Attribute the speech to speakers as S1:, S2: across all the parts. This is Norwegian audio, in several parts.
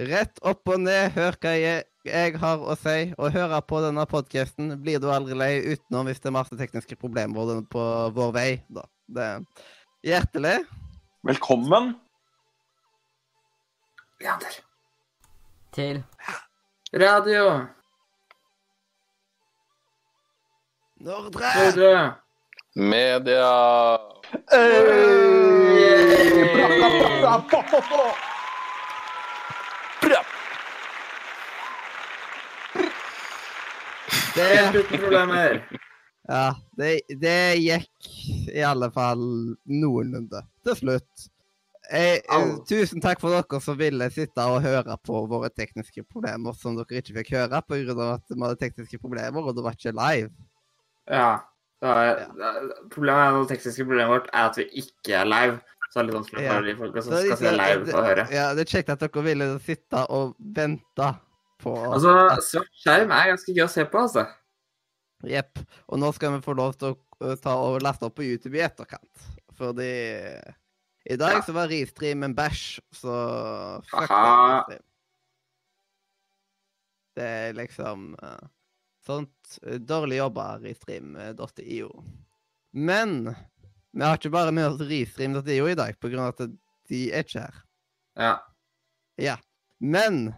S1: Rett opp og ned, hør hva jeg, jeg har å si, og høre på denne podkasten blir du aldri lei, utenom hvis det er masse tekniske problemer på vår vei. da. Det Hjertelig.
S2: Velkommen.
S3: Leander.
S4: Til
S3: Radio.
S1: Nordre.
S3: Nordre.
S5: Media.
S1: Det,
S3: Helt uten problemer.
S1: ja, det, det gikk i alle fall noenlunde til slutt. Jeg, eh, tusen takk for dere som ville sitte og høre på våre tekniske problemer som dere ikke fikk høre pga. at vi hadde tekniske problemer, og det var ikke live.
S3: Ja. Er, da, problemet er, det tekniske problemet vårt er at vi ikke er live. Så det er litt vanskelig
S1: Ja.
S3: de folka som
S1: Så
S3: skal se live å høre.
S1: Ja, det er kjekt at dere ville sitte og vente på
S3: Altså, svart skjerm er ganske gøy å se på, altså.
S1: Jepp. Og nå skal vi få lov til å uh, ta og laste opp på YouTube i etterkant. Fordi i dag
S3: Ja.
S1: så var Ristream en bæsj, så fuck
S3: Aha.
S1: det, Det er liksom uh, sånt uh, dårlig jobba, Ristream.io. Men vi har ikke bare med oss Restream.io i dag, på grunn av at de er ikke her.
S3: Ja.
S1: Ja. Men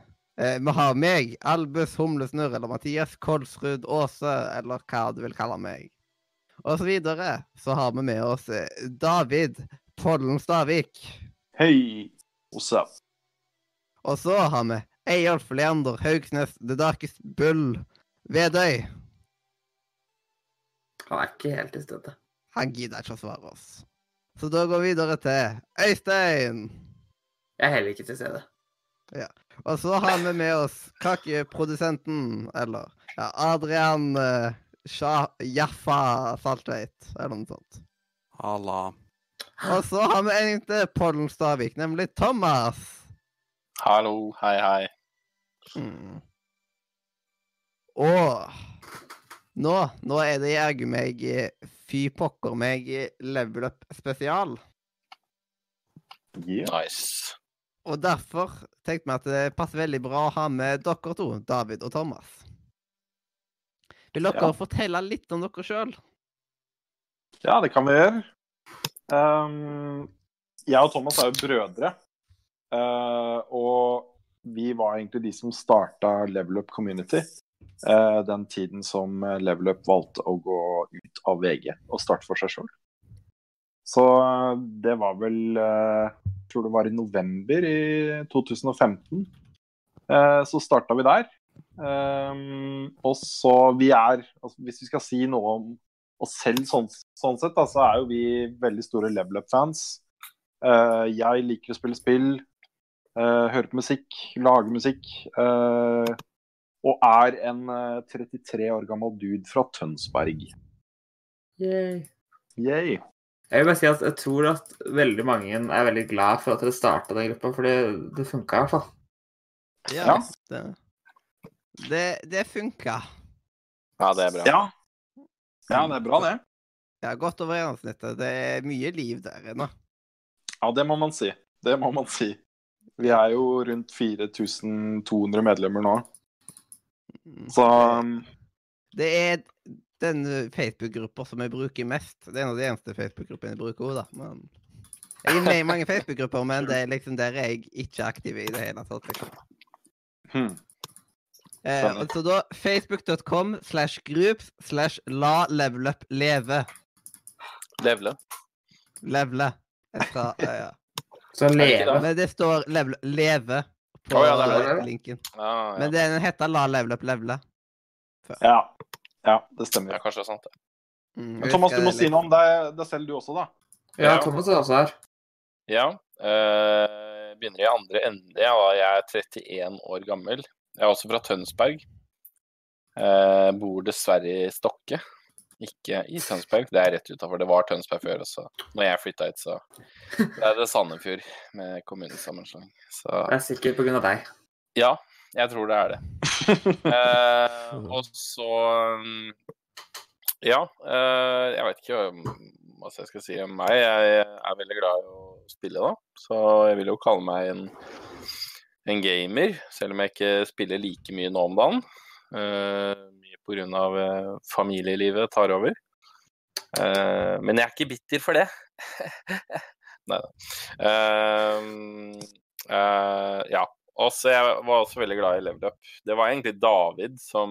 S1: eh, vi har meg, Albus Humlesnurr, eller Mathias Kolsrud Aase, eller hva du vil kalle meg. Og så videre så har vi med oss eh, David Pollen Stavik.
S2: Hei. What's up?
S1: Og så har vi Eyolf Leander Haugsnes The Darkest Bull Vedøy.
S3: Han er ikke helt i støtte.
S1: Han gidder ikke å svare oss. Så da går vi videre til Øystein.
S3: Jeg er heller ikke til stede.
S1: Og så har vi med oss kakeprodusenten, eller ja, Adrian uh, Jaffa Saltveit, eller noe sånt.
S5: Halla.
S1: Og så har vi en til Pollen Stavik, nemlig Thomas.
S5: Hallo. Hei, hei.
S1: Mm. Og nå, nå er det jaggu meg fy pokker meg level up spesial.
S2: Yeah.
S5: Nice.
S1: Og derfor tenkte vi at det passer veldig bra å ha med dere to, David og Thomas. Vil dere
S2: Ja.
S1: fortelle litt om dere sjøl?
S2: Ja, det kan vi gjøre. Um, jeg og Thomas er jo brødre. Uh, og vi var egentlig de som starta Level Up Community. uh, den tiden som Level Up valgte å gå ut av VG og starte for seg sjøl. Så det var vel Jeg tror det var i november i 2015. Uh, så starta vi der. Um, og så vi er altså, Hvis vi skal si noe om oss selv sånn, sånn sett, da, så er jo vi veldig store level up-fans. Eh, jeg liker å spille spill, eh, høre på musikk, lage musikk. eh, og er en eh, 33 år gammel dude fra Tønsberg.
S3: Yay.
S2: Yay.
S3: Jeg vil bare si at jeg tror at veldig mange er veldig glad for at dere starta den gruppa, for det, det funka i hvert fall.
S2: Ja.
S1: Det, det, det funka.
S5: Ja, det er bra.
S2: Ja. ja, det er bra, det.
S1: Ja, godt over gjennomsnittet. Det er mye liv der ennå.
S2: Ja, det må man si. Det må man si. Vi er jo rundt 4200 medlemmer nå,
S1: Mm.
S2: så um,
S1: Det er den Facebook-gruppa som jeg bruker mest. Det er en av de eneste Facebook-gruppene jeg bruker òg, da. Men jeg er med i mange Facebook-grupper, men det er liksom der er jeg ikke aktiv i det hele tatt. Liksom.
S2: hmm.
S1: Eh, altså da facebook.com slash groups slash la level up leve.
S5: Levele.
S1: Levele. Jeg skal, ja, ja.
S3: Så leve.
S1: Men det står level, leve på
S5: oh, ja, det er
S3: det.
S1: linken.
S5: Ah, ja.
S1: Men den heter la level up levele.
S2: ja. Ja, det stemmer.
S5: ja, kanskje det er sant, det.
S1: Mm,
S2: Men Thomas, du må si noe om deg, deg selv, du også, da.
S3: Ja,
S5: Ja.
S3: Thomas er også her.
S5: Ja. Øh, begynner i andre ende. Jeg er 31 år gammel. Jeg er også fra Tønsberg. Uh, bor dessverre i Stokke, ikke i Tønsberg. Det er rett utafor. Det var Tønsberg før også. Når jeg flytta hit, så er det Sandefjord med kommunesammenslåing. Så
S3: Det er sikkert av deg.
S5: ja, jeg tror det er det. Eh, og så Ja, eh, jeg vet ikke hva jeg skal si om meg. Jeg er veldig glad i å spille, da. Så jeg vil jo kalle meg en en gamer, selv om jeg ikke spiller like mye nå om dagen. Uh, mye pga. Uh, familielivet tar over. Uh, men jeg er ikke bitter for det. Nei da. Uh, uh, ja. Også, jeg var også veldig glad i Level Up. Det var egentlig David som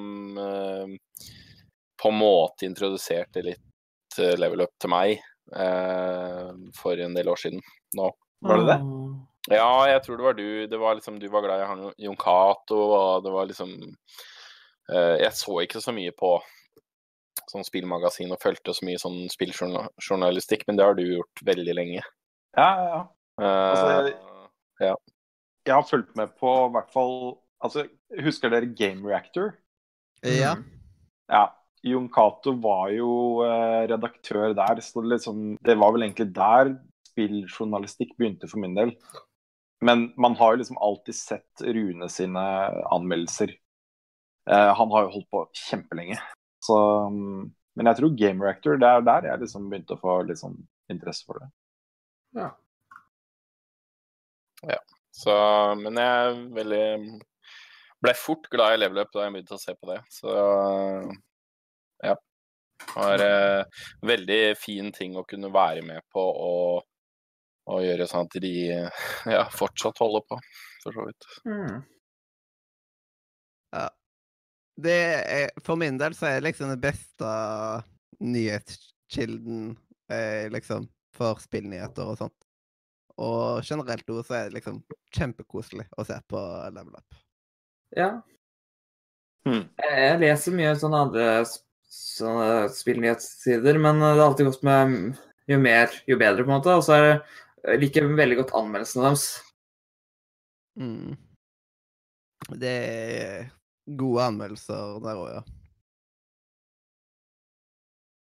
S5: på en måte introduserte litt Level Up til meg for en del år siden. Nå.
S2: Var det det?
S5: Ja, jeg tror det var du. Det var liksom, du var glad i han Jon Cato, og det var liksom Jeg så ikke så mye på sånn spillmagasin og fulgte så mye sånn spilljournalistikk, men det har du gjort veldig lenge.
S2: Ja, ja, ja. Altså, jeg,
S5: ja.
S2: Jeg har fulgt med på i hvert fall Altså, husker dere Game Reactor?
S1: Ja.
S2: Ja. Jon Cato var jo eh, redaktør der, så det, liksom, det var vel egentlig der spilljournalistikk begynte for min del. Men man har jo liksom alltid sett Rune sine anmeldelser. Eh, han har jo holdt på kjempelenge. Så, men jeg tror Game Reactor, det er der jeg liksom begynte å få litt sånn interesse for det.
S3: Ja.
S5: Ja. Så, men jeg veldig ble fort glad i Level da jeg begynte å se på det. Så ja. Det var eh, veldig fin ting å kunne være med på og, og gjøre sånn at de ja, fortsatt holder på, for så vidt.
S3: Mm.
S1: Ja. Er, for min del så er det liksom den beste nyhetskilden eh, liksom, for spillnyheter og sånt. Og generelt også så er det liksom kjempekoselig å se på Level Up.
S3: Ja.
S2: Hmm.
S3: Jeg leser mye sånne andre sånne spillnyhetssider, men det er alltid godt med jo mer, jo bedre, på en måte. Og så er det jeg veldig godt anmeldelsene deres.
S1: Mm. Det er gode anmeldelser der òg, ja.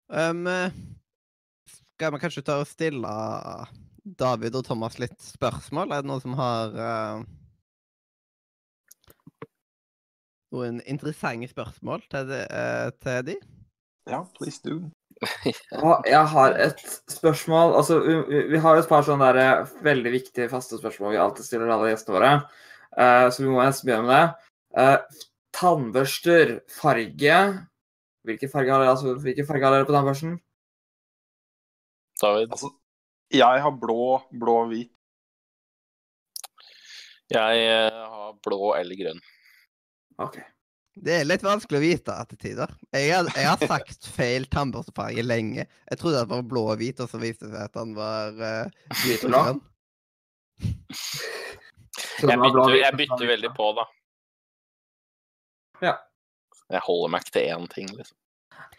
S1: Um, skal vi kanskje ta og stille David og Thomas litt spørsmål? Er det noen som har uh, noen interessante spørsmål til de? Uh, til de?
S2: Ja, please do.
S3: Jeg har et spørsmål Altså, vi, vi- har et par sånne der eh, veldig viktige faste spørsmål vi alltid stiller alle gjestene våre. uh, så vi må nesten begynne med det. Eh, tannbørster, farge Hvilken farge har dere, altså, hvilken farge har dere på tannbørsten?
S5: David?
S2: Altså, jeg har blå, blå og hvit.
S5: Jeg eh, har blå eller grønn.
S3: OK.
S1: Det er litt vanskelig å vite til tider. Jeg har, jeg har sagt feil tannbørstefarge lenge. Jeg trodde det var blå og hvit, og så viste det seg at han var uh, hvit og grønn.
S5: Jeg bytter, jeg bytter veldig på, da.
S3: Ja.
S5: Jeg holder meg ikke til én ting, liksom.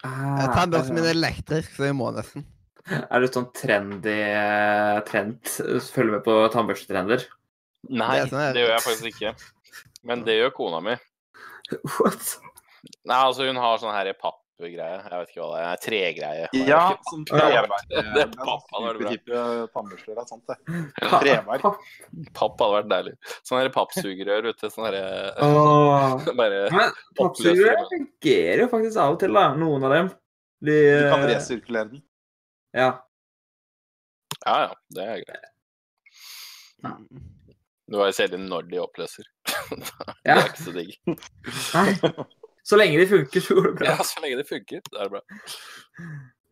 S3: Ah,
S1: Tannbørsten min er elektrisk, så jeg må nesten.
S3: Er du sånn trendy eh, trend? Følger med på tannbørstetrender?
S5: Nei,
S1: Det sånn
S5: det gjør jeg faktisk ikke. Men det gjør kona mi.
S3: What?
S5: Nei, altså hun har sånn her pappgreie. Jeg vet ikke hva det er. Tregreie.
S2: Ja, som treverk.
S5: Det er pappa, da er det bra.
S2: Tannbørster, er sant det.
S3: Treverk.
S5: Papp hadde vært deilig. Sånn her pappsugerør, vet du. Sånn herre
S3: Åh.
S5: Bare
S3: Men pappsugerør fungerer jo faktisk av og til, da. Noen av dem. De,
S2: Du kan
S3: eh,
S2: resirkulere den.
S3: Ja.
S5: Ja ja, det er greit. Du har jo selv når de oppløser. Det
S3: ja.
S5: er ikke så digg.
S3: Nei. Så lenge de funker, så går det bra.
S5: Ja, så lenge det funker. Det er bra.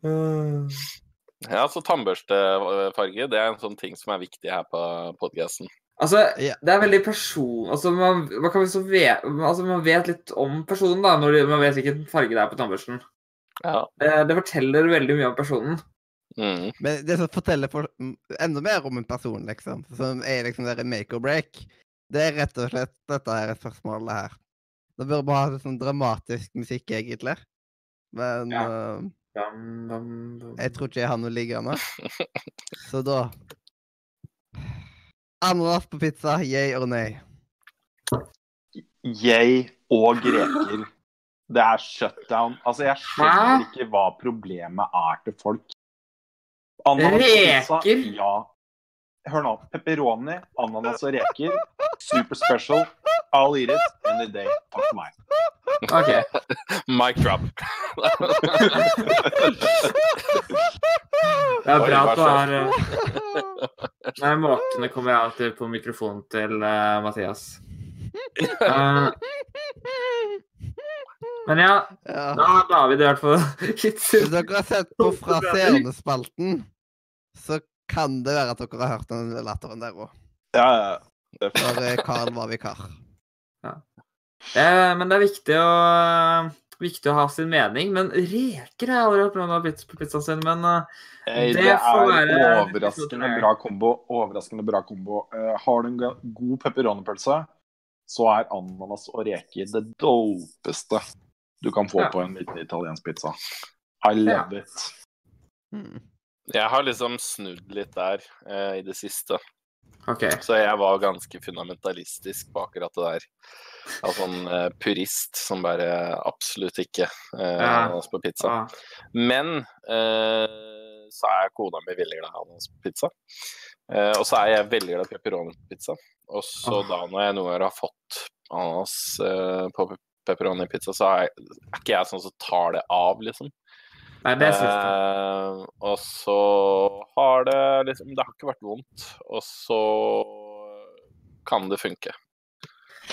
S3: Eh,
S5: Ja, så tannbørstefarge, det er en sånn ting som er viktig her på podkasten.
S3: Altså,
S1: Ja.
S3: det er veldig person... Altså, man, man, kan liksom ve altså, man vet litt om personen, da, når man vet hvilken farge det er på tannbørsten.
S5: Ja.
S3: Det, Det forteller veldig mye om personen.
S5: Mm.
S1: Men det som forteller for, enda mer om en person, liksom, som er liksom der make or break, det er rett og slett dette her spørsmålet her. Da bør bare ha sånn dramatisk musikk, egentlig. Men
S3: Ja. uh,
S1: jeg tror ikke jeg har noe liggende. Så da Ananas på pizza, yay or nay?
S2: Jeg og reker. Det er shutdown. Altså, jeg skjønner ikke hva problemet er til folk. Ananas reker? pizza? Ja. Hør nå. Pepperoni, ananas og reker. Super special. I'll eat it any day. Takk for meg.
S3: OK.
S5: Mic drop.
S3: Det er bra at du har eh, Nei, måkene kommer jeg alltid på mikrofonen til uh, Mathias. Uh, men ja,
S1: Ja.
S3: da har vi det i hvert fall
S1: Hvis dere har sett på Fraserende-spalten, så kan det være at dere har hørt den latteren der òg.
S2: Ja, ja. Det er.
S1: For eh, Carl var vikar.
S3: eh, Men det er viktig å, viktig å ha sin mening. Men reker har jeg aldri hørt noen ha pizza på pizzaen sin. Men eh,
S2: Eh,
S3: Det
S2: Det
S3: får
S2: er
S3: være
S2: overraskende bra kombo. Overraskende bra kombo. Uh, har du en god pepperoni-pølse, så er ananas og reker det dopeste du kan få
S3: Ja.
S2: på en liten italiensk pizza. I love it.
S1: Mm.
S5: Jeg har liksom snudd litt der eh, i det siste.
S3: Okay.
S5: Så jeg var ganske fundamentalistisk på akkurat det der. Altså en eh, purist som bare absolutt ikke eh,
S3: Ja.
S5: oss på pizza.
S3: Ja.
S5: Men eh, så er kona mi veldig glad i ananas på pizza. Eh, og så er jeg veldig glad i pepperoni på pizza. Og så
S3: oh.
S5: da når jeg noen ganger har fått ananas eh, på pepperoni-pizza, så er, er ikke jeg sånn som tar det av, liksom.
S3: Nei, det er.
S5: Eh, og så har det liksom Det har ikke vært vondt. Og så kan det funke.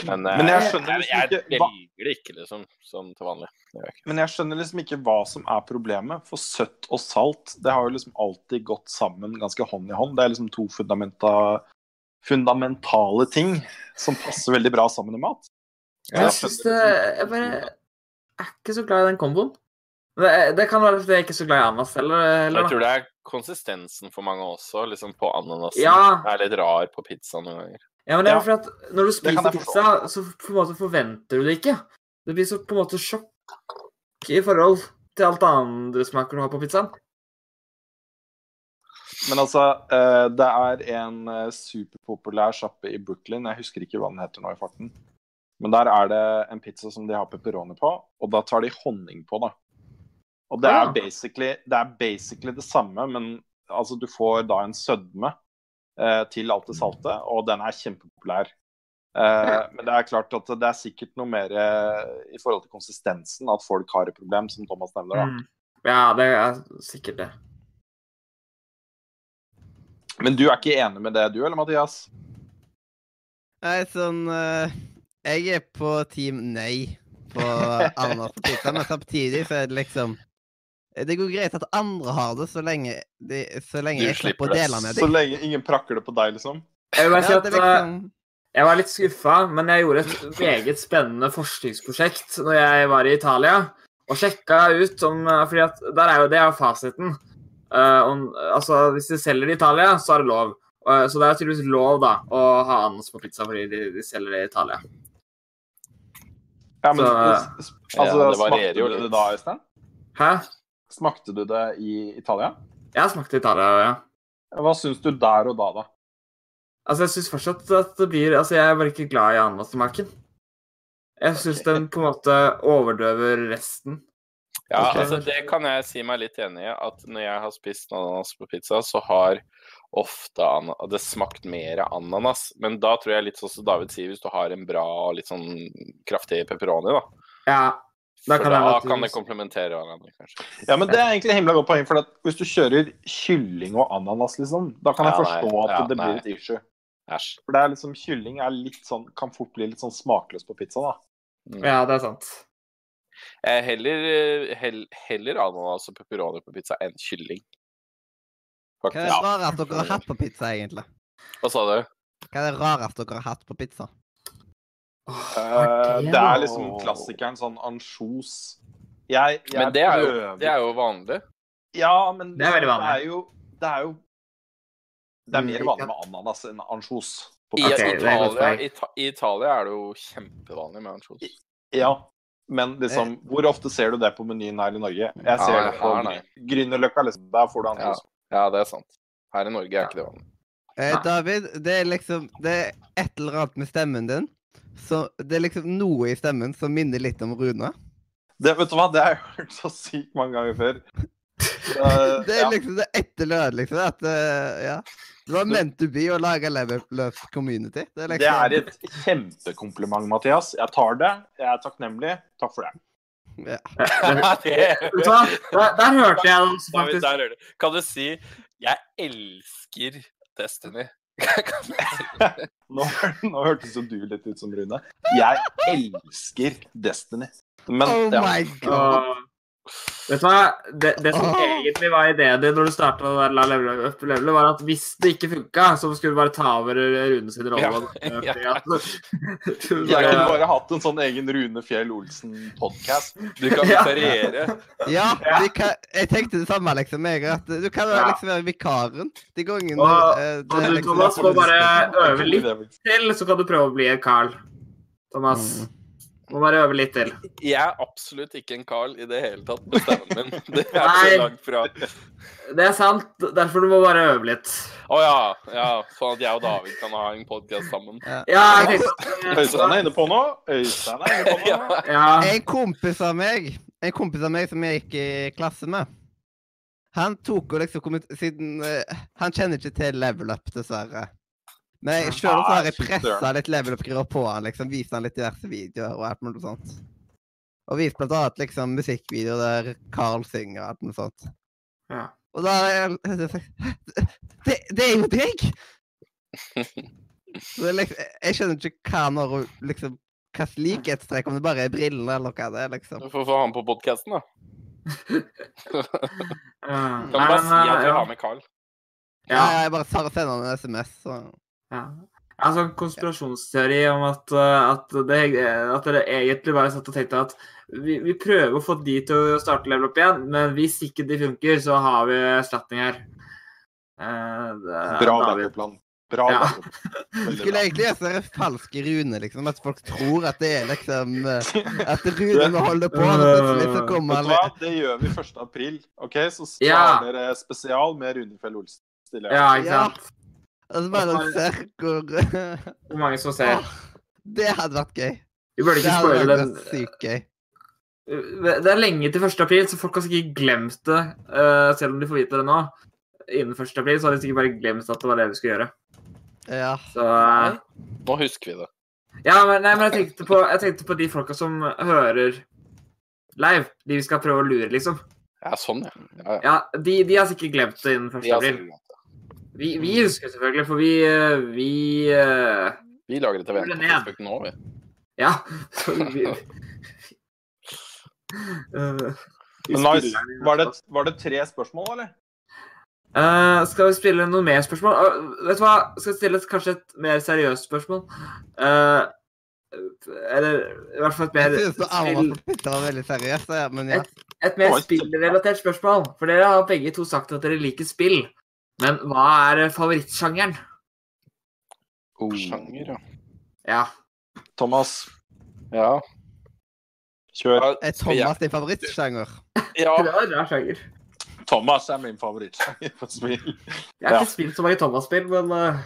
S5: Men, eh,
S2: Men jeg
S5: jeg, skjønner
S2: liksom ikke jeg,
S5: velger det ikke, liksom, som til vanlig. Jeg.
S2: Men jeg skjønner liksom ikke hva som er problemet. For søtt og salt det har jo liksom alltid gått sammen ganske hånd i hånd. Det er liksom to fundamenta, fundamentale ting som passer veldig bra sammen i mat.
S3: Jeg syns det Jeg bare er ikke så glad i den komboen. Det, det kan være fordi jeg ikke er så glad i ananas heller.
S5: Jeg tror det er konsistensen for mange også, liksom på ananasen.
S3: Ja.
S5: Er litt rar på pizza noen ganger.
S3: Ja, men det er
S2: Ja.
S3: fordi at når du spiser pizza, så på en måte forventer du det ikke. Det blir så på en måte sjokk i forhold til alt det andre smaker du har på pizzaen.
S2: Men altså, eh, det er en eh, superpopulær sjappe i Brooklyn, jeg husker ikke hva den heter nå i farten. Men der er det en pizza som de har pepperoni på, og da tar de honning på, da. Og det er basically det, er basically det samme, men altså, du får da en sødme eh, til alt det salte, og den er kjempepopulær. Eh, Men det er klart at det er sikkert noe mer eh, i forhold til konsistensen at folk har et problem, som Thomas nevner. da.
S3: Mm. Ja, det er sikkert det.
S2: Men du er ikke enig med det, du eller, Mathias?
S1: Nei, sånn eh, Jeg er på team nei på pizza, men samtidig så er det liksom Det går greit at andre har det, så lenge, de, så lenge jeg slipper å dele med dem.
S2: Så lenge ingen prakker det på deg, liksom?
S3: Jeg vil bare si
S1: Ja,
S3: at
S1: er
S3: eh,
S1: liksom,
S3: jeg var litt skuffa, men jeg gjorde et meget spennende forskningsprosjekt når jeg var i Italia, og sjekka ut om eh, fordi at der er jo det er fasiten. Uh, om, altså, hvis de selger det i Italia, så er det lov. Uh, så det er tydeligvis lov da, å ha ananas på pizza fordi de, de selger det i Italia.
S2: Ja, men
S3: Så,
S2: altså,
S5: Ja, det varierer jo
S2: litt. det da, Øystein?
S3: Hæ?
S2: Smakte du det i Italia?
S3: Jeg smakte i Italia, ja.
S2: Hva syns du der og da, da?
S3: Altså, jeg syns fortsatt at det blir Altså, jeg er bare ikke glad i ananasmaken. Jeg syns
S2: okay.
S3: den på en måte overdøver resten.
S5: Ja,
S3: okay.
S5: altså det kan jeg si meg litt enig i. At når jeg har spist ananas på pizza, så har ofte det smakt mer ananas. Men da tror jeg litt sånn som David sier, hvis du har en bra, og litt sånn kraftig pepperoni, da.
S3: Ja. Da kan
S5: da
S3: det
S5: kan det komplementere hverandre, kanskje.
S2: Ja, men Det er egentlig himla godt poeng. For at hvis du kjører kylling og ananas, liksom, da kan jeg
S5: Ja, nei.
S2: forstå at
S5: Ja,
S2: det
S5: nei.
S2: blir et issue.
S5: Æsj.
S2: For det er liksom, kylling er litt sånn, kan fort bli litt sånn smakløs på pizza. da.
S5: Mm.
S3: Ja, det er sant.
S5: Jeg er heller, eh, heller ananas og pepperoni på pizza enn kylling.
S1: hva er det
S5: Faktisk.
S1: rareste dere har hatt på pizza, egentlig?
S5: Hva sa du?
S1: Hva er det rareste dere har hatt på pizza?
S3: Åh,
S2: det,
S3: det
S2: er liksom klassikeren sånn ansjos. Jeg, jeg
S5: Men det er, jo, det er jo vanlig.
S2: Ja, men
S3: Det er vanlig.
S2: Det er jo Det er, jo, det er
S3: Mm,
S2: mer vanlig med ananas enn ansjos.
S5: I,
S3: Ok,
S2: pizza.
S3: det godt
S5: Italia. Ita I Italia er det jo kjempevanlig med ansjos.
S2: Ja, men liksom, hvor ofte ser du det på menyen her i Norge? Jeg ser
S5: Ja,
S2: det på. Grünerløkka, liksom. Der får du
S5: Ja,
S2: ansjos.
S5: ja, det er sant. Her i Norge er ikke det vanlig.
S1: Eh, David, det er liksom Det er et eller annet med stemmen din. Så det er liksom noe i stemmen som minner litt om Rune.
S2: Det, vet du hva, det har jeg hørt så sykt mange ganger før. Eh,
S1: Det er
S2: ja.
S1: liksom det etterlørende, liksom. At eh, ja. Det var meant to be å lage Leverløp community. Det er
S2: Det
S1: liksom
S2: er et kjempekompliment, Mathias. Jeg tar det. Jeg er takknemlig. Takk for det.
S1: ja.
S5: Det-
S3: Vet du hva? Der, der hørte jeg
S5: den
S3: faktisk.
S5: Kan du si 'jeg elsker Destiny'?
S2: Nå, nå hørtes jo du litt ut som Rune. Jeg elsker Destiny. Men
S1: Oh
S2: ja,
S1: my god.
S3: Og, vet du hva? Det, det som
S1: Åh.
S3: egentlig var ideen din når du starta la level up level, var at hvis det ikke funka, så skulle du bare ta over Rune sin rolle.
S5: Ja, ja.
S2: Jeg kunne
S3: bare-
S2: hatt en sånn egen Rune Fjell Olsen-podkast.
S5: Du kan
S3: Ja.
S5: vikariere.
S1: Ja, vi kan, jeg tenkte det samme, liksom. Jeg, at du kan
S3: Ja.
S1: liksom være vikaren de gangene
S3: Og-
S1: eh, det
S3: og du,
S1: liksom-
S3: Thomas, må bare øve litt til, så kan du prøve å bli en Carl. Thomas.
S1: Mm.
S3: Må bare øve litt til.
S5: Jeg er absolutt ikke en Carl i det hele tatt med stemmen min. Det er
S3: Nei.
S5: så langt fra.
S3: Det er sant, derfor du må bare øve litt.
S5: Å ja, ja. Sånn at jeg og David kan ha en podkast sammen.
S1: Ja.
S3: Ja, jeg tenkte
S2: Øystein er inne på nå. Øystein er inne på nå.
S5: Ja.
S3: Ja.
S1: En kompis av meg En kompis av meg som jeg gikk i klasse med, han tok og liksom kommet, Siden uh, Han kjenner ikke til level up, dessverre. Men jeg selv så har jeg
S2: Nei,
S1: pressa litt level up-greier på han, liksom. Vist han litt diverse videoer og alt mulig sånt. Og vist blant annet liksom musikkvideoer der Carl synger og alt mulig sånt.
S3: Ja.
S1: Og da jeg det, det er jo deg! Så det liksom, jeg skjønner ikke hva når hun liksom Hva likhetstrekk, om det bare er brillene, eller hva det er, liksom.
S5: Du får få han på podkasten, da. Kan du bare si at du har med Carl?
S1: Ja,
S3: Ja.
S1: jeg bare sender han en SMS, så
S3: Ja. har en sånn konspirasjonsteori om at, uh, at, det, at dere egentlig bare satt og tenkte at vi, vi prøver å få de til å starte level up igjen, men hvis ikke de funker, så har vi erstatning her. Eh, det,
S2: Bra
S3: da har vi-
S2: backup-plan. Bra
S3: Ja.
S1: Skulle egentlig gjøre sånne falske Rune, liksom. At folk tror at det er liksom eh, At runene holder på,
S2: Vet du hva? Det gjør vi 1. april. OK, så
S3: Ja.
S2: dere spesial med Runefjell Olsen. Stiller.
S3: Ja, ikke sant?
S1: Og så bare
S3: Og så
S1: ser hvor
S3: Hvor mange som ser.
S1: Det hadde vært gøy.
S3: Vi burde
S1: Det
S3: ikke
S1: hadde
S3: spoile
S1: vært
S3: den.
S1: sykt gøy.
S3: Det er lenge til 1. april, så folk har sikkert glemt det. eh, selv om de får vite det nå. Innen 1. april så har de sikkert bare glemt at det var det vi skulle gjøre.
S1: Ja.
S3: Så eh,
S5: Nå husker vi det.
S3: Ja, men, nei, men jeg, tenkte på, jeg tenkte på de folka som hører live. De vi skal prøve å lure, liksom.
S5: Ja, sånn, ja. ja, ja.
S3: Ja, De, de har sikkert glemt det innen 1.
S5: Vi, har
S3: april. Vi, vi husker selvfølgelig, for vi eh, Vi eh,
S5: vi lager det til
S3: Ble
S5: på. Facebook nå, vi.
S3: Ja. Vi, uh, vi
S2: Men nice. Var det, var det tre spørsmål, eller?
S3: Uh, skal vi spille noen mer spørsmål? Uh, vet du hva? Skal vi stille et, kanskje et mer seriøst spørsmål? Uh, eller i hvert fall et mer
S1: Jeg synes det
S3: spill,
S1: var veldig seriøst, ja, men ja.
S3: et mer spillrelatert spørsmål. For dere har begge to sagt at dere liker spill. Men hva er favorittsjangeren?
S5: Sjanger, ja.
S3: Ja.
S2: Thomas,
S5: Ja.
S2: kjør.
S1: Er Thomas din favorittsjanger?
S5: Ja,
S3: Det er rar sjanger.
S2: Thomas er min favorittsjanger på spill.
S3: Jeg har
S2: Ja.
S3: ikke spilt så mange Thomas-spill, men eh,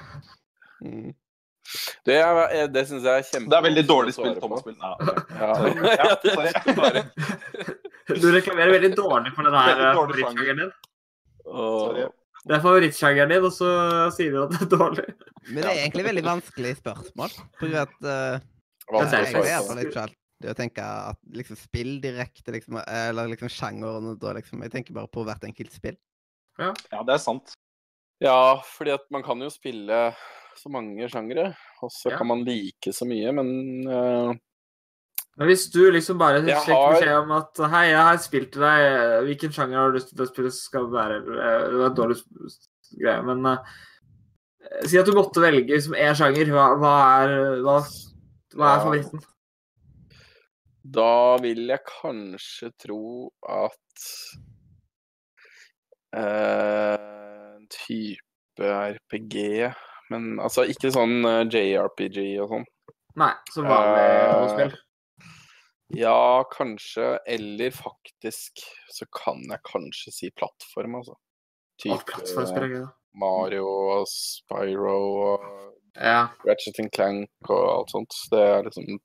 S1: Mm.
S5: det, er- det syns jeg er kjempe...
S2: Det er veldig dårlig spill. Thomas-spill. Ja.
S5: Ja.
S3: Du reklamerer veldig dårlig for den her eh, favorittsjangeren din.
S2: Sorry.
S3: Det er favorittsjangeren din, og så sier du at det er dårlig.
S1: Men det er egentlig veldig vanskelig spørsmål. For at uh,
S3: Det
S5: skal
S1: jeg
S5: jeg på?
S1: ikke alltid å tenke at liksom spill direkte, liksom, eller liksom sjangeren da, liksom. Jeg tenker bare på hvert enkelt spill.
S2: Ja, det er sant.
S5: Ja, fordi at man kan jo spille så mange sjangere, og så
S3: Ja.
S5: kan man like så mye, men eh,
S3: Men hvis du liksom bare
S5: Jeg
S3: sjekker
S5: har-
S3: beskjed om at Hei, jeg har spilt til deg. eh, Hvilken sjanger har du lyst til å spille, skal være eh, Det var dårlig greie, men uh, Si at du måtte velge liksom én sjanger. Hva, hva er Hva, hva er favoritten?
S5: da vil jeg kanskje tro at en type RPG Men altså ikke sånn JRPG og sånn.
S3: Nei, som vanlig
S5: uh,
S3: rollespill.
S5: Ja, kanskje. Eller faktisk så kan jeg kanskje si plattform, altså. Type
S3: plattformspill da.
S5: Mario og Spyro og
S3: Ja.
S5: Ratchet and Clank og alt sånt. Det er liksom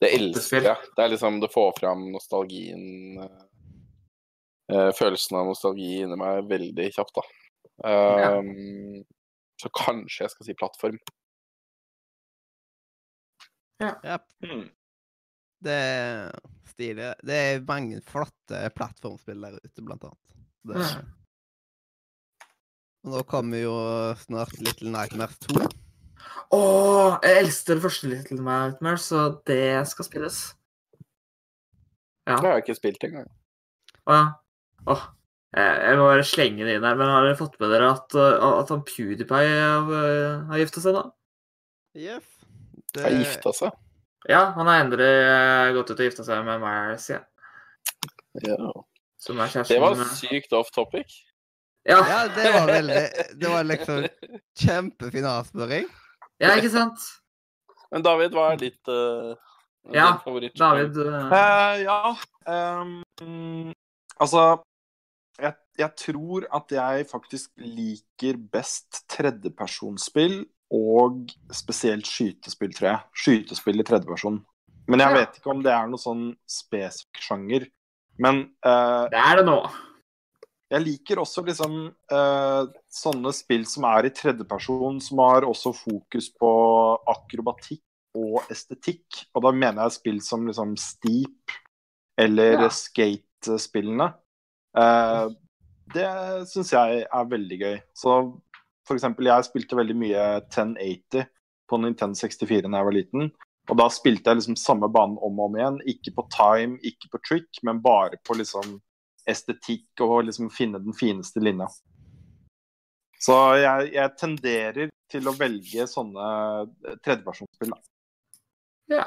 S5: Det elsker jeg. Det er liksom Det får fram nostalgien eh, eh, Følelsen av nostalgi inni meg veldig kjapt, da.
S3: Ja.
S5: Um, Så kanskje jeg skal si plattform.
S1: Ja,
S2: Hmm.
S1: Det er stilig. Det er mange flotte plattformspill der ute, blant annet. Det... Og nå kommer jo snart Little Nightmares 2.
S3: Å, jeg elsket det første Little Nightmares, så det skal spilles. Ja.
S5: Det har jeg ikke spilt engang.
S3: Å ja. Åh. Jeg må bare slenge det inn her, men har dere fått med dere at, uh, at han PewDiePie har, uh, har gifta seg da?
S1: Yes. Det,
S5: Har gifta seg.
S3: Ja, han har endelig uh, gått ut og gifta seg med Mars, ja.
S5: Ja.
S3: Som er kjæresten
S5: Det var
S3: med-
S5: sykt off topic.
S3: Ja.
S1: Ja, det var veldig Det var liksom kjempefin avspørring.
S3: ja, ikke sant?
S5: Men David, hva er ditt uh,
S3: Ja,
S5: favoritt?
S3: David uh,
S2: Uh, ja Um, Altså jeg, jeg tror at jeg faktisk liker best tredjepersonsspill og spesielt skytespill, tror jeg. Skytespill i tredjeperson. Men jeg
S3: Ja.
S2: vet ikke om det er noe sånn spesifikk sjanger. Men uh,
S3: Det er det nå.
S2: jeg liker også liksom uh, sånne spill som er i tredjeperson, som har også fokus på akrobatikk og estetikk. Og da mener jeg spill som liksom Steep eller
S3: Ja.
S2: Skate-spillene. Eh, det syns jeg er veldig gøy. Så for eksempel, jeg spilte veldig mye 1080 på Nintendo 64 da jeg var liten. Og da spilte jeg liksom samme banen om og om igjen. Ikke på time, ikke på trick, men bare på liksom estetikk og liksom finne den fineste linja. Så jeg, jeg tenderer til å velge sånne tredjepersonsspill. da.
S3: Ja.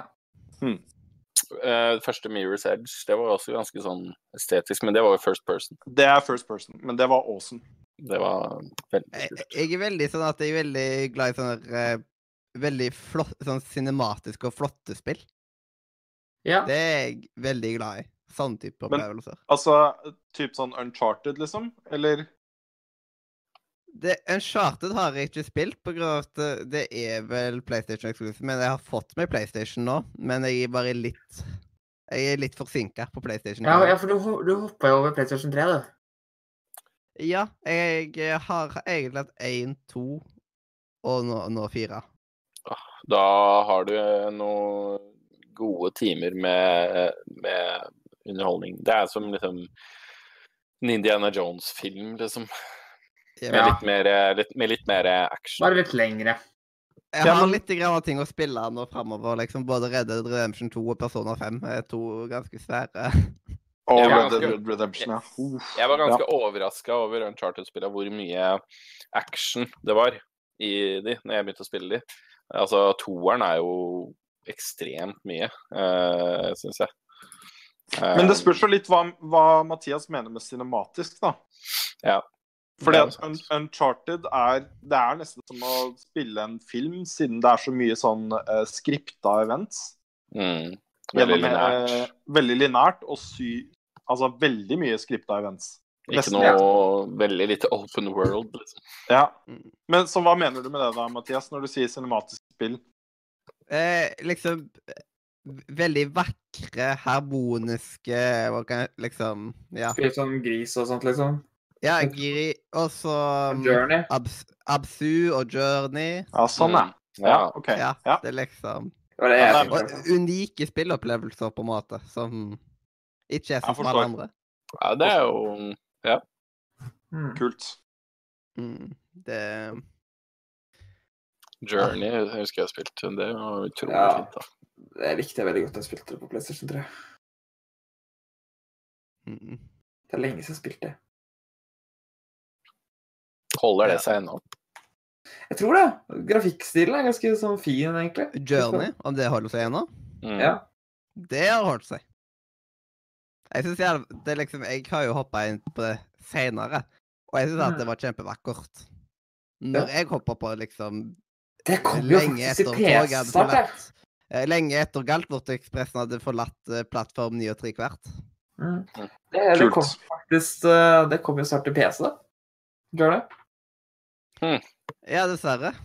S5: Hmm. Uh, første Mirror's Edge, det var også ganske sånn estetisk, men det var jo first person.
S2: Det er first person, men det var awesome.
S5: Det var veldig
S1: Jeg,
S5: kult.
S1: jeg er veldig sånn at jeg er veldig glad i sånne uh, veldig flott, sånn cinematiske og flotte spill.
S3: ja.
S1: Det er jeg veldig glad i. Sånn type
S2: Men-
S1: opplevelser.
S2: Altså type sånn Uncharted, liksom? Eller
S1: Det, Uncharted har jeg ikke spilt, på grunn av at det- det er vel PlayStation Exclusive. Men jeg har fått meg PlayStation nå. Men jeg er bare litt Jeg er litt forsinka på PlayStation.
S3: Ja, ja, for du, du hoppa jo over PlayStation 3, du.
S1: Ja, jeg har egentlig hatt én, to og nå, nå fire.
S5: Da har du eh, noen gode timer med, med underholdning. Det er som liksom en Indiana Jones-film, liksom.
S1: Ja.
S5: Med, litt mer, eh, litt, med litt mer action.
S3: Bare litt lengre.
S1: jeg har litt grann ting å spille nå framover. Liksom. Både Red Dead Redemption 2 og Persona 5 er to ganske svære.
S2: Og
S5: Ja,
S2: Red
S5: ganske-
S2: Dead Redemption, ja. Uff.
S5: Jeg var ganske
S2: ja.
S5: overraska over Uncharted-spillet, hvor mye action det var i de når jeg begynte å spille de. Altså, toeren er jo ekstremt mye, uh, syns jeg. Uh,
S2: Men det spørs jo litt hva, hva Mathias mener med cinematisk, da.
S5: Ja.
S2: Fordi at. Un Uncharted er Det er nesten som å spille en film, siden det er så mye sånn uh, skripta events.
S5: mm, Veldig linært.
S2: eh, veldig lineært og sy... Altså veldig mye skripta events.
S5: Ikke
S2: nesten,
S5: noe veldig lite open world, liksom.
S2: Ja.
S1: Mm.
S2: Men så hva mener du med det da, Mathias, når du sier cinematisk spill?
S1: Eh, liksom Veldig vakre, harmoniske Liksom Ja.
S3: Litt sånn gris og sånt, liksom.
S1: ja gri... Og så um,
S3: Journey.
S1: Abs Absu og Journey.
S2: Ja, sånn, ja.
S5: Mm.
S2: Ja, OK.
S1: Ja,
S2: Ja.
S1: det er liksom
S3: det
S2: er-
S1: Og unike spillopplevelser, på en måte, som ikke er
S2: Jeg
S1: sånn som alle andre.
S5: Ja, det er jo
S3: Mm.
S2: Kult.
S1: Mm, det
S5: Journey, jeg husker jeg har spilt. Det var utrolig
S3: Ja.
S5: fint. da.
S3: Det likte jeg veldig godt. Jeg spilte det på PlayStation 3.
S1: mm,
S3: Det er lenge siden jeg spilte det.
S5: Holder
S1: Ja.
S5: det seg ennå?
S3: Jeg tror det. Grafikkstilen er ganske sånn fin, egentlig.
S1: Journey, om det holder seg ennå?
S5: Mm.
S3: Ja.
S1: Det har holdt seg. Jeg synes jeg, det er liksom, jeg har jo hoppa inn på det seinere, og jeg syns at det var kjempevakkert. Når jeg hoppa på liksom
S3: Det kom jo
S1: lenge
S3: faktisk
S1: etter
S3: i
S1: toget
S3: PC
S1: hadde forlatt eh, Lenge etter Galtvortekspressen hadde forlatt eh, plattform 9 og 3 kvart.
S3: Mm. Det, det kom faktisk eh, Det kom jo snart til PC, da. Gjør det?
S1: Ja, dessverre.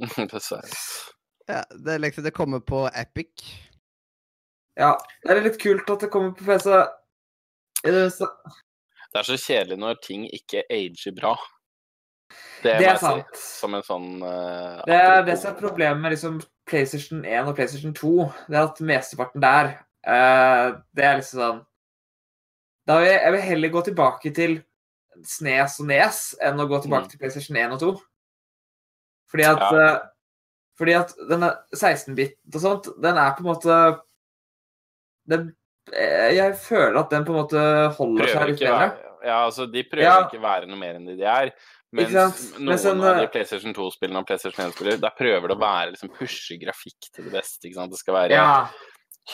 S5: Dessverre.
S1: Ja, det, er liksom, det kommer på Epic.
S3: Ja. Det er litt kult at det kommer på PC. Eh, så-
S5: Det er så kjedelig når ting ikke ager bra. Det,
S3: Det er
S5: sant. si, som en sånn uh,
S3: Det er det som er problemet med liksom PlayStation 1 og PlayStation 2. Det er at mesteparten der, uh, det er liksom sånn da vil jeg, jeg vil heller gå tilbake til Snes og Nes enn å gå tilbake
S5: Mm.
S3: til PlayStation 1 og 2. Fordi at,
S5: Ja.
S3: fordi at denne 16-bit og sånt, den er på en måte den, eh, Jeg føler at den på en måte holder
S5: Prøver
S3: seg litt bedre.
S5: ja, altså, de prøver
S3: Ja.
S5: ikke å være noe mer enn de de er. Mens
S3: Ikke sant?
S5: noen
S3: Men sånn,
S5: av de
S3: eh,
S5: PlayStation 2-spillene og PlayStation 1-spillere, der prøver det å være liksom pushe grafikk til det beste. ikke sant? Det skal være
S3: Ja,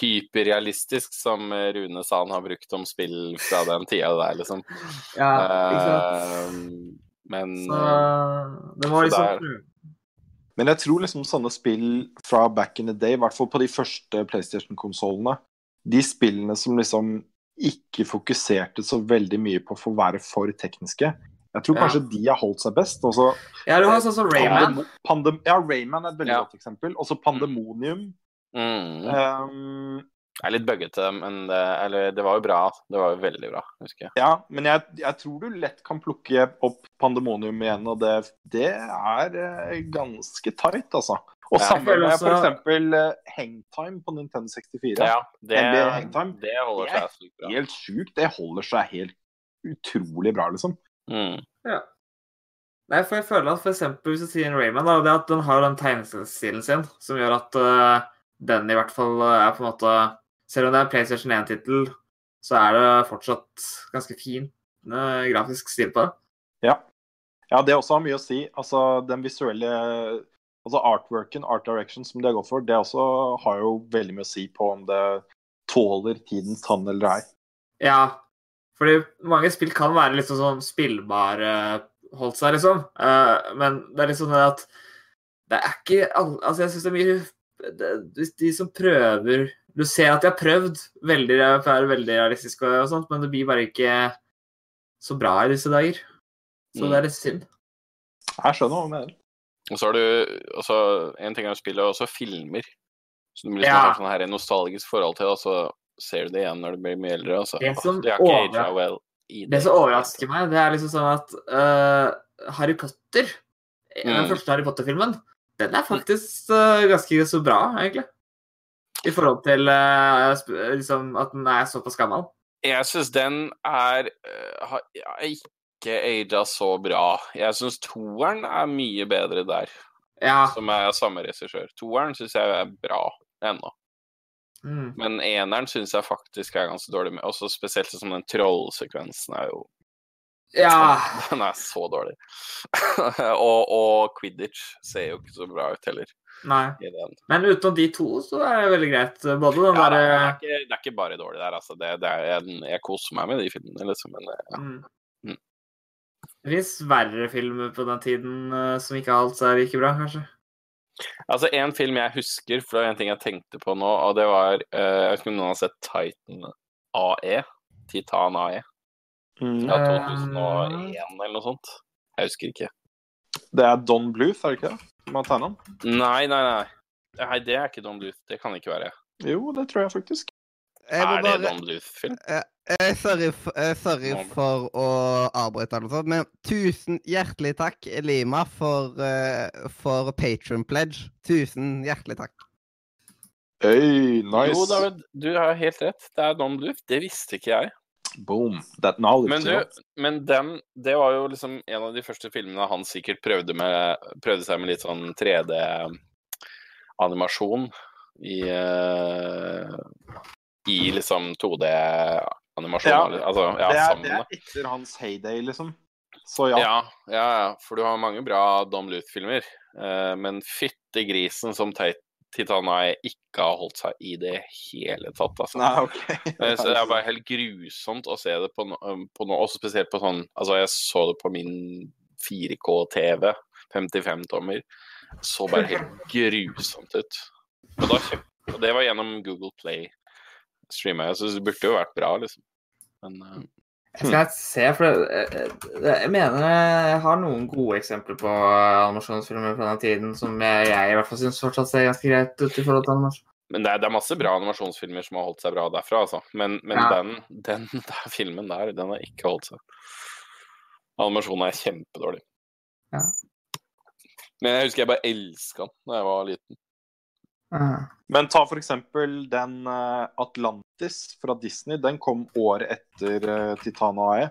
S5: hyperrealistisk, som eh, Rune sa han har brukt om spill fra den tida der, liksom.
S3: ja, ikke sant.
S5: Uh, men
S3: Så det var liksom
S5: der-
S2: Men jeg tror liksom sånne spill fra back in the day, i hvert fall på de første PlayStation-konsollene De spillene som liksom ikke fokuserte så veldig mye på å få være for tekniske Jeg tror
S3: Ja.
S2: kanskje de har holdt seg best. Også
S3: Ja, du har sånn som Rayman.
S2: Pandem ja, Rayman er et veldig
S5: Ja.
S2: godt eksempel. Også Pandemonium.
S5: mm,
S2: Um,
S5: jeg er litt buggete, men det, eller, det var jo bra. Det var jo veldig bra, husker jeg.
S2: ja, men jeg, jeg tror du lett kan plukke opp Pandemonium igjen, og det, det er eh, ganske tight, altså. Og
S5: Ja,
S2: sammen med
S3: også-
S2: eksempel eh, Hangtime på Nintendo 64.
S5: Ja, det,
S2: Hangtime,
S5: det holder
S2: det er
S5: seg sykt bra.
S2: helt sjukt. Det holder seg helt utrolig bra, liksom.
S5: Mm.
S3: Nei, for jeg føler at eksempel hvis du sier en Rayman, da, det at den har den tegnestilen sin, som gjør at uh, den i hvert fall eh, er på en måte Selv om det er PlayStation 1-tittel, så er det fortsatt ganske fin uh, grafisk stil på det.
S2: Ja. ja, det også har mye å si. Altså den visuelle Altså artworken, art direction, som de har gått for, det også har jo veldig mye å si på om det tåler tidens tann eller ei.
S3: Ja, fordi mange spill kan være litt sånn spillbare holdt seg, liksom. Eh, men det er litt sånn at det er ikke alle Altså, jeg syns det er mye det, De som prøver Du ser at de har prøvd veldig, er veldig realistisk og, og sånt, men det blir bare ikke så bra i disse dager. Så
S5: Mm.
S3: det er litt synd.
S2: Jeg skjønner hva du mener.
S5: Og så har du også, En ting er å spille, og også filmer. Så du må liksom
S3: Ja.
S5: har sånn her nostalgisk forhold til og så ser du det igjen når du blir mye eldre. Altså.
S3: Det som
S5: «Åh, det
S3: over-
S5: well det.
S3: Det som overrasker meg, det er liksom sånn at uh, Harry Potter, den
S5: Mm.
S3: første Harry Potter-filmen, den er faktisk uh, ganske så bra, egentlig. I forhold til uh, liksom at den er såpass gammel.
S5: Jeg syns den er har ja, ikke aga så bra. Jeg syns toeren er mye bedre der,
S3: Ja.
S5: som er samme regissør. Toeren syns jeg er bra ennå.
S3: Mm.
S5: Men eneren syns jeg faktisk er ganske dårlig med. Også spesielt som den trollsekvensen er jo
S3: Ja.
S5: Den er så dårlig. og, og Quidditch ser jo ikke så bra ut heller.
S3: Nei. Men utenom de to, så er det veldig greit. Både den
S5: Ja, det,
S3: derre
S5: er ikke, det er ikke bare dårlig der, altså. Det, det er, jeg, jeg koser meg med de filmene, liksom. Men eh, ja.
S3: mm. Det fins verre filmer på den tiden eh, som ikke er seg like bra, kanskje.
S5: Altså, en film jeg husker, for det er en ting jeg tenkte på nå, og det var eh, Jeg vet ikke om noen har sett Titan AE? Titan AE?
S2: Mm.
S5: Fra
S3: Eh,
S5: 2001 eller noe sånt. Jeg husker ikke.
S2: Det er Don Bluth, er det ikke det? Man tegner den?
S5: Nei, nei, nei. Nei, det er ikke Don Bluth. Det kan det ikke være.
S2: Jo, det tror jeg faktisk.
S1: Jeg må
S5: Er det Don Bluth-film?
S1: Eh, sorry, eh, sorry for å avbryte, noe sånt, men tusen hjertelig takk, Lima, for, uh, for Patron Pledge. Tusen hjertelig takk.
S2: Hey, nice.
S5: Jo, David, du har helt rett. Det er Don Bluth. Det visste ikke jeg.
S2: Boom. That knowledge.
S5: Men, du, men den, det var jo liksom en av de første filmene han sikkert prøvde, med, prøvde seg med litt sånn 3D-animasjon i eh, I liksom 2D-animasjon.
S2: Ja,
S5: altså, ja,
S2: det, er, det er etter hans heyday, liksom. Så ja.
S5: Ja, ja, for du har mange bra Don Luth-filmer. Uh, men fytti grisen som Tit- Titania ikke har holdt seg i det hele tatt, altså.
S2: Nei, OK.
S5: Eh, Så det er bare helt grusomt å se det på, no, um, på noe, også spesielt på sånn Altså, jeg så det på min 4K-TV, 55-tommer. Så bare helt grusomt ut. Og, da kjøp, og det var gjennom Google Play. Streama jeg, så det burde jo vært bra, liksom. Men uh,
S3: Jeg skal se, for jeg, jeg mener jeg har noen gode eksempler på animasjonsfilmer fra den tiden som jeg, jeg i hvert fall syns fortsatt ser ganske greit ut i forhold til animasjon.
S5: Men det er, det er masse bra animasjonsfilmer som har holdt seg bra derfra, altså. Men, men
S3: Ja.
S5: den, den der filmen der, den har ikke holdt seg. Animasjonen er kjempedårlig.
S3: Ja.
S5: Men jeg husker jeg bare elska den da jeg var liten.
S2: Men ta for eksempel den eh, Atlantis fra Disney. Den kom året etter Titan Titana AE.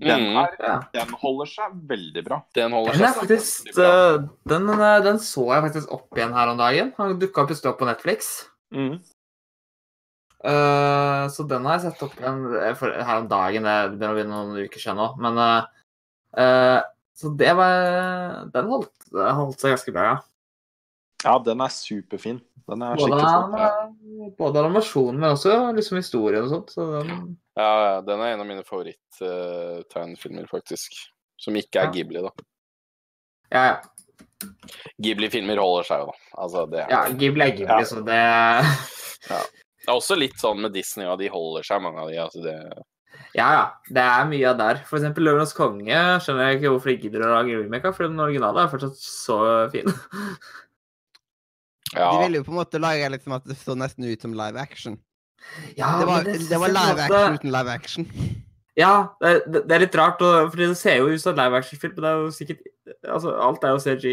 S2: Den,
S5: Mm.
S2: er,
S3: Ja.
S2: den holder seg veldig bra.
S5: Den holder
S3: Den
S5: seg
S3: faktisk
S5: veldig bra.
S3: øh, den, øh, den så jeg faktisk opp igjen her om dagen. Han dukka plutselig opp på Netflix.
S2: Mm.
S3: Uh, så den har jeg sett opp igjen eh, for, her om dagen. Det begynner å bli noen uker siden nå. Men uh, eh, Så det var Den holdt, den holdt seg ganske bra, ja.
S2: Ja, den er superfin. Den er
S3: Både,
S2: skikkelig
S3: både animasjonen, men også liksom historien og sånt. Så den,
S5: Ja, ja, den er en av mine favoritt-tegnefilmer, faktisk. Som ikke er
S3: Ja.
S5: Ghibli, da.
S3: ja, ja.
S5: Ghibli-filmer holder seg jo, da. Altså, det er
S3: ja Ghibli er Ghibli,
S2: Ja.
S3: så det
S5: Det er også litt sånn med Disney, og de holder seg, mange av de. Altså det...
S3: Ja, ja. Det er mye av der. For eksempel Løvenes konge skjønner jeg ikke hvorfor de gidder å lage remake av, for den originale er fortsatt så fin.
S5: Ja.
S1: De ville jo på en måte lage liksom at det så nesten ut som live action.
S3: Ja,
S1: Det var,
S3: det,
S1: det var
S3: live action
S1: live
S3: måte-
S1: action uten live action.
S3: Ja, det, er- det, er litt rart, for fordi det ser jo ut som en live action-film, men det er jo sikkert Altså, alt er jo CG.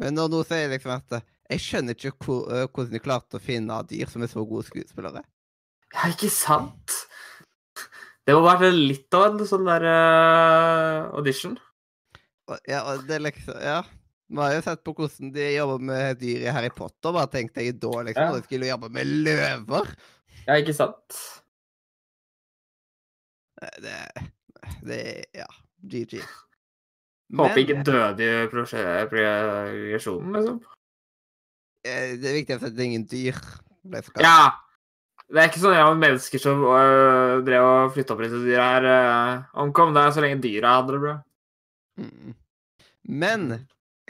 S1: Men når noen sier liksom at eh, Jeg skjønner ikke hvor, eh, hvordan de klarte å finne dyr som er så gode skuespillere.
S3: Ja, ikke sant? Det må være litt av en sånn der uh, audition.
S1: Ja, og det liksom Ja. Vi har jo sett på hvordan de jobber med dyr i Harry Potter. Bare tenkte jeg da liksom,
S3: Ja.
S1: de skulle jobbe med løver.
S3: Ja, ikke sant?
S1: Eh, Det, det Ja. GG.
S3: Håper ikke døde i progresjonen, liksom.
S1: eh, det er viktig at det er ingen dyr.
S3: Ja! Det er ikke sånn ja, mennesker som øh, drev og flytta opp disse dyra her, øh, omkom. Det er så lenge dyra hadde det bra.
S1: Mm. Men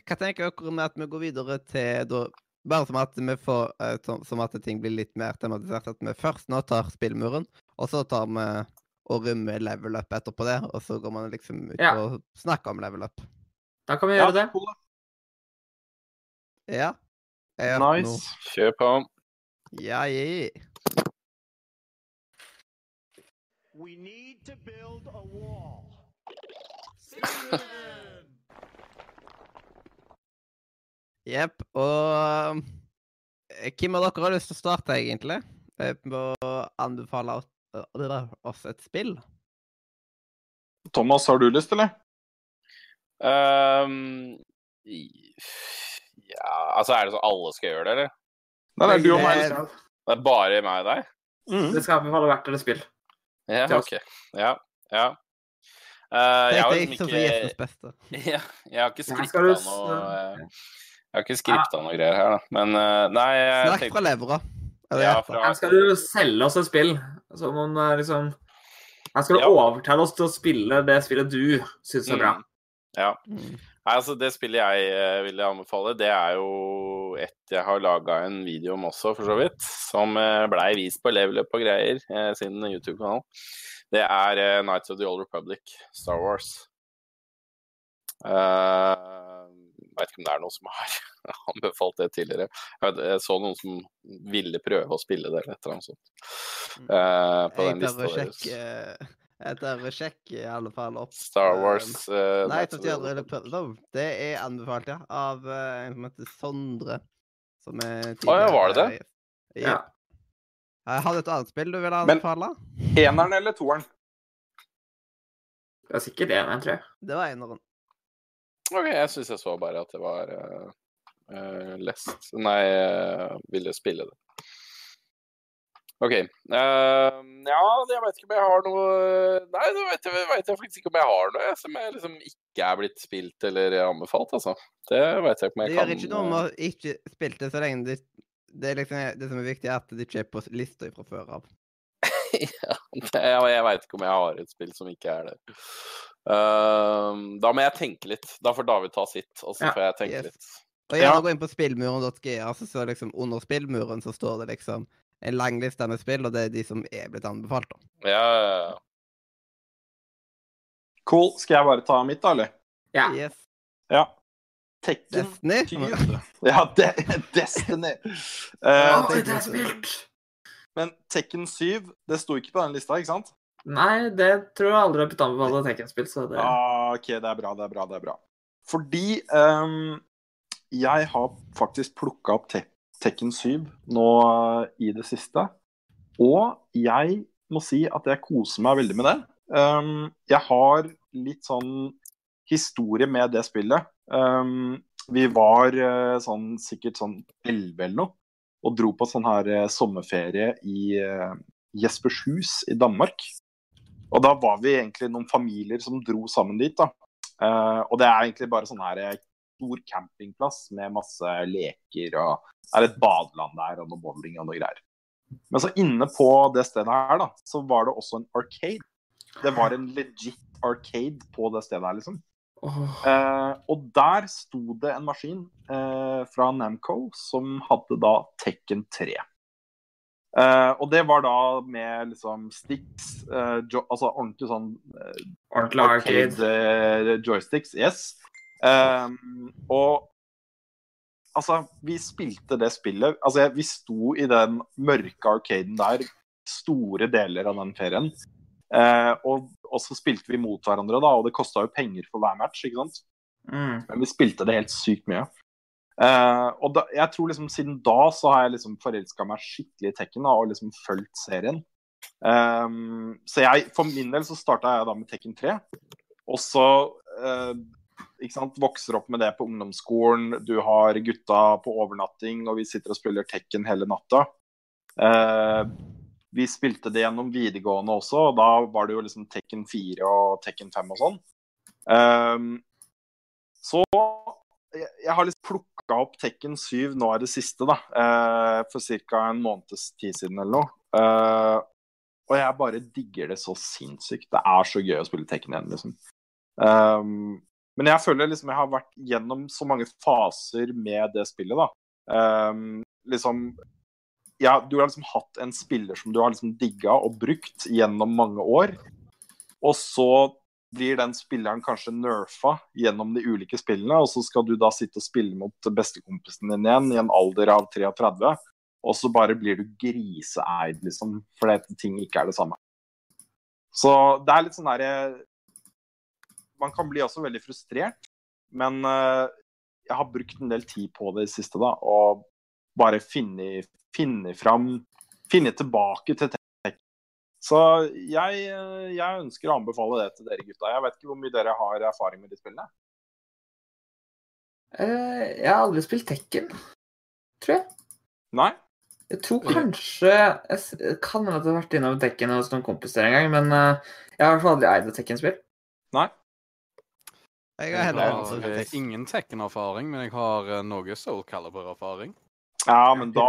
S1: hva tenker dere med at vi går videre til da Bare som at vi får eh, som, som at ting blir litt mer tematisert. At vi først nå tar spillmuren, og så tar vi og rømmer level up etterpå det. Og så går man liksom ut
S3: Ja.
S1: og snakker om level up.
S3: Da kan vi
S2: Ja,
S3: gjøre det.
S1: Ja. Jeg har
S2: Nice.
S5: Kjør på.
S1: Ja, ja.
S6: We need to build a wall.
S1: Jepp. Og eh, hvem av dere har lyst til å starte, egentlig? Med å anbefale oss, eh, oss et spill?
S2: Thomas, har du lyst, eller?
S5: Um, ja, altså er det så alle skal gjøre det, eller?
S2: Nei, det er du og meg.
S3: Det
S5: Det er bare meg og deg?
S2: Mm.
S3: skal anbefale hvert eller spill.
S5: Ja, OK. Ja. ja. Uh, jeg har liksom
S1: ikke
S5: ja, Jeg har ikke
S3: Her
S5: skripta
S3: skal du s-
S5: noe eh, Jeg har ikke skripta noe greier her, da. Men eh, nei, jeg
S1: Snakk fra levra.
S5: Ja, fra-
S3: Her skal du selge oss et spill. Som om det er liksom Her skal du
S5: Ja.
S3: overtale oss til å spille det spillet du syns er bra.
S5: Mm. Ja.
S1: Mm.
S5: Nei, altså Det spillet jeg eh, ville anbefale, det er jo et jeg har laga en video om også, for så vidt. Som uh, blei vist på Level Up og greier eh, sin YouTube-kanal. Det er eh, Nights of the Old Republic, Star Wars. Uh, Veit ikke om det er noen som har anbefalt det tidligere. Jeg, vet, jeg så noen som ville prøve å spille det, eller et eller annet sånt. Uh, på den
S1: Jeg tør
S5: lista
S1: å
S5: deres.
S1: Jeg tør å sjekke i alle fall opp
S5: Star
S1: eh,
S5: Wars uh,
S1: Nei, det er anbefalt, ja. Av uh, en som heter Sondre. Som er
S5: Å, ja, var det det?
S1: Ja.
S3: Ja.
S1: Jeg hadde et annet spill du ville
S2: Men-
S1: anbefale?
S2: Eneren eller toeren?
S3: Det er sikkert eneren, tror jeg.
S1: Det var eneren.
S5: Ok, jeg syns jeg så bare at det var uh, lest Nei, uh, ville spille det. OK. Uh, ja, jeg veit ikke om jeg har noe Nei, det veit jeg, vet jeg faktisk ikke om jeg har noe som jeg liksom ikke er blitt spilt eller anbefalt, altså. Det veit jeg ikke om jeg
S1: Det
S5: jeg
S1: gjør
S5: kan
S1: ikke noe om å ikke spille det så lenge det, det, er liksom, det som er viktig, er at det ikke er på lista fra før av.
S5: ja, det, jeg veit ikke om jeg har et spill som ikke er der. Uh, da må jeg tenke litt. Da får David ta sitt, og så
S3: Ja,
S5: får jeg tenke
S1: yes.
S5: litt.
S1: Og
S2: Ja.
S1: gjerne gå inn på spillmuren.ga, så står det liksom under spillmuren så står det liksom en lang liste med spill, og det er de som er blitt anbefalt, da.
S5: Ja, ja, ja.
S2: Cool. Skal jeg bare ta mitt, da, eller?
S3: Ja.
S1: Yes.
S2: Ja. Tekken
S1: Destiny.
S2: 7. Ja, de Destiny. Uh,
S3: Å, det er spilt!
S2: Men Tekken 7, det sto ikke på den lista, ikke sant?
S3: Nei, det tror jeg aldri har blitt anbefalt av Tekken-spill, så det
S2: Ah, OK, det er bra, det er bra, det er bra. Fordi um, jeg har faktisk plukka opp te Tekken 7 nå uh, i det siste. Og jeg må si at jeg koser meg veldig med det. Um, jeg har litt sånn historie med det spillet. Um, vi var uh, sånn, sikkert sånn 11 eller noe, og dro på sånn her uh, sommerferie i uh, Jespershus i Danmark. Og da var vi egentlig noen familier som dro sammen dit. da. Uh, og det er egentlig bare sånn her eh, stor campingplass med masse leker og Det er et badeland der og noe bowling og noe greier. Men så inne på det stedet her, da, så var det også en arcade. Det var en legit arcade på det stedet her, liksom.
S3: Oh.
S2: Eh, og der sto det en maskin eh, fra Namco som hadde da Tekken 3. Eh, og det var da med liksom sticks, uh, altså ordentlig sånn
S3: uh, arcade.
S2: joysticks. Yes. Um, og altså, vi spilte det spillet Altså, vi sto i den mørke arcaden der store deler av den ferien. Og, og så spilte vi mot hverandre, da, og det kosta jo penger for hver match. ikke sant?
S3: Mm.
S2: Men vi spilte det helt sykt mye. Eh, og da, jeg tror liksom siden da så har jeg liksom forelska meg skikkelig i Tekken da, og liksom fulgt serien. Um, så jeg, for min del så starta jeg da med Tekken 3. Og så uh, ikke sant, vokser opp med det på ungdomsskolen. Du har gutta på overnatting, og vi sitter og spiller Tekken hele natta. Uh, vi spilte det gjennom videregående også, og da var det jo liksom Tekken 4 og Tekken 5 og sånn. Um, så jeg, har liksom plukka opp Tekken 7 nå i det siste, da. eh, for ca. en måneds tid siden eller noe. Eh, og jeg bare digger det så sinnssykt. Det er så gøy å spille Tekken igjen, liksom. Um, men jeg føler liksom jeg har vært gjennom så mange faser med det spillet, da. Um, liksom ja, Du har liksom hatt en spiller som du har liksom digga og brukt gjennom mange år. Og så blir den spilleren kanskje nerfa gjennom de ulike spillene, og så skal du da sitte og spille mot bestekompisen din igjen i en alder av 33, og så bare blir du griseeid, liksom, fordi ting ikke er det samme. Så det er litt sånn derre Man kan bli også veldig frustrert, men eh, jeg har brukt en del tid på det i siste, da, og bare finne, finne fram Finne tilbake til. Så jeg, eh, jeg ønsker å anbefale det til dere gutta. Jeg vet ikke hvor mye dere har erfaring med de spillene.
S3: Uh, jeg har aldri spilt Tekken, tror jeg.
S2: Nei?
S3: Jeg tror kanskje Jeg kan hende at jeg har vært innom Tekken hos noen kompiser en gang, men uh, jeg har i hvert fall aldri eid et Tekken-spill.
S2: Nei?
S1: Jeg har
S7: Jeg
S1: heller
S7: har ingen Tekken-erfaring, men jeg har noe Soul Calibur-erfaring.
S2: Ja, men da,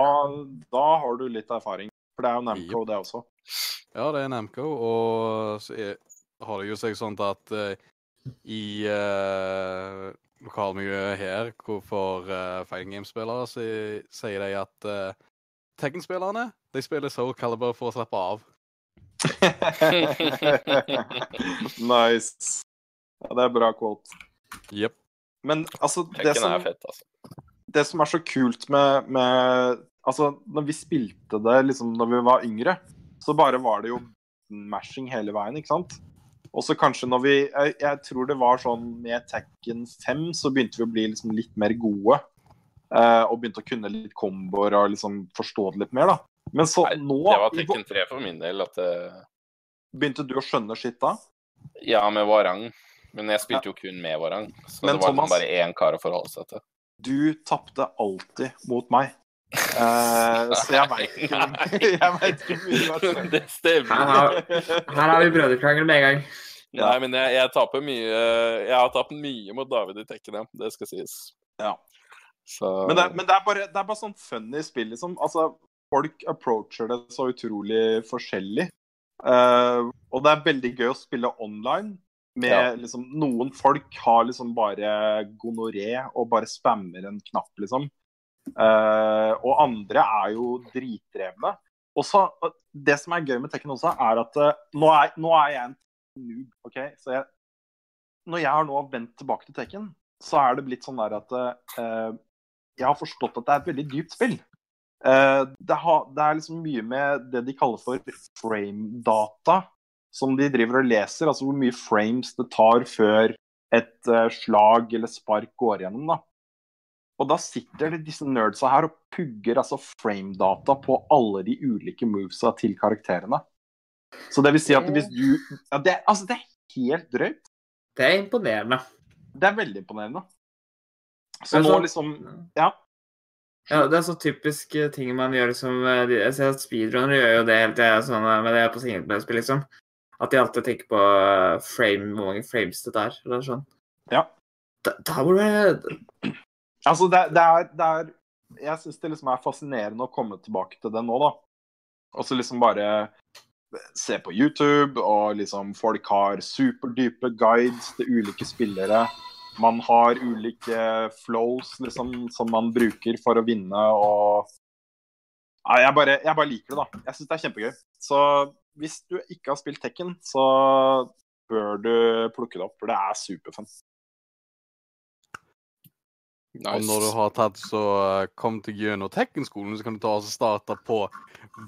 S2: da har du litt erfaring. For det er jo Namco, det også.
S7: Ja, det er Namco, og så er, har det jo seg sånn at uh, i uh, lokalmiljøet her, hvorfor uh, fighting game-spillere, så sier de at uh, Tekken-spillerne de spiller Soul Calibur for å slappe av.
S2: nice. Ja, det er bra quote.
S7: Jepp.
S2: Men altså, det som,
S5: fett, altså.
S2: det som er så kult med, med Altså, når vi spilte det liksom når vi var yngre, så bare var det jo mashing hele veien, ikke sant? Og så kanskje når vi jeg, jeg tror det var sånn med Tekken 5, så begynte vi å bli liksom litt mer gode. eh, og begynte å kunne litt komboer og liksom forstå det litt mer, da. Men så
S5: Nei,
S2: nå
S5: Det var Tekken 3 for min del. At det,
S2: begynte du å skjønne skitt da?
S5: ja, med Warang. Men jeg spilte jo kun med Warang. Så
S2: Men
S5: det var
S2: Thomas-
S5: liksom bare én kar å forholde seg til.
S2: Du tapte alltid mot meg. Eh, så jeg veit ikke, jeg vet ikke mye har
S5: det stemmer.
S3: Her har, her har vi brødrekrangel med en gang.
S5: Nei, men jeg, jeg taper mye Jeg har tapt mye mot David i Tekken. Det skal sies.
S2: Ja.
S5: Så
S2: Men, det, men det, er bare, det er bare sånn funny spill, liksom. Altså, folk approacher det så utrolig forskjellig. Uh, og det er veldig gøy å spille online. Med
S5: Ja.
S2: liksom Noen folk har liksom bare gonoré og bare spammer en knapp, liksom. Eh, og andre er jo dritdrevne. Og så, Det som er gøy med Tekken også, er at eh, nå, er, nå er jeg en noob. ok? Så jeg, når jeg har nå vendt tilbake til Tekken, så er det blitt sånn der at uh, jeg har forstått at det er et veldig dypt spill. Uh, det, ha, det er liksom mye med det de kaller for frame-data, som de driver og leser. Altså hvor mye frames det tar før et uh, slag eller spark går gjennom. da. Og da sitter det disse nerdsa her og pugger altså frame-data på alle de ulike movesa til karakterene. Så det vil si at hvis du ja, det, Altså, det er helt drøyt.
S3: Det er imponerende.
S2: Det er veldig imponerende. Så
S3: så
S2: nå liksom Ja.
S3: Ja, det er så typisk eh, ting man gjør liksom eh, Jeg ser at speedrunnere gjør jo det hele tida, sånn, med men det på singelplayerspill, liksom. At de alltid tenker på eh, frame, hvor mange frames det er, eller sånn.
S2: Ja.
S3: Da, da hvor det
S2: Altså, det, det, er, det er Jeg syns det liksom er fascinerende å komme tilbake til det nå, da. Og så liksom bare se på YouTube, og liksom folk har superdype guides til ulike spillere. Man har ulike flows liksom, som man bruker for å vinne, og ja, jeg, bare, jeg bare liker det, da. Jeg syns det er kjempegøy. Så hvis du ikke har spilt Tekken, så bør du plukke det opp, for det er superfun.
S7: Og når du har tatt så uh, kom til gjennom Tekken-skolen, så kan du ta og starte på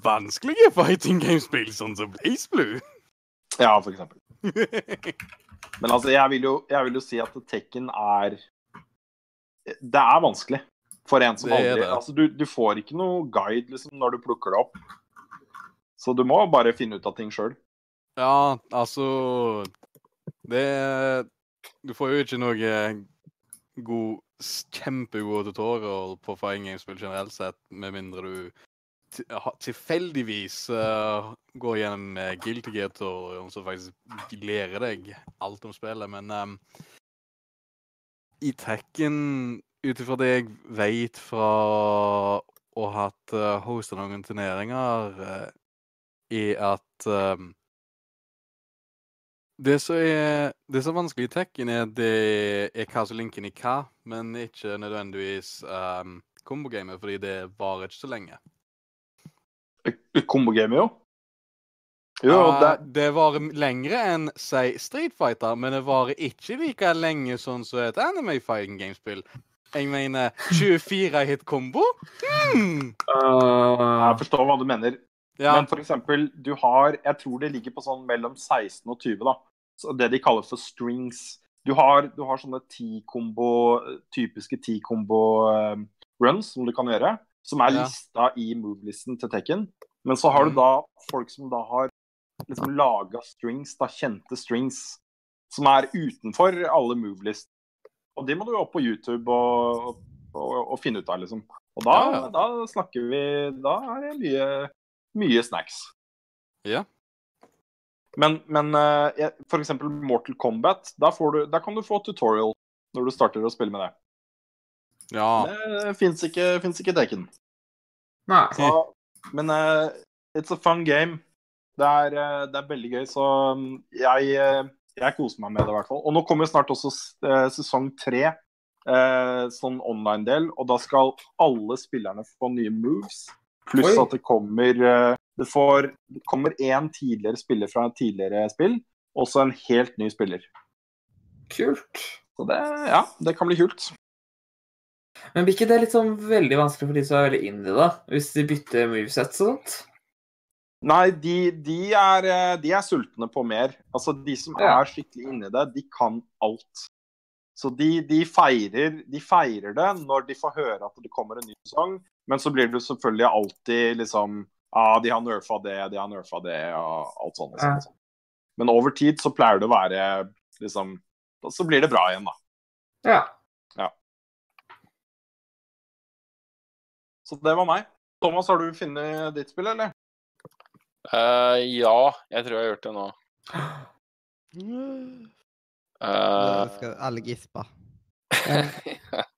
S7: vanskelige fighting game-spill, sånn som Blaze Blue.
S2: Ja, for eksempel. Men altså, jeg vil jo, jeg vil jo si at Tekken er Det er vanskelig for en som aldri. Altså, du, du får ikke noe guide liksom, når du plukker det opp. Så du må bare finne ut av ting sjøl.
S7: Ja, altså Det Du får jo ikke noe god s- Kjempegode tutorial på fighting games-spill generelt sett, med mindre du tilfeldigvis uh, går gjennom Guilty Gear-tutorialen som faktisk lærer deg alt om spillet, men um, i Tekken, ut ifra det jeg vet fra å ha hatt uh, hosta noen turneringer, uh, er at ehm, det som er, det som er vanskelig i Tekken, er det er hva som linker i hva, men ikke nødvendigvis um, kombogamet, fordi det varer ikke så lenge.
S2: Kombogamet, jo. Jo,
S7: Ja,
S2: det,
S7: det varer lengre enn, si, Street Fighter, men det varer ikke like lenge sånn som et anime fighting game-spill. Jeg mener 24 hit kombo? Hmm.
S2: jeg forstår hva du mener.
S7: Ja,
S2: Men eksempel, du har Jeg tror det ligger på sånn mellom 16 og 20, da. Så det de kaller for strings. Du har, du har sånne ti-kombo, typiske ti-kombo-runs som du kan gjøre. Som er
S7: Ja.
S2: lista i movelisten til Tekken. Men så har du
S7: Mhm.
S2: da folk som da har liksom laga strings, da kjente strings, som er utenfor alle movelist. Og de må du opp på YouTube og, og, og finne ut av, liksom. Og da,
S7: Ja, ja.
S2: da snakker vi Da er det mye, mye snacks.
S7: Ja.
S2: Men, men eh, for eksempel Mortal Kombat, da, får du, da kan du få tutorial når du starter å spille med det.
S7: ja.
S2: Det fins ikke, finnes ikke i Tekken.
S3: Nei.
S2: Så, men eh, it's a fun game. Det er, eh, det er veldig gøy, så mm, jeg, eh, jeg koser meg med det i hvert fall. Og nå kommer snart også eh, sesong tre, eh, sånn online-del, og da skal alle spillerne få nye moves. Pluss
S3: Oi.
S2: at det kommer eh, det, får, det kommer én tidligere spiller fra et tidligere spill, og så en helt ny spiller.
S3: Kult.
S2: Så det, ja, det kan bli kult.
S3: Men blir ikke det litt sånn veldig vanskelig for de som er veldig inni da? Hvis de bytter moveset og sånt?
S2: Nei, de, de, er, eh, de er sultne på mer. Altså, de som
S3: Ja.
S2: er skikkelig inni det, de kan alt. Så de, de, feirer, de feirer det når de får høre at det kommer en ny sesong, men så blir det selvfølgelig alltid liksom Ja, de har nerfa det, de har nerfa det, og alt sånt. Liksom, sånt. Men over tid så pleier det å være liksom Så blir det bra igjen, da.
S3: Ja.
S2: Så det var meg. Thomas, har du funnet ditt spill, eller?
S5: Uh, ja, jeg tror jeg har gjort det nå. Eh,
S1: skal alle gispe.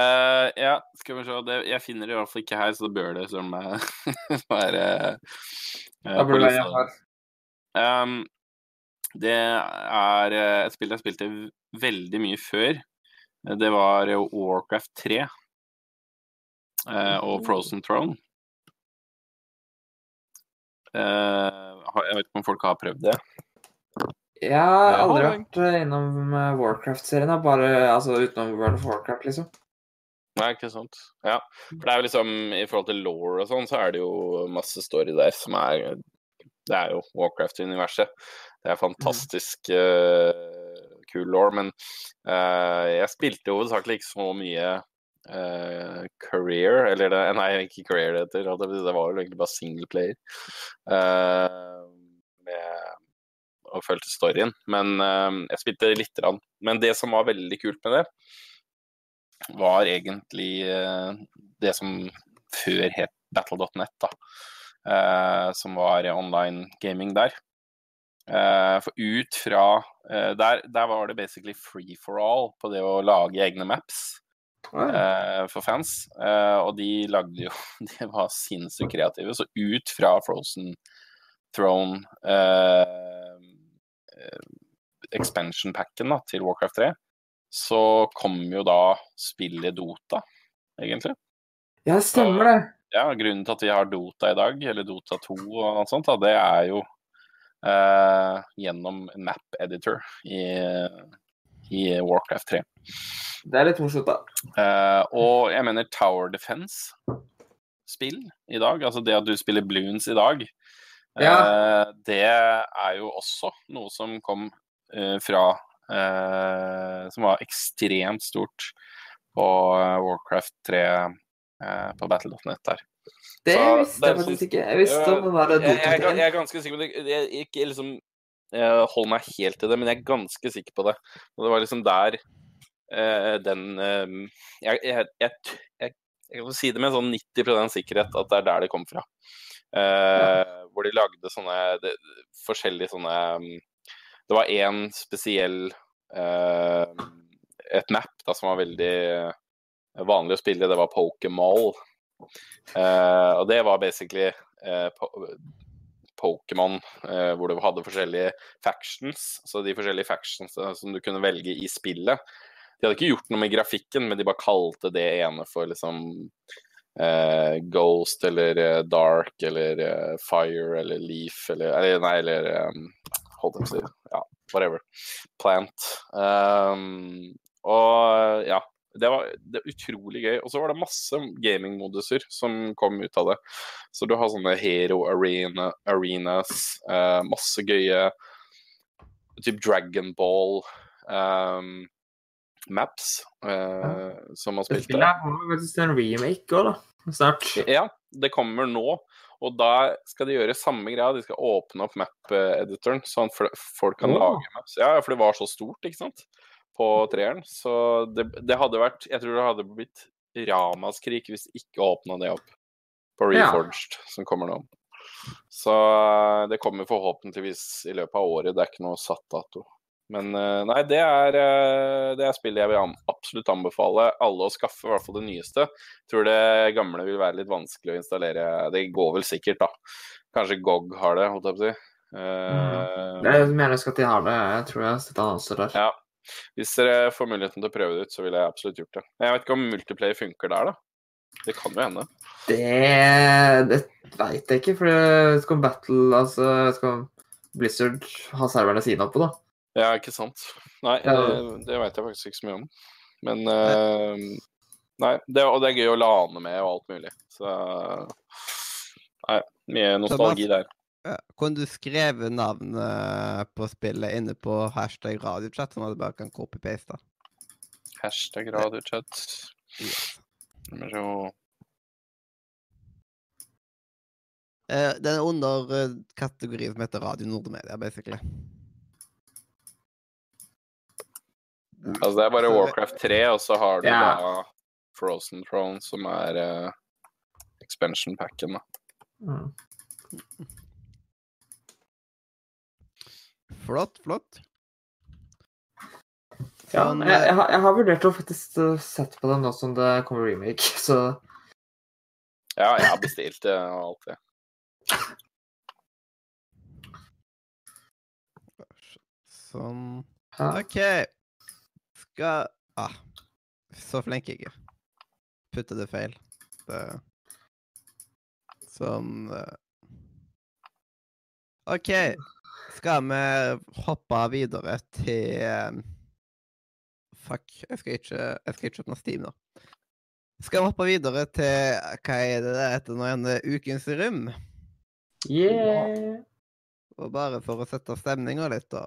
S5: eh, ja, skal vi se. Det, jeg finner det i hvert fall ikke her, så det bør det som eh, være uh,
S3: burde jeg
S5: lista. Um, det er eh, et spill jeg spilte veldig mye før. Det var eh, Warcraft 3 eh, og Frozen Throne. Eh, jeg vet ikke om folk har prøvd det.
S3: Jeg har aldri vært eh, innom eh, Warcraft-serien, bare altså, utenom World of Warcraft, liksom.
S5: Nei, ikke sant. Ja. For det er jo liksom, i forhold til law og sånn, så er det jo masse story der som er Det er jo Warcraft-universet. Det er fantastisk uh, kul law, men uh, jeg spilte hovedsakelig ikke så mye uh, career, eller det, nei, ikke career det heter. Det var jo egentlig bare single player. Eh, med og fulgte storyen. Men jeg spilte lite grann. Men det som var veldig kult med det, var egentlig eh, det som før het Battle.net. Eh, som var online gaming der. Eh, for ut fra der, der var det basically free for all på det å lage egne maps eh, for fans. Eh, og de lagde jo De var sinnssykt kreative. Så ut fra Frozen Throne eh, expansion-packen da, til Warcraft 3, så kom jo da spillet Dota, egentlig.
S3: Ja, stemmer det.
S5: Ja, Grunnen til at vi har Dota i dag, eller Dota 2 og noe sånt, da, det er jo eh, gjennom map editor i, i Warcraft 3.
S3: Det er litt morsomt, da.
S5: Eh, og jeg mener Tower Defense-spill i dag, altså det at du spiller Bloons i dag, eh, det er jo også noe som kom eh, fra Som var ekstremt stort på eh, Warcraft 3 eh, på Battle.net der.
S3: Det visste jeg faktisk ikke. Jeg visste om den der
S5: Jeg, jeg, jeg, er ganske sikker på det. Jeg, ikke liksom eh, holder meg helt til det, men jeg er ganske sikker på det. Og det var liksom der eh, den eh, jeg, jeg, kan si det med sånn 90% sikkerhet at det er der det kom fra. Eh, Hvor de lagde sånne de, forskjellige sånne mm, Det var én spesiell eh, Et map da, som var veldig vanlig å spille, det var Pokémon. Eh, og det var basically eh, po Pokémon, eh, hvor du hadde forskjellige factions. Så de forskjellige factions eh, som du kunne velge i spillet. De hadde ikke gjort noe med grafikken, men de bare kalte det ene for liksom Uh, Ghost eller uh, Dark eller uh, Fire eller Leaf eller, eller Nei, eller um, Holdt jeg på å si. Ja, whatever. Plant. Um, og ja, det var, det var utrolig gøy. Og så var det masse gamingmoduser som kom ut av det. Så du har sånne hero arena, arenas, uh, masse gøye typ Dragon Ball um, maps eh, som man
S3: Det
S5: spilte.
S3: spillet er faktisk en remake òg, da. Snart.
S5: Ja, det kommer nå. Og da skal de gjøre samme greia. De skal åpne opp map-editoren, sånn at folk kan lage maps. Ja, for det var så stort, ikke sant, på treeren. Så det, det hadde vært Jeg tror det hadde blitt ramaskrik hvis de ikke åpna det opp på
S3: Ja.
S5: Reforged, som kommer nå. Så eh, det kommer forhåpentligvis i løpet av året. Det er ikke noe satt dato. Men eh, nei, det er, eh, det er spillet jeg vil absolutt anbefale alle å skaffe, i hvert fall det nyeste. Jeg Tror det gamle vil være litt vanskelig å installere. Det går vel sikkert, da. Kanskje GOG har det, holdt jeg på å si. Eh,
S3: Jeg mener jeg skal har det, Jeg tror jeg har sett annonser der.
S5: ja. Hvis dere får muligheten til å prøve det ut, så ville jeg absolutt gjort det. Jeg vet ikke om multiplayer funker der, da. Det kan jo hende.
S3: Det, det veit jeg ikke, for det skal Battle Altså skal Blizzard ha serverne sine oppe, da.
S5: Ja, ikke sant. Nei,
S3: Ja.
S5: det, det veit jeg faktisk ikke så mye om. Men uh, Nei, det, og det er gøy å lane med og alt mulig. Så Nei, mye nostalgi der.
S1: Ja. Kunne du skrevet navnet på spillet inne på hashtag radiochat, sånn at du bare kan copy-paste?
S5: Hashtag radiochat.
S1: Yes. Eh, den er under eh, kategorien som heter Radio Nordmedia, basically.
S5: Altså, det er bare Warcraft 3, og så har du
S3: yeah.
S5: da Frozen Throne, som er uh, expansion packen, da.
S3: Mm.
S1: Flott, flott.
S3: Ja,
S1: Sånn,
S3: jeg,
S1: eh,
S3: jeg, har, jeg har vurdert å faktisk uh, sette på den nå som det kommer remake, så
S5: Ja, jeg har bestilt det og alt det.
S1: Sånn. OK. Skal ah, Så flink jeg er. Putte det feil. Det Sånn eh. OK. Skal vi hoppe videre til eh, Fuck, jeg skal ikke Jeg skal ikke åpne Steam nå. Skal vi hoppe videre til Hva er det det heter nå igjen? Ukens rom?
S3: Yeah!
S1: Og bare for å sette stemninga litt, da.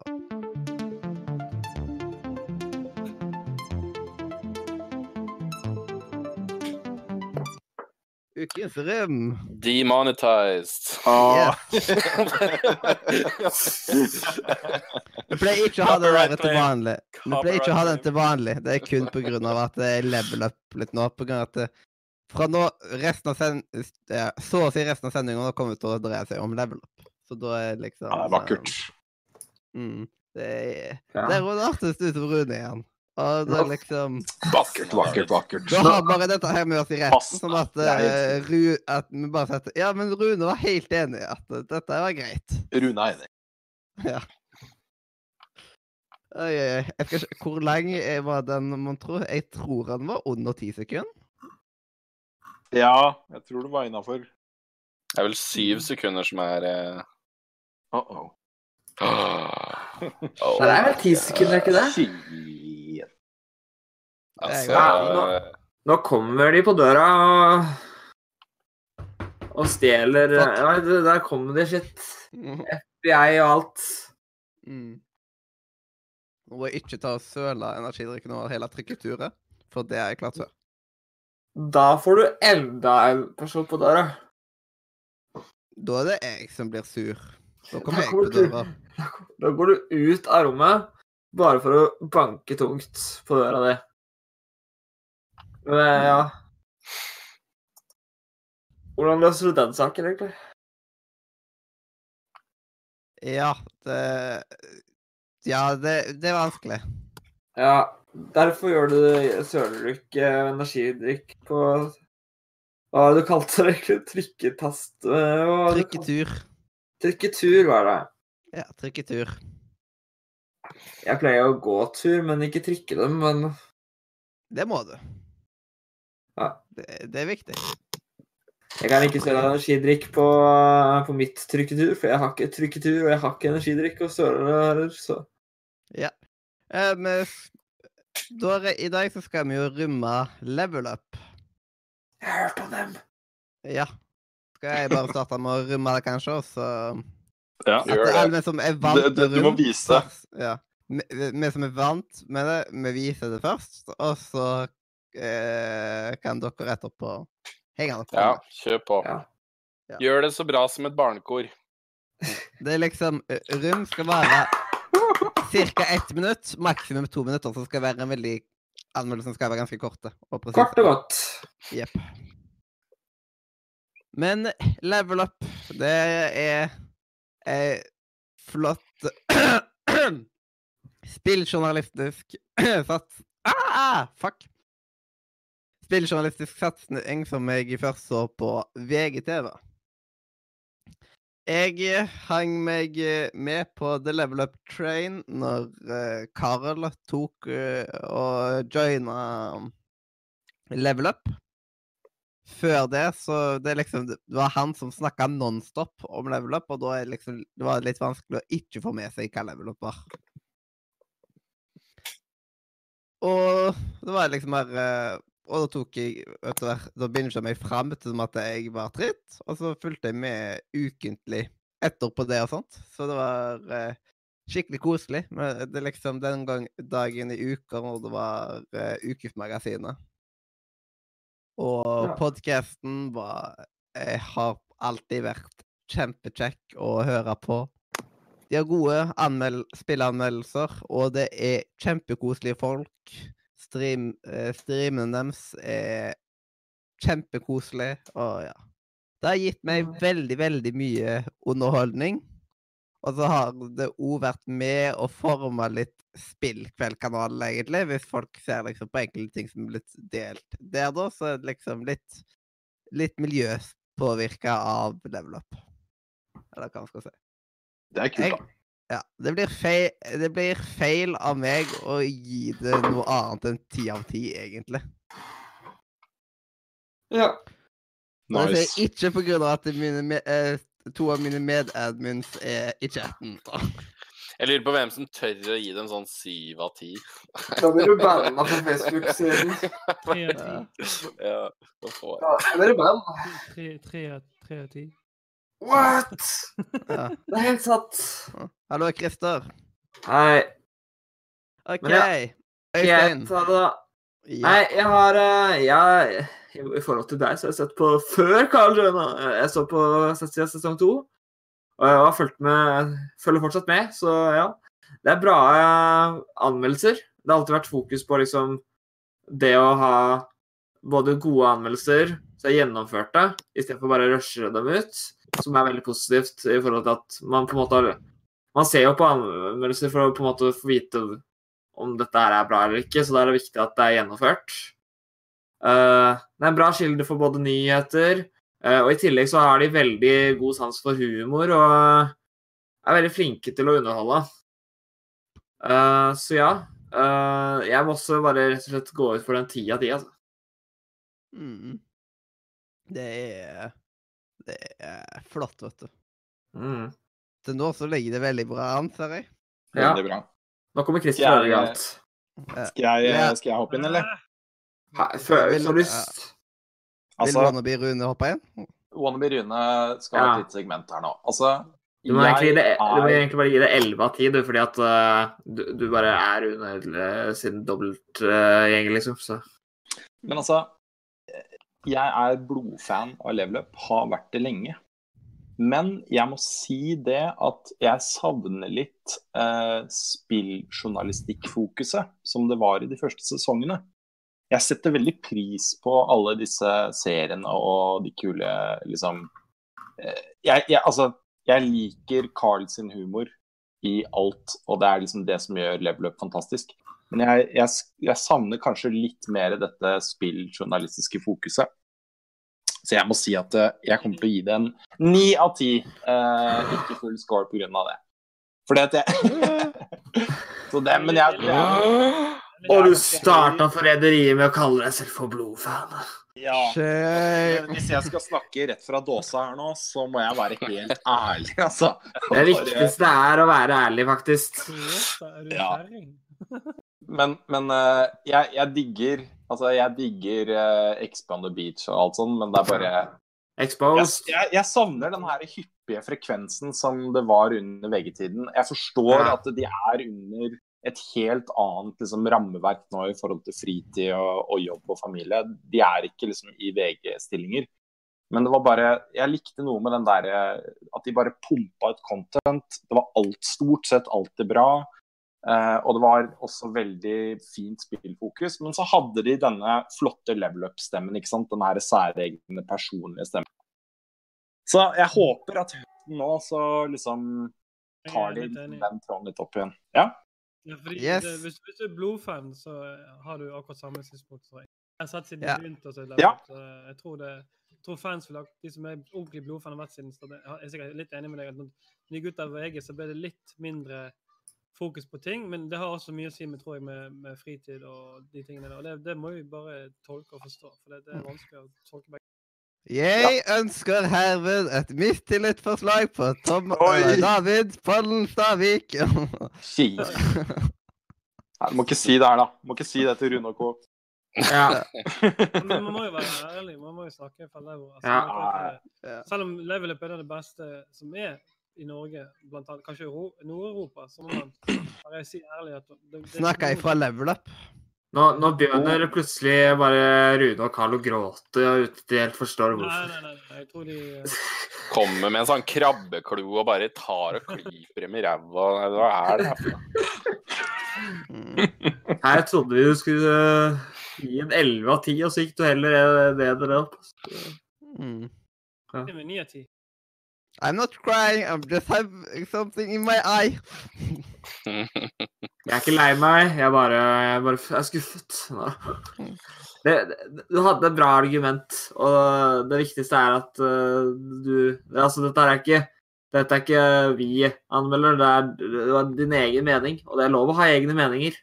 S1: Ukens rim.
S5: Demonetized.
S2: Ah,
S1: Vi pleier ikke å ha det der til vanlig. Vi pleier ikke å ha den til vanlig. Det er kun på grunn av at jeg level up litt nå. På grunn av at det, fra nå resten av send, ja, Så å si resten av sendinga kommer til å dreie seg om level up. Så da er liksom
S2: ja, det er vakkert.
S1: Mm, det er
S3: Ja.
S1: Det er Rune artigst utover Rune igjen. Og det er liksom
S2: Vakkert, vakkert, vakkert.
S1: Da har bare dette her med oss i retten, Sånn at, eh, Ru, at vi bare setter Ja, men Rune var helt enig i at uh, dette var greit.
S2: Rune er enig.
S1: Ja. Oi, oi, oi. Jeg skal ikke, hvor lang var den, mon tro? Jeg tror den var under ti sekunder.
S2: Ja, jeg tror det var innafor.
S5: Det er vel syv sekunder som er eh,
S2: Uh -oh.
S5: oh,
S3: Det er vel ti sekunder, er ikke det?
S5: Altså
S3: Ja, nå- Nå kommer de på døra og, og stjeler ja, Der kommer de, shit.
S1: Mm.
S3: FBI og alt.
S1: Mm. Nå må jeg ikke ta og søle energidrikken over hele trykketuret, for det er jeg klart før.
S3: Da får du enda en person på døra.
S1: Da er det jeg som blir sur. Da kommer jeg på døra.
S3: Da går du ut av rommet bare for å banke tungt på døra di. Men ja Hvordan løser du den saken, egentlig?
S1: Ja, det Ja, det, det er vanskelig.
S3: Ja, derfor gjør du søler du energidrikk på Hva var det du kalte det egentlig? Trykketast hva kalte-
S1: Trykketur.
S3: Trykketur var det.
S1: Ja, trykketur.
S3: Jeg pleier å gå tur, men ikke trykke dem, men
S1: Det må du. Det, er viktig.
S3: Jeg kan ikke søle energidrikk på, på mitt trykketur, for jeg har ikke trykketur, og jeg har ikke energidrikk å søle heller, så
S1: Ja. Um, s- da, I dag så skal vi jo rømme level up.
S3: Jeg har hørt om dem.
S1: Ja. Skal jeg bare starte med å rømme det, kanskje, og så
S2: Ja.
S1: At
S5: Gjør
S1: det alle vi som er vant
S2: Det- det- du må vise.
S1: først- Ja. Vi, vi som er vant med det, vi viser det først, og så eh, kan dere etterpå henge dere på.
S5: Ja, kjør på.
S3: Ja.
S1: Ja.
S5: Gjør det så bra som et barnekor.
S1: Det er liksom Rom Rum skal være ca. ett minutt, maksimum to minutter, så skal det være en veldig Anmeldelsen skal være ganske korte og presise.
S3: Kort og godt.
S1: Jepp. Men level up, det er ei flott Spilljournalistisk sats... Ah, fuck! Spilljournalistisk satsing som jeg først så på VGTV. Jeg eh, hang meg eh, med på The Level Up Train når eh, Karl tok eh, og joina Level Up. Før det, så det, liksom, det var han som snakka nonstop om level up, og da det liksom, det var litt vanskelig å ikke få med seg hva level up var. Og det var liksom eh, Og da tok jeg etter hvert, Da jeg meg fram til at jeg var tritt, og så fulgte jeg med ukentlig etterpå det og sånt. Så det var eh, skikkelig koselig. Men det er liksom den gang, dagen i uka når det var eh, Ukesmagasinet. Og
S3: Ja.
S1: podkasten var Jeg har alltid vært kjempekjekk å høre på. De har gode anmel spilleanmeldelser, og det er kjempekoselige folk. Stream, eh, streamen deres er kjempekoselig, og ja. Det har gitt meg veldig, veldig mye underholdning. Og så har det òg vært med å forme litt spillkveldkanalen, egentlig. Hvis folk ser liksom på enkelte ting som er blitt delt der, da, så er det liksom litt, litt miljøpåvirka av level up. Eller hva man skal si.
S2: Det er kult, da.
S1: Ja, det blir, feil, det blir feil av meg å gi det noe annet enn ti av ti, egentlig.
S3: Ja.
S1: Og det
S2: Nice.
S1: er ikke på grunn av at mine, eh, to av mine medadmins er i chatten.
S5: Jeg lurer på hvem som tør å gi dem sånn syv av ti.
S3: Da blir du banna på Facebook-siden.
S5: Ja,
S3: Ja, da blir du banna.
S6: Tre, tre, av- tre av ti.
S3: What?!
S1: Ja.
S3: Det er helt satt.
S1: Hallo, Christer.
S3: Hei.
S1: OK. Øystein.
S3: jeg det.
S1: Ja.
S3: Nei, jeg har eh, Jeg, i, forhold til deg, så har jeg sett på før Carl Jøna. Jeg så på siden sesong to. Og jeg har fulgt med, følger fortsatt med, så ja. Det er bra eh, anmeldelser. Det har alltid vært fokus på liksom det å ha både gode anmeldelser som jeg gjennomførte, istedenfor bare å rushe dem ut, som er veldig positivt i forhold til at man på en måte har Man ser jo på anmeldelser for å på en måte få vite om dette her er bra eller ikke, så da er det viktig at det er gjennomført. Uh, det er en bra kilde for både nyheter, uh, og i tillegg så har de veldig god sans for humor og er veldig flinke til å underholde. Uh, så ja. jeg må også bare rett og slett gå ut for den ti av altså.
S1: Mm. Det er Det er flott, vet du.
S3: Mm.
S1: Til nå så ligger det veldig bra an, ser jeg.
S3: Ja.
S2: Veldig bra.
S3: Nå kommer Christer
S2: Jeg-
S3: Ødegaard.
S2: Skal jeg,
S1: Ja.
S2: skal jeg hoppe inn, eller?
S3: Før, Har du lyst?
S1: Vil
S2: Altså,
S1: Wannabe Rune hoppe inn?
S2: Wannabe Rune skal ha
S3: Ja.
S2: et lite segment her nå. Altså,
S3: Du må, egentlig, det, du må egentlig bare gi det 11 av 10, du, fordi at uh, du, du bare er under uh, sin dobbeltgjeng, liksom. Så.
S2: Men altså, jeg er blodfan av leveløp, har vært det lenge. Men jeg må si det at jeg savner litt eh, spilljournalistikkfokuset som det var i de første sesongene. Jeg setter veldig pris på alle disse seriene og de kule liksom eh, jeg, jeg, Altså, jeg liker Carl sin humor i alt, og det er liksom det som gjør Level Up fantastisk. Men jeg, jeg, jeg savner kanskje litt mer dette spilljournalistiske fokuset. Så jeg må si at eh, jeg kommer til å gi det en ni av ti. Eh, ikke full score pga. det. Fordi at jeg Så det, men jeg, jeg
S3: Og du starta forræderiet med å kalle deg selv for blodfan.
S2: ja. Men Hvis jeg skal snakke rett fra dåsa her nå, så må jeg være helt ærlig, altså.
S3: Det viktigste er å være ærlig, faktisk.
S2: Ja. Men, men eh, jeg, jeg digger Altså, jeg digger Expo on the Beach og alt sånt, men det er bare jeg, jeg, jeg savner den her hyppige frekvensen som det var under VG-tiden. Jeg forstår
S3: Ja.
S2: at de er under et helt annet liksom, rammeverk nå i forhold til fritid og, og jobb og familie. De er ikke liksom i VG-stillinger. Men det var bare Jeg likte noe med den derre At de bare pumpa ut content. Det var alt stort sett alltid bra. Eh, og det var også veldig fint spillfokus. Men så hadde de denne flotte level up-stemmen. ikke sant? Den her særegne, personlige stemmen. Så jeg håper at nå så liksom tar de den tråden litt opp igjen. Ja.
S8: Ja, fordi
S1: Yes.
S8: det, hvis, hvis du er blodfan, så har du akkurat samme synspunkt som jeg. Jeg har sett siden
S1: yeah.
S8: de begynte å se Level Up, så jeg tror, det, jeg tror fans vil ha De som er ordentlig blodfan har vært siden start. Jeg er sikkert litt enig med deg. at Når de gutta av VG, så ble det litt mindre fokus på ting. Men det har også mye å si med, tror jeg, med, med fritid og de tingene der. Og det, det må vi bare tolke og forstå. For det, det er vanskelig å tolke begge.
S1: Jeg ønsker herved et mistillitsforslag på Tom
S2: Oi.
S1: David Pollen Stavik.
S2: Fy. Nei, du må ikke si det her, da. Du må ikke si det til Rune og Co.
S3: Ja.
S8: Men man må jo være ærlig. Man må jo snakke fra level. Altså,
S3: Ja.
S1: Ja.
S8: Selv om level up er det beste som er i Norge, blant annet kanskje i Nord-Europa, så må man bare si ærlig at det, det,
S1: Snakker jeg fra level up?
S3: Nå, nå begynner plutselig bare Rune og Carl å gråte uten at de helt forstår hvorfor.
S8: nei, nei. nei, Jeg tror de eh,
S5: Kommer med en sånn krabbeklo og bare tar og klyper dem i ræva. Hva er det her for noe?
S3: Her trodde vi du skulle eh, gi en 11 av 10, og så gikk du heller ned eller opp.
S1: Mm.
S8: det er med ni av ti.
S1: I'm not crying, I'm just having something in my eye.
S3: Jeg er ikke lei meg, jeg bare, jeg bare, jeg er skuffet. Det, det, du hadde et bra argument, og det viktigste er at eh, du Altså, dette er ikke dette er ikke vi anmelder, det er, det er din egen mening. Og det er lov å ha egne meninger.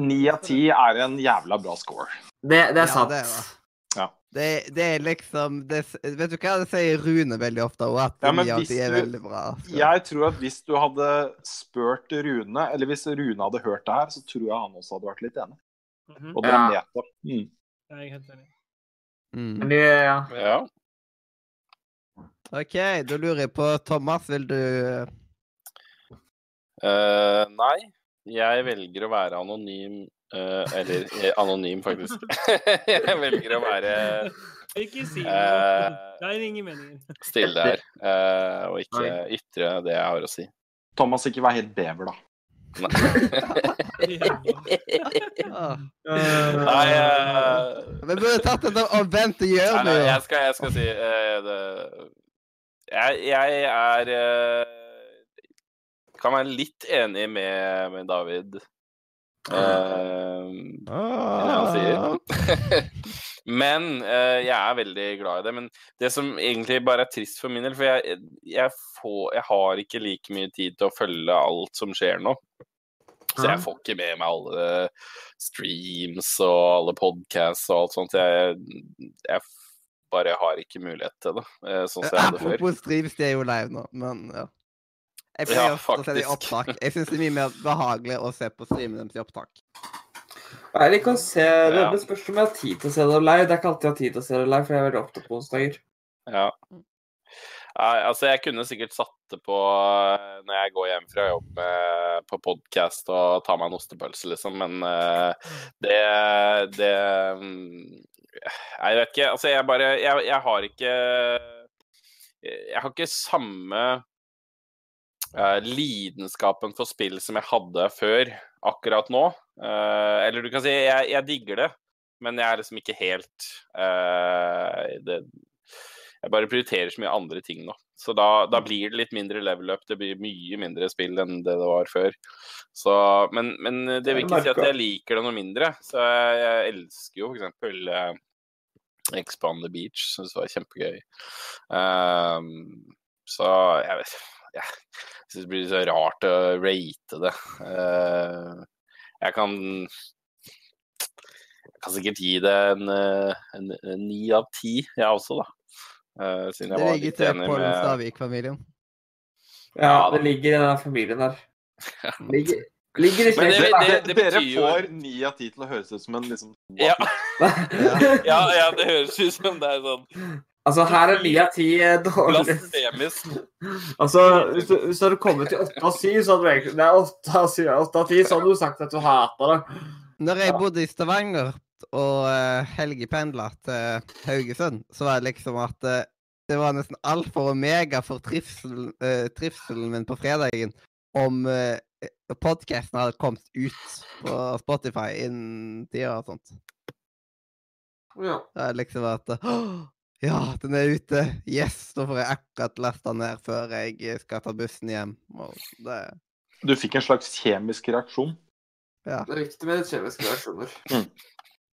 S2: Ni av ti er en jævla bra score.
S3: Det, det er
S1: Ja,
S3: sant.
S1: det er det. Det, er liksom det, Vet du hva, det sier Rune veldig ofte òg, at
S2: Ja, at
S1: ti er
S2: du-
S1: veldig bra. Så.
S2: Jeg tror at hvis du hadde spurt Rune, eller hvis Rune hadde hørt det her, så tror jeg han også hadde vært litt enig.
S8: Mhm.
S2: Og det
S3: Ja.
S2: jeg. Mm.
S8: Jeg er helt enig.
S1: Mm.
S3: Men det- ja.
S5: Ja.
S1: OK, da lurer jeg på Thomas, vil du
S5: uh, nei, jeg velger å være anonym. Eh, eller eh, anonym, faktisk. jeg velger å være
S8: Ikke si det.
S5: Eh.
S8: Det er ingen meninger.
S5: stille der uh, og ikke ytre det jeg har å si.
S2: Thomas, ikke vær helt bever, da.
S5: Nei. Nei
S1: Vi burde tatt en og vent og gjøre
S5: Nei, nei,
S1: det,
S5: jeg skal, jeg skal si uh, det Jeg, jeg er Kan være litt enig med, med David. Det han sier. Men uh, jeg er veldig glad i det. Men det som egentlig bare er trist for min del, for jeg, jeg, får, jeg har ikke like mye tid til å følge alt som skjer nå. Så jeg får ikke med meg alle streams og alle podcasts og alt sånt. Jeg, jeg bare har ikke mulighet til det, eh, sånn som jeg hadde før.
S1: Apropos streams, de er jo live nå, men ja. Jeg
S5: Ja,
S1: ofte å se det i opptak. Jeg syns det er mye mer behagelig å se på streamene deres i opptak.
S3: Jeg liker å se det.
S5: Ja.
S3: Det spørs om jeg har tid til å se det live. Det er ikke alltid jeg har tid til å se det live, for jeg er veldig opptatt på onsdager.
S5: Ja. Nei, altså, jeg kunne sikkert satt det på eh, når jeg går hjem fra jobb med, på podkast og tar meg en ostepølse, liksom, men eh, det Det Jeg vet ikke. Altså, jeg bare Jeg, jeg har ikke Jeg har ikke samme eh, lidenskapen for spill som jeg hadde før akkurat nå. Uh, eller du kan si jeg, jeg digger det, men jeg er liksom ikke helt eh, det, Jeg bare prioriterer så mye andre ting nå. Så da, da blir det litt mindre level up. Det blir mye mindre spill enn det det var før. Så, men, men det vil ikke si at jeg liker det noe mindre. Så jeg, jeg elsker jo f.eks. Uh, Expand the Beach. Syns det var kjempegøy. Ehm, så jeg vet jeg syns det blir så rart å rate det. Eh, jeg kan jeg kan sikkert gi det en eh, ni av ti, jeg også, da. Eh, siden
S1: Det
S5: jeg var
S1: ligger til Pål
S5: med
S1: Stavik-familien.
S3: Ja,
S5: Ja,
S3: det ligger i den familien der. Ligger, ligger i
S5: Men det-
S3: slekta.
S5: det- det
S2: Dere får ni av ti til å høres ut som en liksom
S5: Ja. ja, ja, det høres ut som det er sånn
S3: Altså, her er ni av ti eh, dårlig. Altså, hvis du, hvis du hadde kommet til åtte av syv, så hadde du egentlig åtte av ti, så hadde du sagt at du hater det.
S1: Når jeg bodde i Stavanger og uh, helgependla til Haugesund, så var det liksom at eh, det var nesten alfa og omega for trivsel, eh, trivselen min på fredagen om uh, podkasten hadde kommet ut på Spotify innen tida og sånt.
S3: Ja.
S1: Det er liksom at «Åh, Ja, den er ute! Yes! Da får jeg akkurat lasta ned før jeg skal ta bussen hjem. Og det
S2: Du fikk en slags kjemisk reaksjon.
S1: Ja.
S3: Det er viktig med kjemiske reaksjoner.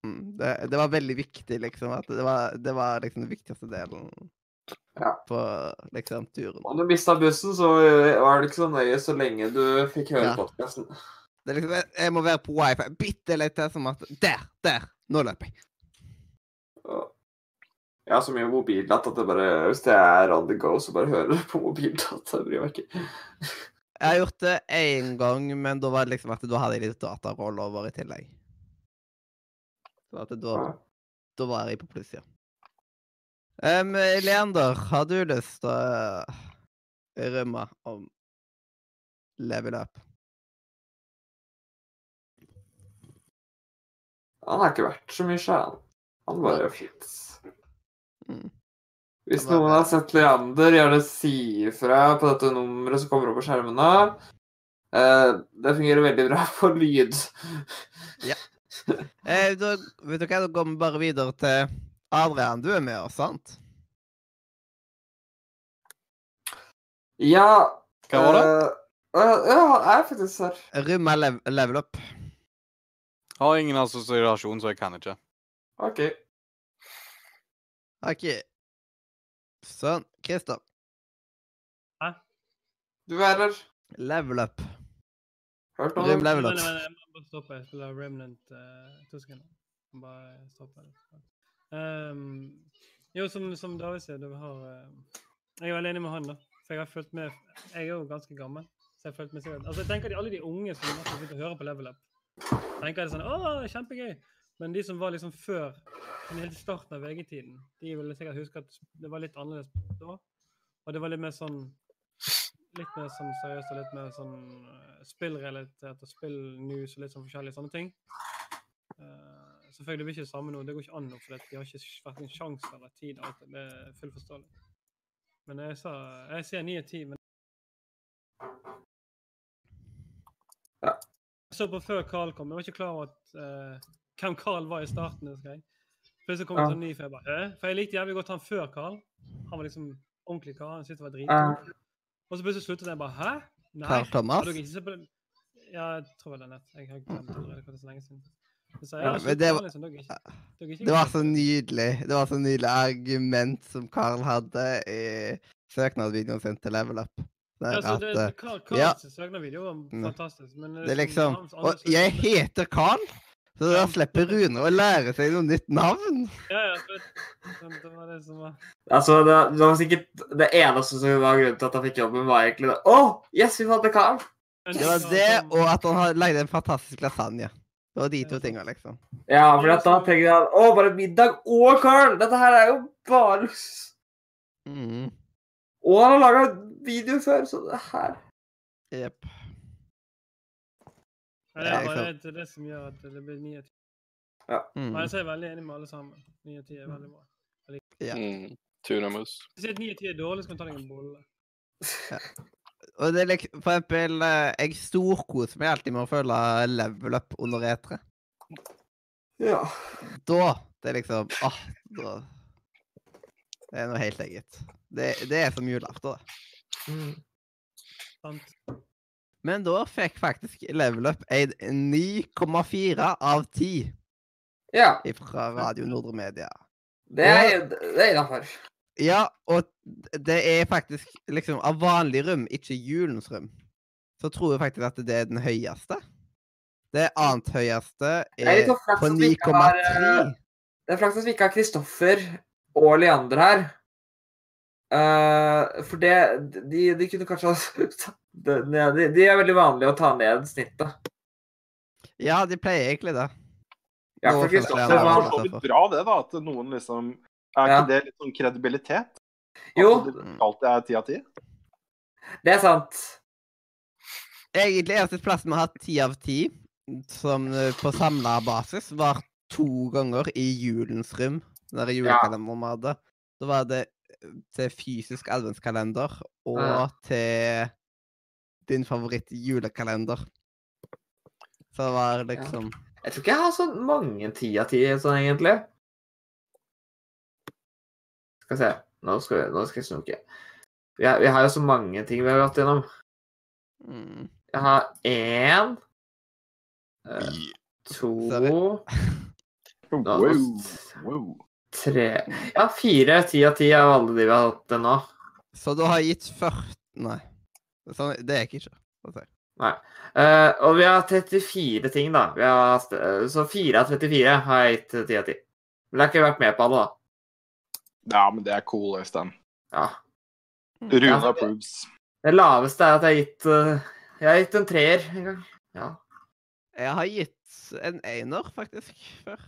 S1: Mm, det, det var veldig viktig, liksom. At det var, det var liksom den viktigste delen
S3: Ja.
S1: på liksom turen.
S3: Om du mista bussen, så var det ikke så nøye så lenge du fikk høre
S1: Ja.
S3: podkasten.
S1: Liksom, jeg, må være på wifi bitte litt til, som at Der! Der! Nå løper jeg.
S3: Jeg har så mye mobildata at det bare, hvis det er on the go, så bare hører du på mobildata. Jeg bryr meg ikke.
S1: Jeg har gjort det én gang, men da var det liksom at da hadde jeg litt dataroll over i tillegg. Så at da, da var jeg på plussida. Um, Leander, har du lyst til å rømme om level up?
S3: Han har ikke vært så mye, han. Han bare fins.
S1: Mm.
S3: Hvis noen har sett Leander, gjerne si ifra på dette nummeret som kommer opp på skjermene. Eh, det fungerer veldig bra på lyd.
S1: Eh, da, vet du hva, da går vi bare videre til Adrian. Du er med oss, sant?
S3: Ja
S7: Hva var det?
S3: eh, ja, jeg er faktisk her.
S1: Lev level up.
S7: Har ingen assosiasjon, så jeg kan ikke.
S3: OK.
S1: OK. Sånn. Christer.
S3: Du er her.
S1: Level up.
S3: Hørt om Rim
S1: level up.
S8: men, jeg må bare stoppe. Jeg spiller Remnant uh, to sekunder. Bare stopp. Um, jo, som, som David sier, du har uh, Jeg er veldig enig med han, da. For jeg har fulgt med Jeg er jo ganske gammel. Så jeg har følt med sikkert. Altså, jeg tenker at alle de unge som har begynt å høre på Level Up, tenker det sånn Å, kjempegøy. Men de som var liksom før, helt i starten av VG-tiden, de vil sikkert huske at det var litt annerledes da. Og det var litt mer sånn Litt mer sånn seriøst og litt mer sånn eh, spillrelatert og spillnews og litt sånn forskjellige sånne ting. Uh, Selvfølgelig blir det ikke det samme nå. Det går ikke an nå, for de har ikke hverken sjanse eller tid. Alt. det. Er fullt forståelig. Men jeg sa Jeg sier ni og ti. Men Jeg så på før Carl kom. Jeg var ikke klar over at, eh, hvem Carl var i starten. husker jeg. Plutselig kom det
S3: Ja.
S8: en ny, for jeg bare Hæ? For jeg likte jævlig godt han før Carl. Han var liksom ordentlig kar. Han syntes det var
S3: Ja.
S8: dritkult. Og så plutselig sluttet jeg bare Hæ? Nei.
S1: Carl Thomas?
S8: Har dere ikke sett på den? Ja, jeg tror det er nett. Jeg har glemt det allerede, for det så lenge siden. Så
S3: Ja,
S8: sluttet
S1: det var-
S8: liksom, dere ikke- dere ikke
S1: Det var så nydelig. Det var så nydelig argument som Carl hadde i søknadsvideoen sin til Level Up. Det
S8: Ja, så
S1: at,
S8: det,
S1: eh,
S8: Carl,
S1: ja.
S8: Søknadsvideo var
S1: Mm.
S8: fantastisk. Men
S1: det er liksom Og jeg heter Carl, så da slipper Rune å lære seg noe nytt navn.
S8: Ja, ja, det, det, var det som var
S3: Altså, det, det var sikkert det eneste som var grunnen til at han fikk jobben, var egentlig det. Å, yes, vi fant en kar!
S1: Det var det, og at han lagde en fantastisk lasagne. Det var de to tinga, liksom.
S3: Ja, for da tenker han å, bare middag og Carl! Dette her er jo bare
S1: Mm.
S3: Og han har laga video før, så det her
S1: Jepp.
S8: Ja, det er bare det, det som gjør at det blir ni av Ja.
S1: Mm.
S8: Men jeg er veldig enig med alle sammen. Ni av ti er veldig bra.
S1: Ja.
S5: Mm. Tunamus.
S8: Hvis jeg sier at ni av ti er dårlig, så kan du ta deg en bolle.
S1: Og det er liksom, for eksempel eh, Jeg storkoser meg alltid med å følge level up under E3.
S3: Ja.
S1: Da Det er liksom Åh, da Det er noe helt eget. Det, det er som julaften, det.
S3: Mm.
S8: Sant?
S1: Men da fikk faktisk level up en 9,4 av 10
S3: ja.
S1: fra Radio Nordre Media.
S3: Det er, det er innafor.
S1: Ja, og det er faktisk liksom av vanlig rom, ikke julens rom. Så tror jeg faktisk at det er den høyeste. Det annet høyeste
S3: er
S1: er på
S3: ikke har,
S1: 9,3.
S3: eh, Det er flaks at vi ikke har Kristoffer og Leander her. Uh, for det de, de kunne kanskje ha de, de er veldig vanlige å ta ned snittet.
S1: Ja, de pleier egentlig det.
S3: Ja, for Kristoffer
S2: er
S3: var
S2: for så vidt bra, det, da. At noen liksom Er
S3: Ja.
S2: ikke det litt sånn kredibilitet? At
S3: Jo,
S2: det alltid er ti av ti?
S3: det er sant.
S1: Egentlig eneste plassen vi har hatt ti av ti, som eh, på samla basis, var to ganger i julens rom. Den der julekalenderen vi hadde. Da var det eh, til fysisk adventskalender og
S3: Ja.
S1: til din favoritt julekalender. Så det var liksom
S3: Jeg tror ikke jeg har så mange ti av ti sånn, egentlig. Skal vi se. Nå skal, vi, nå skal jeg snoke. Vi, har- vi har jo så mange ting vi har gått gjennom.
S1: mm.
S3: Jeg har én eh, To
S2: wow.
S3: Tre Ja, fire ti av ti av alle de vi har hatt til nå.
S1: Så du har gitt 40 Nei. Sånn, det er ikke ikke. å si.
S3: Eh, og vi har 34 ting, da. Vi har, eh, så 4 av 34 har jeg gitt 10 av 10. Men jeg har ikke vært med på alle, da.
S2: Ja, men det er cool, Øystein.
S3: Ja.
S2: Rune
S3: Ja.
S2: approves.
S3: Det laveste er at jeg har gitt uh, Jeg har gitt en treer en gang. Ja.
S1: Jeg har gitt en einer, faktisk, før.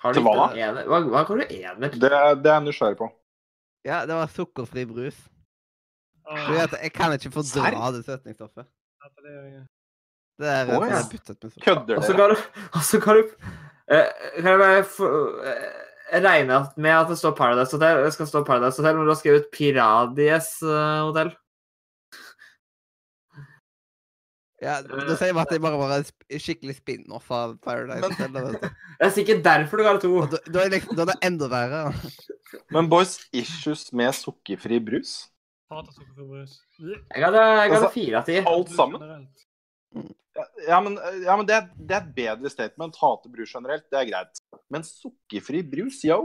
S3: Har du
S2: Til hva
S3: ener? Hva, hva kan du ener?
S2: Det, det er jeg nysgjerrig på.
S1: Ja, det var sukkerfri brus. Fordi at jeg kan ikke fordra det søtningsstoffet.
S8: ja, det er
S1: er oh,
S2: ja.
S1: byttet med sukker.
S2: Kødder
S3: kan du, Altså, kan du eh, Kan jeg bare eh, regne med at det står Paradise Hotel? Det skal stå Paradise Hotel, men du har skrevet Piradies eh,
S1: Ja, Da sier vi at det bare var en skikkelig spin-off av Paradise
S2: Men-
S1: eller, vet du.
S3: Det er sikkert derfor du det to.
S1: Og da, da, er det liksom, da er det enda verre.
S2: Men boys, issues med sukkerfri brus?
S8: Hater sukkerfri brus.
S3: Jeg det, jeg hadde
S2: Altså,
S3: fire av ti.
S2: Alt sammen? Ja, Ja, men, ja, men det, er, det er et bedre statement. Hate brus generelt, det er greit. Men sukkerfri brus, yo?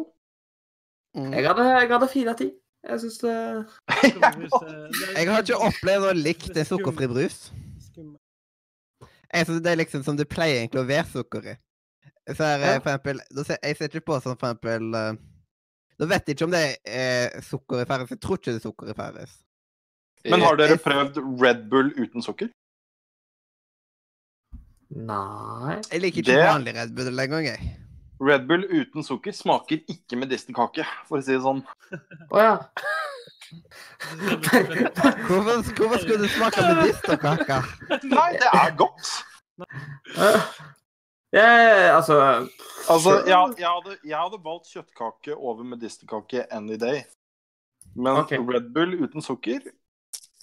S1: Mm.
S3: Jeg det, jeg hadde fire av ti. Jeg syns det
S8: eh,
S1: Jeg har ikke opplevd noe likt
S8: det
S1: en sukkerfri brus. Jeg synes det er liksom som det pleier egentlig å være sukker i. Så er, eh,
S3: Ja.
S1: for eksempel, ser, jeg ser ikke på sånn for eksempel eh, Da vet jeg ikke om det er eh, sukker i Farris. Jeg tror ikke det er sukker i Farris.
S2: Men har dere prøvd Red Bull uten sukker?
S3: Nei
S1: Jeg liker ikke
S2: Det-
S1: vanlig Red Bull engang, jeg.
S2: Red Bull uten sukker smaker ikke medisterkake, for å si det sånn.
S3: Å ja.
S1: Hvorfor, hvorfor skulle du smake medisterkake?
S2: Nei, det er godt.
S3: Eh, jeg, altså
S2: Altså, jeg, jeg, hadde, jeg hadde valgt kjøttkake over medisterkake any day. Men
S3: okay.
S2: Red Bull uten sukker,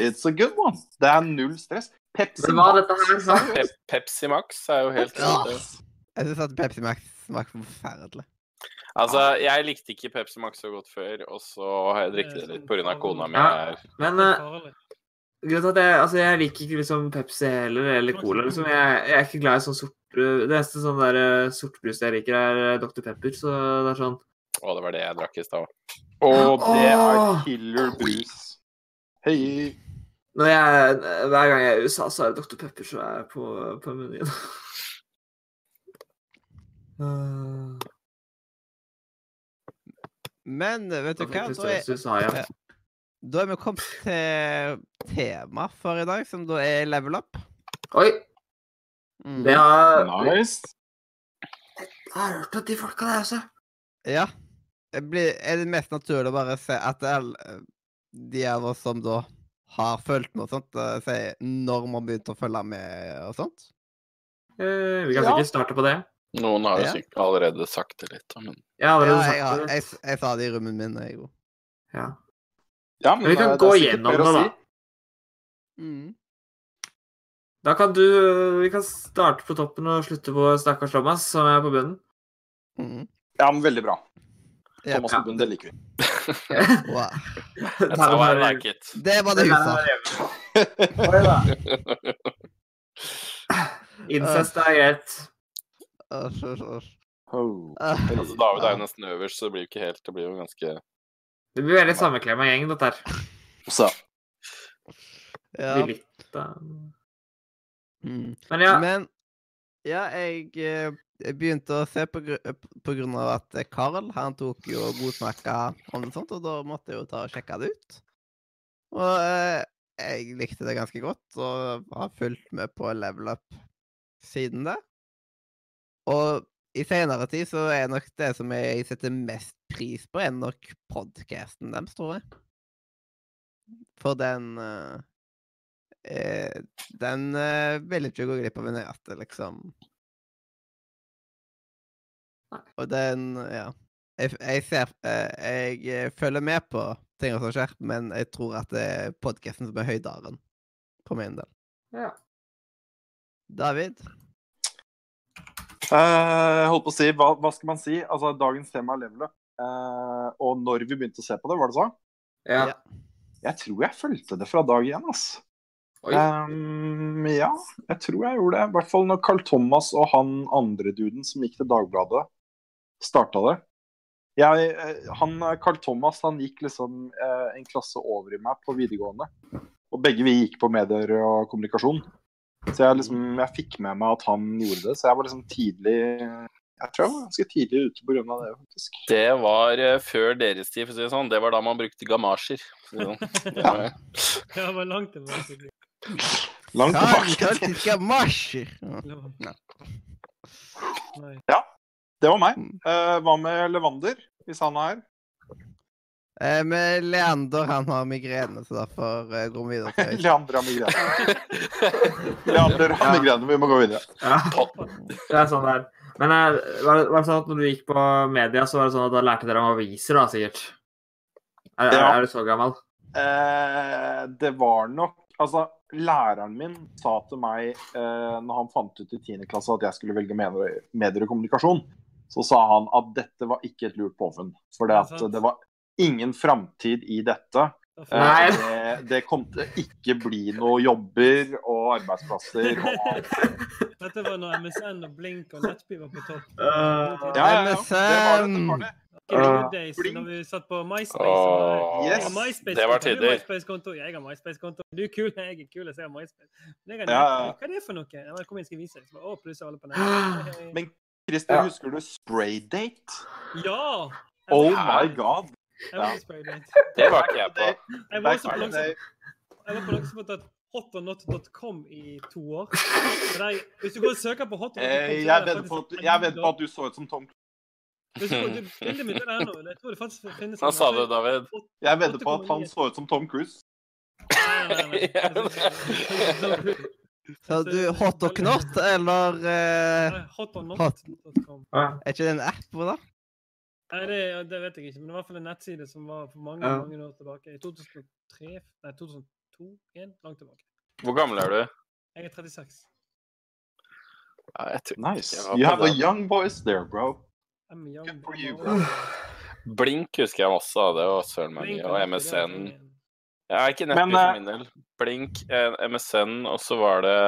S2: it's a good one. Det er null stress. Pepsi
S3: hva
S2: Max,
S3: dette her?
S2: seriøst?
S5: Pepsi Max er jo helt
S1: Ja.
S5: eh,
S1: Jeg syns at Pepsi Max smaker forferdelig.
S5: Altså, jeg likte ikke Pepsi Max så godt før, og så har jeg drukket det litt pga. kona mi.
S3: Ja. Men
S8: farlig.
S3: grunnen til at jeg, altså, jeg liker ikke liksom Pepsi heller, eller Cola. Liksom. Jeg, jeg er ikke glad i sånn sort Det eneste sånn der eh, sortbrus jeg liker, er eh, Dr. Pepper, så det er sånn
S5: Å, det var det jeg drakk i stad.
S2: Og det er killer brus. Hei.
S3: Når jeg, Hver gang jeg er i USA, så er det Dr. Pepper som er på, på menyen. Uh,
S1: Men vet du hva? Da er, da er vi kommet til tema for i dag, som da er level up.
S3: Oi!
S1: Mm.
S3: Det har
S2: Nice.
S3: Jeg har hørt at de folka der altså.
S1: Ja. Det blir, er det mest naturlig å bare se at de av oss som da har fulgt med og sånt, eh, sier når man begynte å følge med og sånt?
S3: Eh, vi kan
S2: Ja.
S3: sikkert starte på det.
S5: Noen har jo
S1: Ja.
S5: sikkert allerede sagt det litt. Men
S1: Ja,
S3: allerede
S1: jeg,
S3: det.
S1: jeg, jeg sa det i rommet min, jeg òg.
S3: Ja.
S2: Ja,
S3: Men vi kan
S2: det
S3: gå
S2: er
S3: gjennom det, da.
S2: si.
S1: Mm.
S3: Da kan du Vi kan starte på toppen og slutte på stakkars Thomas, som er på bunnen.
S1: Mm.
S2: Ja, men veldig bra.
S1: Ja.
S2: på bunnen, det liker vi.
S1: Wow.
S5: that's how I like it.
S1: Det var det hun sa.
S3: Incest er greit.
S1: Æsj, æsj, æsj.
S5: Altså, David er jo nesten øverst, så det blir jo ikke helt Det blir jo ganske
S3: Det blir veldig sammeklemma gjeng, dette her.
S2: Så.
S1: Ja.
S3: Det blir litt, da.
S1: Mm.
S3: Men ja,
S1: Men ja, jeg, eh, jeg begynte å se på, på grunn av at Carl Karl han tok jo og godsnakka om det sånt, og da måtte jeg jo ta og sjekke det ut. Og eh, jeg likte det ganske godt, og har fulgt med på level up siden det. Og i senere tid så er nok det som jeg setter mest pris på, er nok podcasten deres, tror jeg. For den uh, Den uh, vil ikke gå glipp av en hjerte, liksom. Og den Ja. Jeg, jeg ser uh, Jeg følger med på ting som skjer, men jeg tror at det er podkasten som er høydaren, for min del.
S3: ja.
S1: David?
S2: Eh, holdt på å si, hva, hva skal man si? Altså, dagens tema er level up. Uh, og når vi begynte å se på det, var det så?
S3: ja.
S2: Jeg tror jeg fulgte det fra dag én, ass. Ehm, ja, jeg tror jeg gjorde det. I hvert fall når Carl Thomas og han andre duden som gikk til Dagbladet, starta det. Jeg, eh, han, Carl Thomas han gikk liksom eh, en klasse over i meg på videregående. Og begge vi gikk på medier og kommunikasjon. Så jeg, liksom, jeg fikk med meg at han gjorde det. Så jeg var liksom tidlig Jeg tror jeg var ganske tidlig ute pga. det, faktisk.
S5: Det var eh, før deres tid, for å si det sånn. Det var da man brukte gamasjer. det sånn. Det var,
S8: Ja, det var langt tilbake.
S2: Langt tilbake.
S1: Marscher! Ja.
S2: Det var meg. Eh, hva med Levander, hvis han er her?
S1: Eh, men Leander han har migrene, så derfor eh, går vi videre. til
S2: Leander har migrene. Leander har migrene, vi må gå videre.
S3: ja. Det er sånn det er. Men eh, var det, var det sånn at når du gikk på media, så var det sånn at da lærte dere om aviser, da, sikkert? Er, er,
S2: Ja.
S3: er du så gammel?
S2: Eh, det var nok Altså, læreren min sa til meg eh, når han fant ut i 10. klasse at jeg skulle velge medier, medier og kommunikasjon, så sa han at dette var ikke et lurt påfunn. For det, at det var ingen framtid i dette. Eh, det, det kom til å ikke bli noe jobber og arbeidsplasser. Og,
S8: Dette var når MSN og Blink og Nettby var på topp.
S3: Uh,
S2: ja, ja, ja, det var det. det, var det.
S3: Uh,
S8: days, når vi satt på MySpace.
S2: Yes.
S8: MySpace
S5: det var
S8: konto, du har
S5: tider.
S8: MySpace-konto, Jeg har MySpace-konto. Du er kul, jeg er kul, jeg ser MySpace. Men jeg har
S2: Ja, ja.
S8: Hva er det for noe? Jeg Kom inn, skal vise deg. Å, pluss alle på nett.
S2: Men Christer,
S3: Ja.
S2: husker du Spraydate?
S8: Ja!
S2: Oh my god.
S8: Jeg var på Spraydate.
S5: det var ikke jeg på.
S8: Jeg var på noe jeg var på noe som het hotornot.com i to år. Og Hvis du går og søker på hotornot.com
S2: Eh, jeg vedder på, at- jeg vedder på at du så ut som Tom
S8: du- Bildet mitt er nå. Jeg tror det faktisk finnes
S5: Hva sa du, David?
S2: Jeg vedder på at han så ut som Tom Cruise.
S8: Nei, nei, nei.
S1: Så du hot og Knott, eller
S8: uh, Hot or
S1: Hot. Er ikke det en app, da?
S8: Nei, det, det vet jeg ikke, men det var i hvert fall en nettside som var for mange
S3: Ja.
S8: mange år tilbake. I 2003 Nei, 2002 igjen, langt tilbake.
S5: Hvor gammel er du?
S8: Jeg er 36.
S5: Ja, jeg tror
S2: Nice.
S5: Jeg
S2: You have a young voice there, bro.
S8: I'm young,
S2: Good for you,
S8: bro.
S5: Blink husker jeg masse av. Det var søren meg mye. Og MSN. Ja, ikke
S2: nettopp
S5: for
S2: eh,
S5: min del. Blink, eh, MSN, og så var det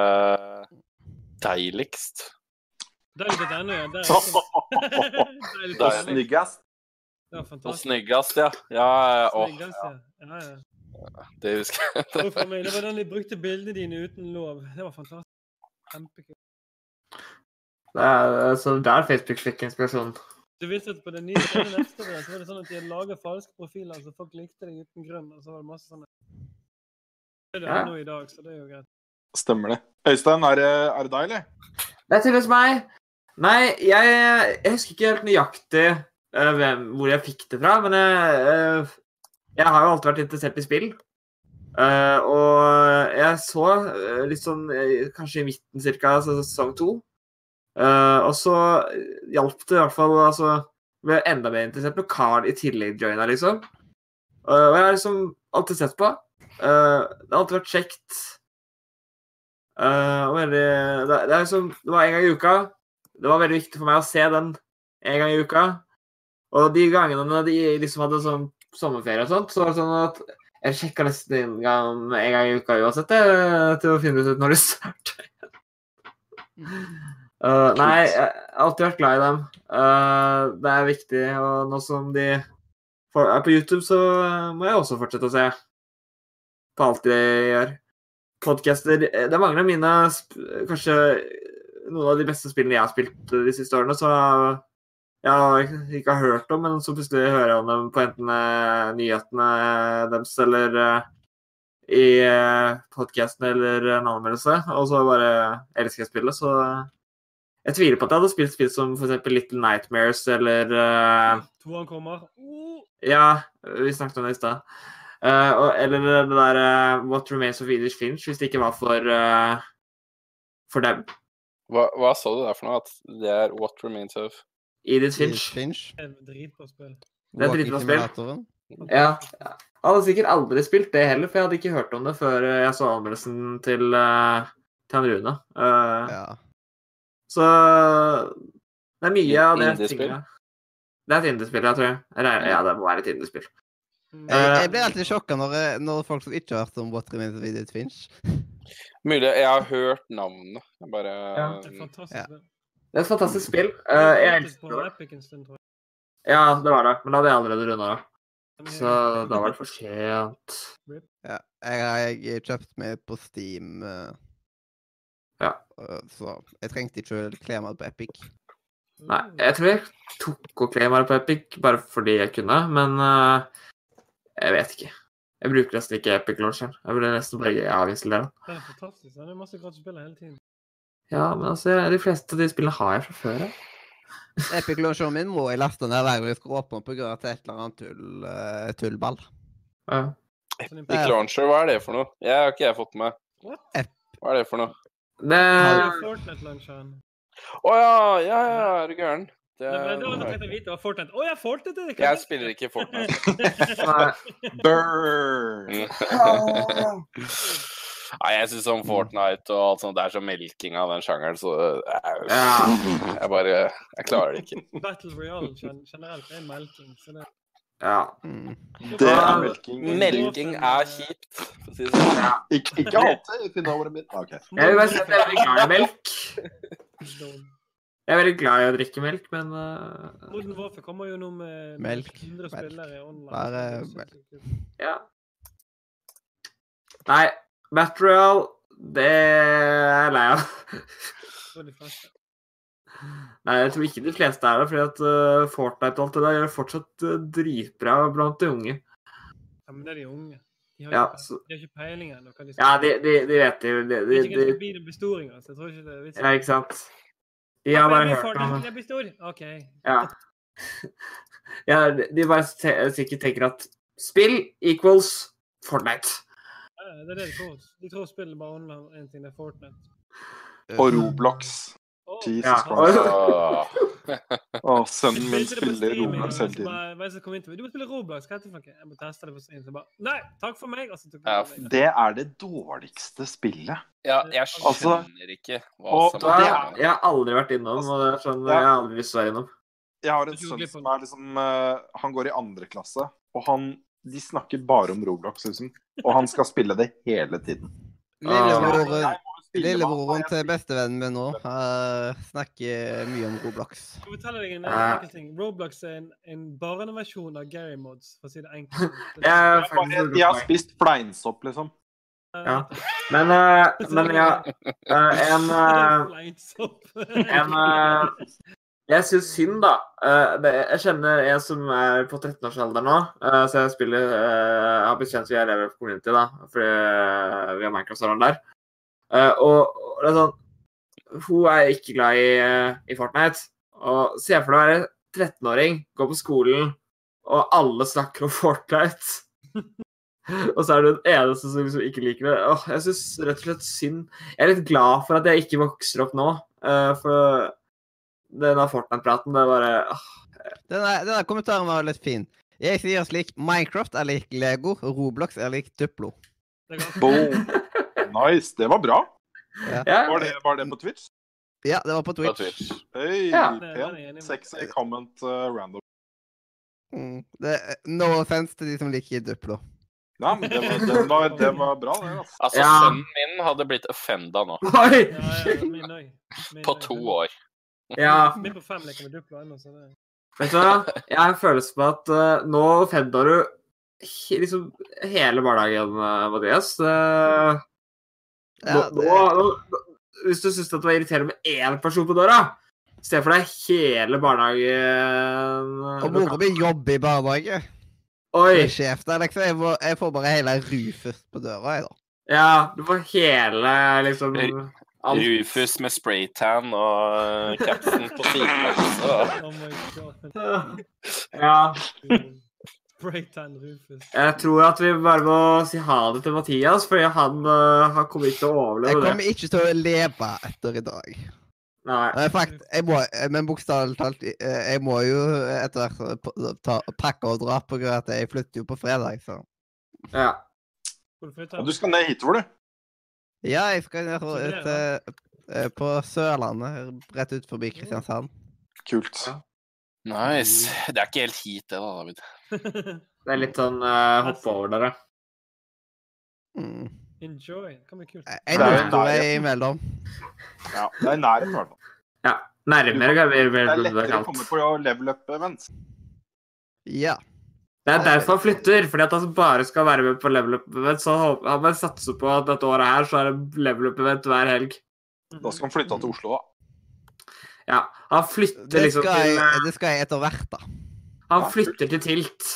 S5: Deiligst.
S8: Der er det. er,
S5: Deilig.
S2: Snyggest.
S8: Det
S5: Og snyggest, ja. Ja, åh,
S8: Snyggest, ja. Ja, ja.
S5: det husker jeg.
S8: Det var den de brukte bildene dine uten lov. Det var fantastisk. Kjempekult.
S3: Det er, så der Facebook fikk inspirasjon.
S8: Du visste at på den nye etterpå så var det sånn at de hadde laget falske profiler, så folk likte deg uten grunn. Og så var det masse sånne Det er det
S3: Ja.
S8: nå i dag, så det er jo greit.
S2: Stemmer det. Øystein, er det, er det deg, eller?
S3: Det er tydeligvis meg. Nei, jeg, jeg husker ikke helt nøyaktig uh, hvem, hvor jeg fikk det fra, men jeg, uh, jeg har jo alltid vært interessert i spill. Uh, og jeg så eh, litt sånn kanskje i midten cirka altså sesong to. Og så hjalp det i hvert fall altså ble jeg enda mer interessert når Carl i tillegg joina, liksom. Og jeg har liksom alltid sett på. Det har alltid vært kjekt. Uh, veldig, det, det, er liksom, det var en gang i uka. Det var veldig viktig for meg å se den en gang i uka. Og de gangene de liksom hadde sånn sommerferie og sånt, så var det sånn at jeg sjekka nesten en gang, en gang i uka uansett eh, til å finne ut når det starter. Uh, nei, jeg har alltid vært glad i dem. Uh, det er viktig, og nå som de er på YouTube, så må jeg også fortsette å se på alt de gjør. Podcaster Det mangler mine Kanskje noen av de beste spillene jeg har spilt de siste årene, så jeg har ikke har hørt om, men så plutselig hører jeg om dem på enten eh, nyhetene deres eller eh, i uh, podkasten eller en anmeldelse, og så bare elsker jeg spillet, så jeg tviler på at jeg hadde spilt spill som f.eks. Little Nightmares eller To
S8: Toeren kommer. Uh.
S3: Ja, vi snakket om det i stad. Uh, og- eller det der uh, What Remains of Edith Finch, hvis det ikke var for eh, for dem.
S5: Hva, hva sa du der for noe? At det er What Remains of
S3: Edith Finch.
S1: Finch.
S8: Det er et dritbra spill.
S3: Det er dritbra spill. Ja. Jeg hadde sikkert aldri spilt det heller, for jeg hadde ikke hørt om det før eh, jeg så anmeldelsen til, eh, til han Rune. Uh,
S1: Ja.
S3: Så det er mye av det
S5: Indiespill?
S3: Det er et indiespill, jeg tror jeg. Eller, ja, det må være et indiespill.
S8: Mm.
S1: Jeg,
S3: Eh,
S1: jeg blir alltid sjokka når, når folk som ikke har hørt om What Remains of Edith Finch
S5: Mulig jeg har hørt navnet. Jeg bare
S3: Ja.
S8: Det er et fantastisk
S1: Ja.
S3: Det er et fantastisk spill. Eh, jeg elsker det. Ja, det var det. Men da hadde jeg allerede runda det. Så da var det for sent.
S1: Ja, jeg har kjøpt meg på Steam. eh,
S3: Ja.
S1: eh, Så jeg trengte ikke å kle meg på Epic.
S3: Nei, jeg tror jeg tok og kle meg på Epic bare fordi jeg kunne, men uh, jeg vet ikke. Jeg bruker nesten ikke Epic Launcher. Jeg burde nesten bare avinstallere den.
S8: Det er fantastisk. Det er masse gratis spill hele tiden.
S3: Ja, men altså, de fleste av de spillene har jeg fra før av.
S1: Epic launcheren min må jeg laste ned hver gang jeg skal åpne på grunn av et eller annet tull, uh, tullball.
S3: Ja.
S5: Epic Launcher, hva er det for noe? Jeg har ikke jeg fått med. Hva er det for noe?
S3: Det
S8: er.
S5: Å ja, ja, ja, er du gæren? Det
S8: Det var det var
S5: er...
S8: litt å vite. hva Fortnite. Å ja, Fortnite det
S5: Jeg spiller ikke Fortnite.
S2: Burn!
S5: Nei, jeg syns om Fortnite og alt sånt, det er så melking av den sjangeren, så jeg, jeg bare Jeg klarer det ikke.
S8: Battle Royale gen- generelt er melking. Så det
S3: Ja.
S1: Mm.
S2: Det er melking.
S5: Melking er kjipt, for å si det sånn.
S2: Ikke, ikke alltid, if you mitt. OK.
S3: Jeg vil bare si at jeg er glad i melk. Jeg er veldig glad i å drikke melk, men eh,
S8: Modern Warfare kommer jo nå med
S1: Melk.
S8: 100
S1: Melk.
S8: spillere online.
S1: Bare melk.
S3: ja. Nei, Material, det er jeg lei av.
S8: De.
S3: Nei, jeg tror ikke de fleste er det, fordi at uh, Fortnite og alt det der gjør fortsatt uh, dritbra blant de unge.
S8: Ja, men det er de unge. De har,
S3: Ja,
S8: ikke,
S3: så,
S8: de har ikke peiling ennå.
S3: ja de, de, de vet det jo. De,
S8: De
S3: de,
S8: vet ikke
S3: de,
S8: hva blir det blir stor engang, så jeg tror ikke det
S3: har bare hørt om det.
S8: blir stor. OK.
S3: Ja. ja, de de bare sikkert tenker at spill equals Fortnite.
S8: Ja, Det er det de tror. De tror spillet bare handler om én ting, det er Fortnite.
S2: Og Roblox.
S8: Oh,
S2: Jesus
S3: Ja.
S2: Christ.
S5: Åh.
S2: Å, sønnen min spiller Roblox hele tiden.
S8: bare-? Du må spille Roblox. Hva heter det for noe? Jeg må teste det på stream. Så bare Nei, takk for meg! Altså,
S5: Ja,
S8: det.
S2: Er det dårligste spillet.
S5: Ja, jeg
S2: Altså,
S5: skjønner ikke hva
S2: og
S5: som
S3: Da,
S2: det
S3: jeg,
S2: er-
S3: jeg har aldri vært innom, og det er sånn, jeg har aldri lyst til å være innom.
S2: Jeg har en sønn som er liksom eh, Han går i andre klasse, og han De snakker bare om Roblox, liksom. Og han skal spille det hele tiden.
S1: Lillebroren, Lillebroren til bestevennen min nå uh, snakker mye om Roblox.
S8: Jeg må fortelle deg en enkel ting. Roblox er en, en barneversjon av Gary Mods, for å si det enkelt.
S3: Det er
S2: bare- De har spist fleinsopp, liksom.
S3: Ja. Men, uh, men ja, uh, en eh, en eh, Jeg syns synd, da. Eh, det, jeg kjenner en som er på 13-årsalder nå, eh, så jeg spiller eh, Jeg har blitt kjent via Level Community, da, fordi eh, vi har Minecraft-serveren der. Eh, og, og det er sånn Hun er ikke glad i, eh, i Fortnite. Og se for deg å være 13-åring, gå på skolen, og alle snakker om Fortnite. og så er du den eneste som liksom ikke liker det. Åh, jeg syns rett og slett synd Jeg er litt glad for at jeg ikke vokser opp nå. eh, for denne Fortnite-praten, det er bare åh,
S1: Denne, denne kommentaren var litt fin. Jeg sier slik Minecraft er lik Lego, Roblox er lik Duplo.
S2: Boom. Nice. Det var bra.
S3: ja,
S2: Var det, var det på Twitch?
S1: Ja, det var på
S5: på
S1: Twitch.
S5: Twitch.
S2: Hei,
S3: Ja.
S8: Det- det jeg enig
S2: pen.
S8: med.
S2: Sexy comment uh, random.
S1: Mm. Det, no offense til de som liker Duplo.
S2: Ja, men det var, det var, det var bra, det. Altså.
S5: Altså,
S3: Ja.
S5: sønnen min hadde blitt offenda nå.
S3: Oi!
S8: Ja, ja,
S5: På to år.
S3: Ja,
S8: Min på fem leker med Duplo ennå, så det
S3: vet du hva? Jeg har en følelse på at uh, nå offenda du liksom hele barnehagen, eh, Mathias. Eh, nå,
S1: Ja, det,
S3: nå, nå, hvis du syns det var irriterende med én person på døra, i stedet for deg hele barnehagen
S1: og mora mi jobber i barnehage.
S3: Oi!
S1: Er sjef der, liksom. Jeg får, jeg får bare hele Rufus på døra, jeg, da.
S3: Ja, du får hele liksom alt.
S5: Rufus med spraytan og kapsen capsen på siden. Så.
S8: Oh my god.
S3: Ja.
S8: Spraytan Rufus.
S3: Jeg tror at vi bare må si ha det til Mathias, fordi han, uh, han kommer ikke til å overleve det.
S1: Jeg kommer ikke til å leve etter i dag.
S3: Nei.
S1: Eh, Fakt, jeg må, eh, men bokstavelig talt, jeg må jo etter hvert ta, pakke og dra på grunn av at jeg flytter jo på fredag, så.
S3: Ja.
S8: Hvor?
S2: Og du skal ned hitover, du.
S1: Ja, jeg skal ned til, eh, på Sørlandet, rett ut forbi Kristiansand.
S2: Kult.
S5: Nice. Det er ikke helt hit, det, da, David.
S3: Det er litt sånn uh, hoppe over dere.
S1: Mm.
S8: Enjoy. Det kan bli kult.
S1: En
S2: Det jo
S1: imellom.
S2: Ja, det er nærmere i hvert fall.
S3: Ja. Nærmere kan vi
S2: Det
S3: vel
S2: er lettere å komme på level up events.
S1: Ja.
S3: Det er derfor han flytter, fordi at han bare skal være med på level up-event. Så han bare satser på at dette året her så er det level up-event hver helg.
S2: Da skal han flytte til Oslo, da.
S3: Ja. Han flytter liksom til
S1: det skal jeg etter hvert, da.
S3: Han flytter til Tilt.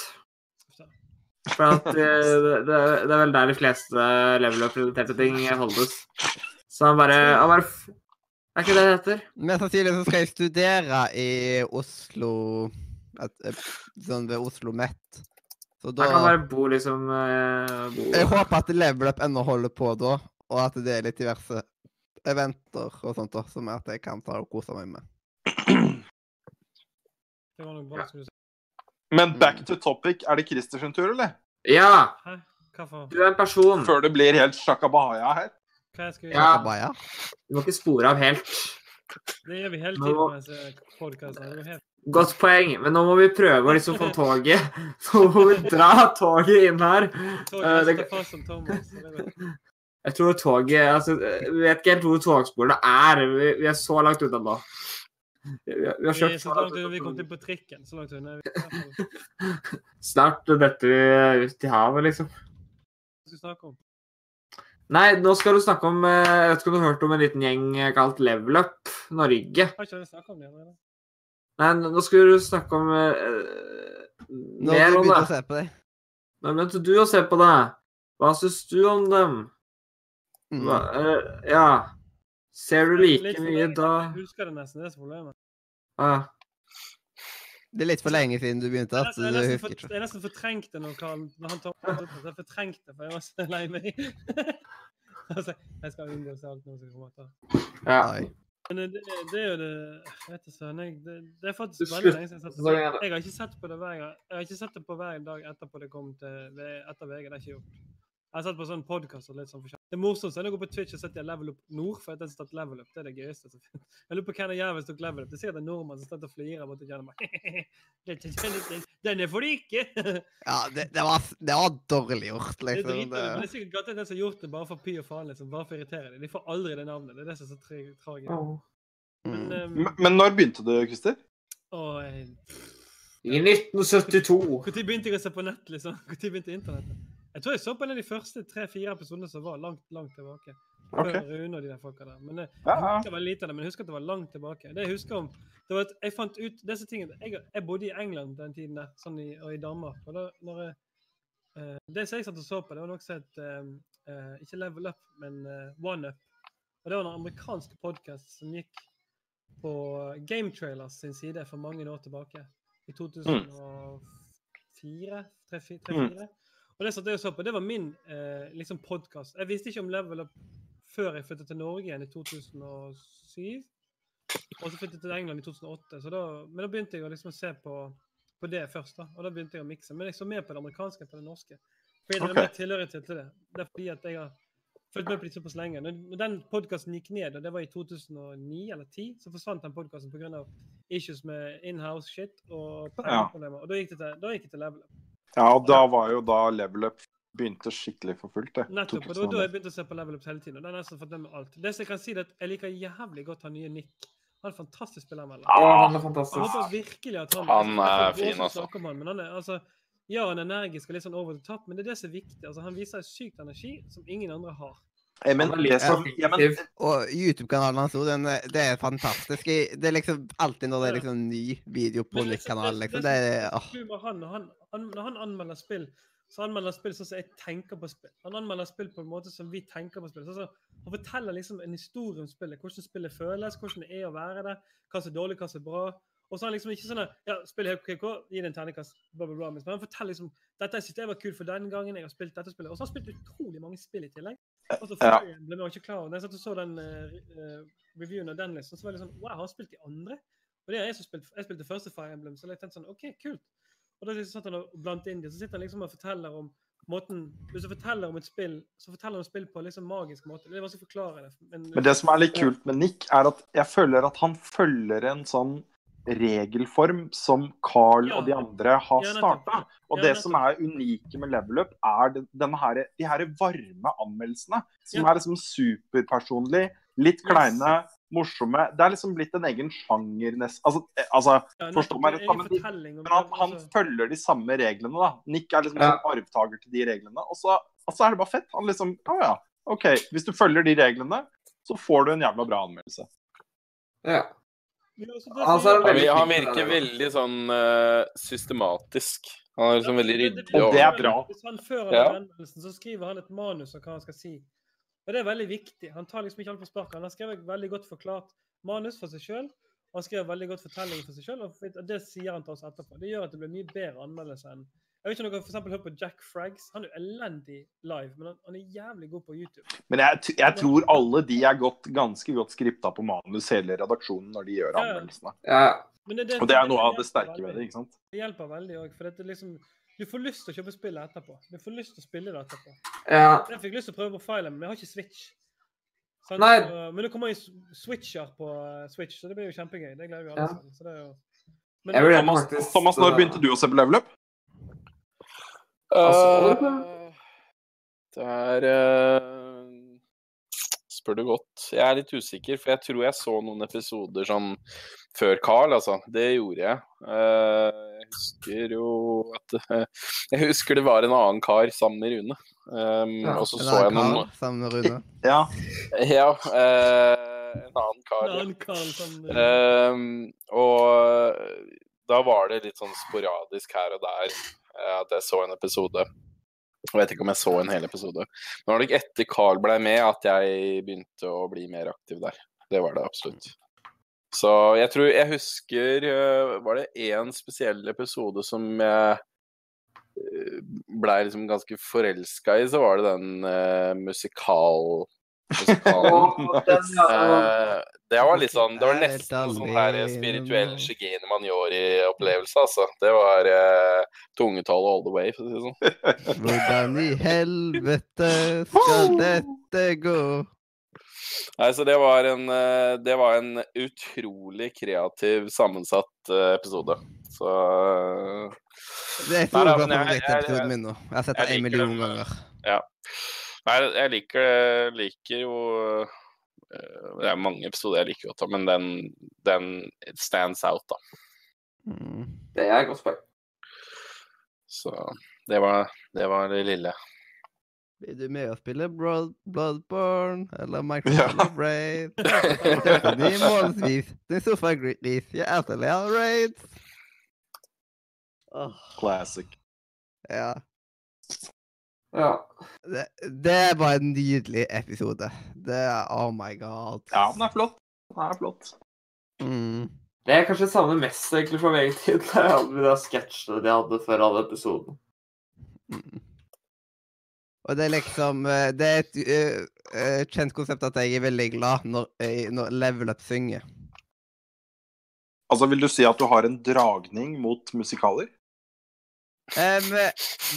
S3: For at eh, det, det, er vel der de fleste level up-relaterte ting holdes. Så han bare, han bare Er ikke det det heter?
S1: Mest sannsynlig så skal jeg studere i Oslo et, et, Sånn ved Oslo Met. Så da
S3: Han kan bare bo liksom eh, bo.
S1: Jeg håper at Level Up ennå holder på da, og at det er litt diverse eventer og sånt da, som er at jeg kan ta og kose meg med.
S8: Det var noe bra. som du si.
S2: Men back to topic. Er det Christer sin tur, eller?
S3: Ja! Du er en person.
S2: Før det blir helt shakabaya her.
S8: Hva skal skal
S3: Ja.
S8: gjøre?
S1: Akabaya.
S3: Du må ikke spore av helt.
S8: Det gjør vi hele tiden disse podkastene. Det er helt
S3: Godt poeng, men nå må vi prøve å liksom få toget. Nå må vi dra toget inn her. Toget det-
S8: neste som Thomas. så det.
S3: Jeg tror toget altså, Vi vet ikke helt hvor togsporene er. Vi, vi er så langt unna nå. Vi, har kjørt
S8: så langt unna vi kom til på trikken. Så langt unna.
S3: Snart detter vi ut i havet, liksom.
S8: Hva skal vi snakke om?
S3: Nei, nå skal du snakke om eh, Jeg vet ikke om du har hørt om en liten gjeng eh, kalt Level Up Norge?
S8: Har ikke vi snakket om det?
S3: Nei, nå skal du snakke om uh,
S1: Nå
S3: har
S1: du begynt å se på dem.
S3: Nå begynte du å se på det. Hva syns du om dem?
S1: Mm.
S3: Hva, uh, ja Ser du like mye
S8: lenge.
S3: da
S8: Jeg husker det nesten. Det er problemet.
S3: ah.
S1: Det er litt for lenge siden du begynte, at
S8: Jeg,
S1: jeg
S8: for- jeg nesten fortrengte når, Karl, når han tok Jeg fortrengte, for jeg var så lei meg. altså, jeg skal unngå å se alt noe som kommer etter.
S3: Ja.
S8: Men det, det er jo det vet du søren. jeg- Det, det er faktisk veldig lenge siden jeg har sett det. Jeg har ikke sett på det hver. Jeg har ikke sett det på hver dag etterpå det kom til etter VG. Det har ikke gjort. Jeg har sett på sånn podkast og litt sånn forskjellig. Det morsomt er når jeg går på Twitch og setter Level Up Nord, for at jeg har stått Level Up. Det er det gøyeste som finnes. Jeg lurer på hvem er jævlig tok Level Up. Det er sikkert en nordmann som står og flirer mot og kjenner meg. Den er for ikke!
S1: Ja, det, det, var, det var dårlig gjort,
S8: Det er
S1: liksom.
S8: dritdårlig, men det
S1: Det,
S8: er sikkert godt at den som har gjort det bare for py og faen, liksom. Bare for å irritere dem. De får aldri det navnet. Det er det som er så tra- tragisk.
S3: Åh.
S8: Men, um,
S2: Men, men når begynte du, Christer?
S8: å, jeg-
S3: I 1972.
S8: Når begynte jeg å se på nett, liksom? Når begynte internettet? Jeg tror jeg så på en av de første tre-fire episodene som var langt, langt tilbake. Før
S2: Ok.
S8: Rune og de der folka der. Men jeg,
S2: Ja,
S8: jeg
S2: ja.
S8: lite det, men jeg husker at det var langt tilbake. Det jeg husker om, det var at jeg fant ut disse tingene Jeg, jeg bodde i England den tiden der, sånn i, og i Danmark. Og da, når jeg, uh, det som jeg satt og så på, det var noe som het eh, eh, Ikke Level Up, men uh, One Up. Og det var en amerikansk podkast som gikk på Game Trailers sin side for mange år tilbake. I 2004? 2004? Og det satt jeg og så på. Det var min eh, liksom podkast. Jeg visste ikke om Level Up før jeg flyttet til Norge igjen i 2007. Og så flyttet jeg til England i 2008. Så da, men da begynte jeg å liksom se på, på det først. da, Og da begynte jeg å mikse. Men jeg så mer på det amerikanske enn på det norske. Fordi det
S2: Ok.
S8: er mer tilhørighet til det. Det er fordi at jeg har fulgt med på det såpass lenge. Når, den podkasten gikk ned, og det var i 2009 eller 2010, så forsvant den podkasten pga. issues med in-house shit og
S2: Ja.
S8: pengeproblemer. Og da gikk det til, da gikk det til Level Up.
S2: Ja, og da var jo da level up begynte skikkelig for fullt, det.
S8: Nettopp. Og da har jeg
S2: 2009.
S8: begynte å se på Level Up hele tiden. Og den har jeg nesten fått med alt. Det som jeg kan si, er at jeg liker jævlig godt han nye Nick. Han er fantastisk spillermelder.
S3: Ja, han er
S8: Jeg
S3: fantastisk.
S8: håper virkelig at han
S5: Han er fin, altså.
S8: han, men han er, altså, ja, han er energisk og litt sånn over the top, men det er det som er viktig. Altså, han viser sykt energi som ingen andre har.
S2: Jeg Men
S3: Han er litt
S2: det som ja, men,
S3: effektiv.
S1: Og YouTube-kanalen hans òg, er- det er fantastisk. Det er liksom alltid når det er liksom ny video på
S8: nytt
S1: Nick-kanalen, liksom.
S8: det
S1: er
S8: er
S1: åh.
S8: han, han, når han anmelder spill, så anmelder han spill sånn som jeg tenker på spill. Han anmelder spill på en måte som vi tenker på spill. Så som han forteller liksom en historie om spillet. Hvordan spillet føles, hvordan det er å være der, hva som er dårlig, hva som er bra. Og så er han liksom ikke sånn ja, spill helt KK, gi det en terningkast, bla, bla, bla. Men han forteller liksom dette jeg synes jeg var kult for den gangen jeg har spilt dette spillet. Og så har han spilt utrolig mange spill i tillegg. Og
S2: Ja.
S8: ble var ikke klar over. Når jeg satt og så den eh, reviewen av den, liksom, så var det sånn Wow, har spilt de andre? Og det er jeg som spilte, jeg spilte første Fire Emblem, så jeg tenkte sånn OK, kult. Og da liksom satt han og blant inn. Så sitter han liksom og forteller om måten Hvis du forteller om et spill, så forteller han spill på en liksom magisk måte. Det er vanskelig å forklare det. Men,
S2: men det som er litt kult med Nick, er at jeg føler at han følger en sånn regelform som Carl
S8: Ja.
S2: og de andre har
S8: Ja,
S2: starta. Og
S8: Ja,
S2: det som er unike med Level Up, er her, de her varme anmeldelsene. Som er liksom superpersonlig, litt kleine, morsomme. Det er liksom blitt en egen sjanger nesten. Altså, eh, altså
S8: ja,
S2: forstå meg rett, men de- men han, han
S8: altså.
S2: følger de samme reglene, da. Nick er liksom
S3: Ja.
S2: sånn arvtaker til de reglene. Og så, altså, er det bare fett. Han liksom Å ja, OK. Hvis du følger de reglene, så får du en jævla bra anmeldelse.
S3: Ja.
S8: Altså,
S3: veldig
S5: han virker veldig sånn uh, systematisk. Han er liksom
S8: Ja,
S5: veldig ryddig.
S2: Og det er bra.
S8: Hvis han fører
S5: Ja.
S8: anmeldelsen, så skriver han et manus om hva han skal si. Og det er veldig viktig. Han tar liksom ikke alt på sparket. Han har skrevet veldig godt forklart manus for seg sjøl. Og han skrev veldig godt fortelling for seg sjøl, og det sier han til oss etterpå. Det gjør at det blir mye bedre anmeldelse enn Jeg vet ikke om dere for eksempel hører på Jack Fraggs. Han er jo elendig live, men han, han er jævlig god på YouTube.
S2: Men jeg, jeg tror alle de er godt, ganske godt skripta på manus, hele redaksjonen, når de gjør
S8: anmeldelsene. ja.
S3: ja.
S8: Det, det,
S2: Og det er
S8: noe
S2: noe av det sterke ved det, ikke sant?
S8: Det hjelper veldig òg, for det er liksom Du får lyst til å kjøpe spillet etterpå. Du får lyst til å spille det etterpå.
S3: ja.
S8: Jeg fikk lyst til å prøve på File, men jeg har ikke Switch. Sånn,
S3: Nei.
S8: Så, men det kommer jo switcher på eh, Switch, så det blir jo kjempegøy. Det gleder vi alle
S3: Ja.
S8: oss. Så det er jo... Men
S3: Jeg vil
S2: Thomas,
S3: faktisk
S2: Thomas, når begynte du å se på Level Up?
S3: Altså,
S5: Eh, det er uh, Spør du godt. Jeg er litt usikker, for jeg tror jeg så noen episoder sånn før Carl, altså. Det gjorde jeg. Eh, jeg husker jo at eh, Jeg husker det var en annen kar sammen med Rune. Um,
S3: Ja,
S5: og så
S1: En
S5: så jeg noen
S1: sammen med Rune.
S2: Ja.
S5: Ja, eh, en annen kar.
S8: en
S5: ja.
S8: annen kar sammen eh,
S5: Rune. og da var det litt sånn sporadisk her og der eh, at jeg så en episode. Jeg vet ikke om jeg så en hel episode. Men det var nok etter Carl ble med at jeg begynte å bli mer aktiv der. Det var det absolutt. Så jeg tror jeg husker øh, Var det én spesiell episode som jeg øh, blei liksom ganske forelska i, så var det den uh, musikal... musikalen. Eh, det var litt sånn Det var nesten sånn der
S1: spirituell
S5: spirituell
S1: man
S5: gjør i opplevelse, altså. Det var uh, tungetall all the way, for å si det sånn.
S1: Hvordan i helvete skal dette gå?
S5: Nei, så det var en eh, Det var en utrolig kreativ, sammensatt eh, episode. Så eh,
S1: Det er
S5: Nei men jeg- jeg-
S1: min nå. Jeg har sett den en million
S5: det.
S1: ganger.
S5: Nei, jeg liker det Liker jo eh, Det er mange episoder jeg liker godt, men den, den it stands out, da.
S1: Mm.
S3: Det er et godt poeng.
S5: Så det var det, var det lille.
S1: Blir du med å spille Blood, Bloodborne eller. Microsoft Raid? Kjøper de månedsvis. Din sofagris. Jeg etterler raids. Åh,
S2: Classic.
S1: ja.
S3: Ja.
S1: Det, det er bare en nydelig episode. Det er Oh my god.
S2: Ja, den er flott. Den er flott.
S1: Mm.
S3: Det jeg kanskje savner mest egentlig fra VG-tid, er alle de sketsjene de hadde før alle episoden.
S1: Mm. Og det er liksom eh, Det er et uh, kjent konsept at jeg er veldig glad når, når Level Up synger.
S2: Altså, vil du si at du har en dragning mot musikaler?
S1: Um,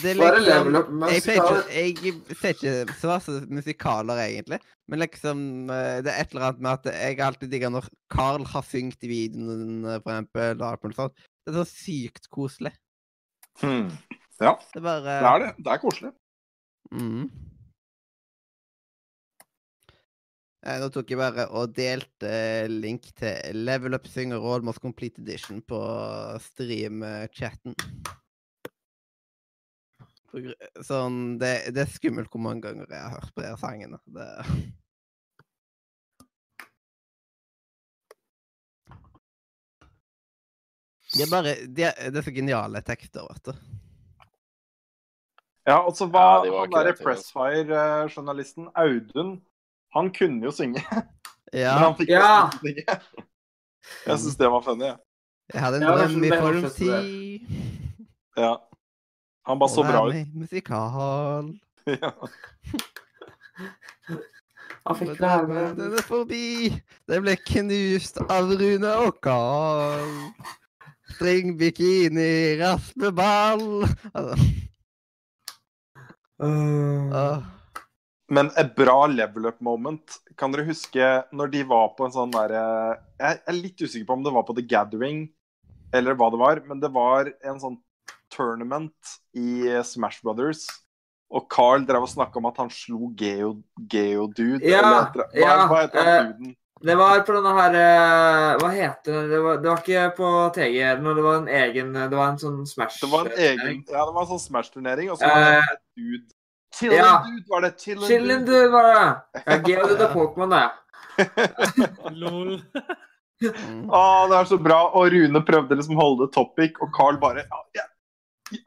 S1: det er liksom
S3: level up
S1: jeg, pleier ikke, jeg ser ikke så masse musikaler, egentlig. Men liksom Det er et eller annet med at jeg alltid digger når Carl har syngt i videoen, for eksempel. Eller sånt. Det er så sykt koselig.
S2: Hmm. Ja,
S1: Det er bare
S2: det er det. Det er koselig.
S1: Mm. Eh, Nå tok jeg bare og delte link til Level Up Synger Almost Complete Edition på stream-chatten. Sånn, det, det er skummelt hvor mange ganger jeg har hørt på de sangene. Det... De er bare de er, Det er så geniale tekster, vet du.
S2: Ja, altså hva
S5: Ja, de var
S2: Han derre. Pressfire-journalisten Audun, han kunne jo synge,
S1: Ja,
S2: men han fikk
S3: Ja.
S2: ikke synge. Jeg syns det var funny. jeg.
S1: jeg hadde en
S3: Ja, det er
S1: drøm i
S3: er
S1: form
S3: ti.
S1: tid.
S2: Ja. Han bare så bra ut.
S1: med i Musikal.
S2: Ja.
S3: Han fikk med.
S1: Den er forbi. Den ble knust av Rune og Carl. String bikini, raspeball. Altså,
S3: Øh.
S2: Men et bra level up moment Kan dere huske når de var på en sånn derre Jeg er litt usikker på om det var på The Gathering eller hva det var, men det var en sånn tournament i Smash Brothers. Og Carl drev og snakka om at han slo Geo, Geodude.
S3: Ja,
S2: eller det- hva,
S3: ja,
S2: hva heter
S3: eh,
S2: han duden?
S3: Det var på denne her eh, Hva heter det? Det var, det var ikke på TG, men det var en egen Det var en sånn Smash
S2: Det var en egen
S3: turnering.
S2: Ja, det var en sånn Smash-turnering, og så var det
S3: Eh,
S2: en dude Chillin'
S3: ja.
S2: dude, var det? Chillin'
S3: Chillin'
S2: dude.
S3: dude, var det. Ja, Geodude og Pokémon, det.
S8: Lol.
S1: Mm.
S2: Å, det er så bra. Og Rune prøvde liksom å holde topic, og Carl bare ja, jeg,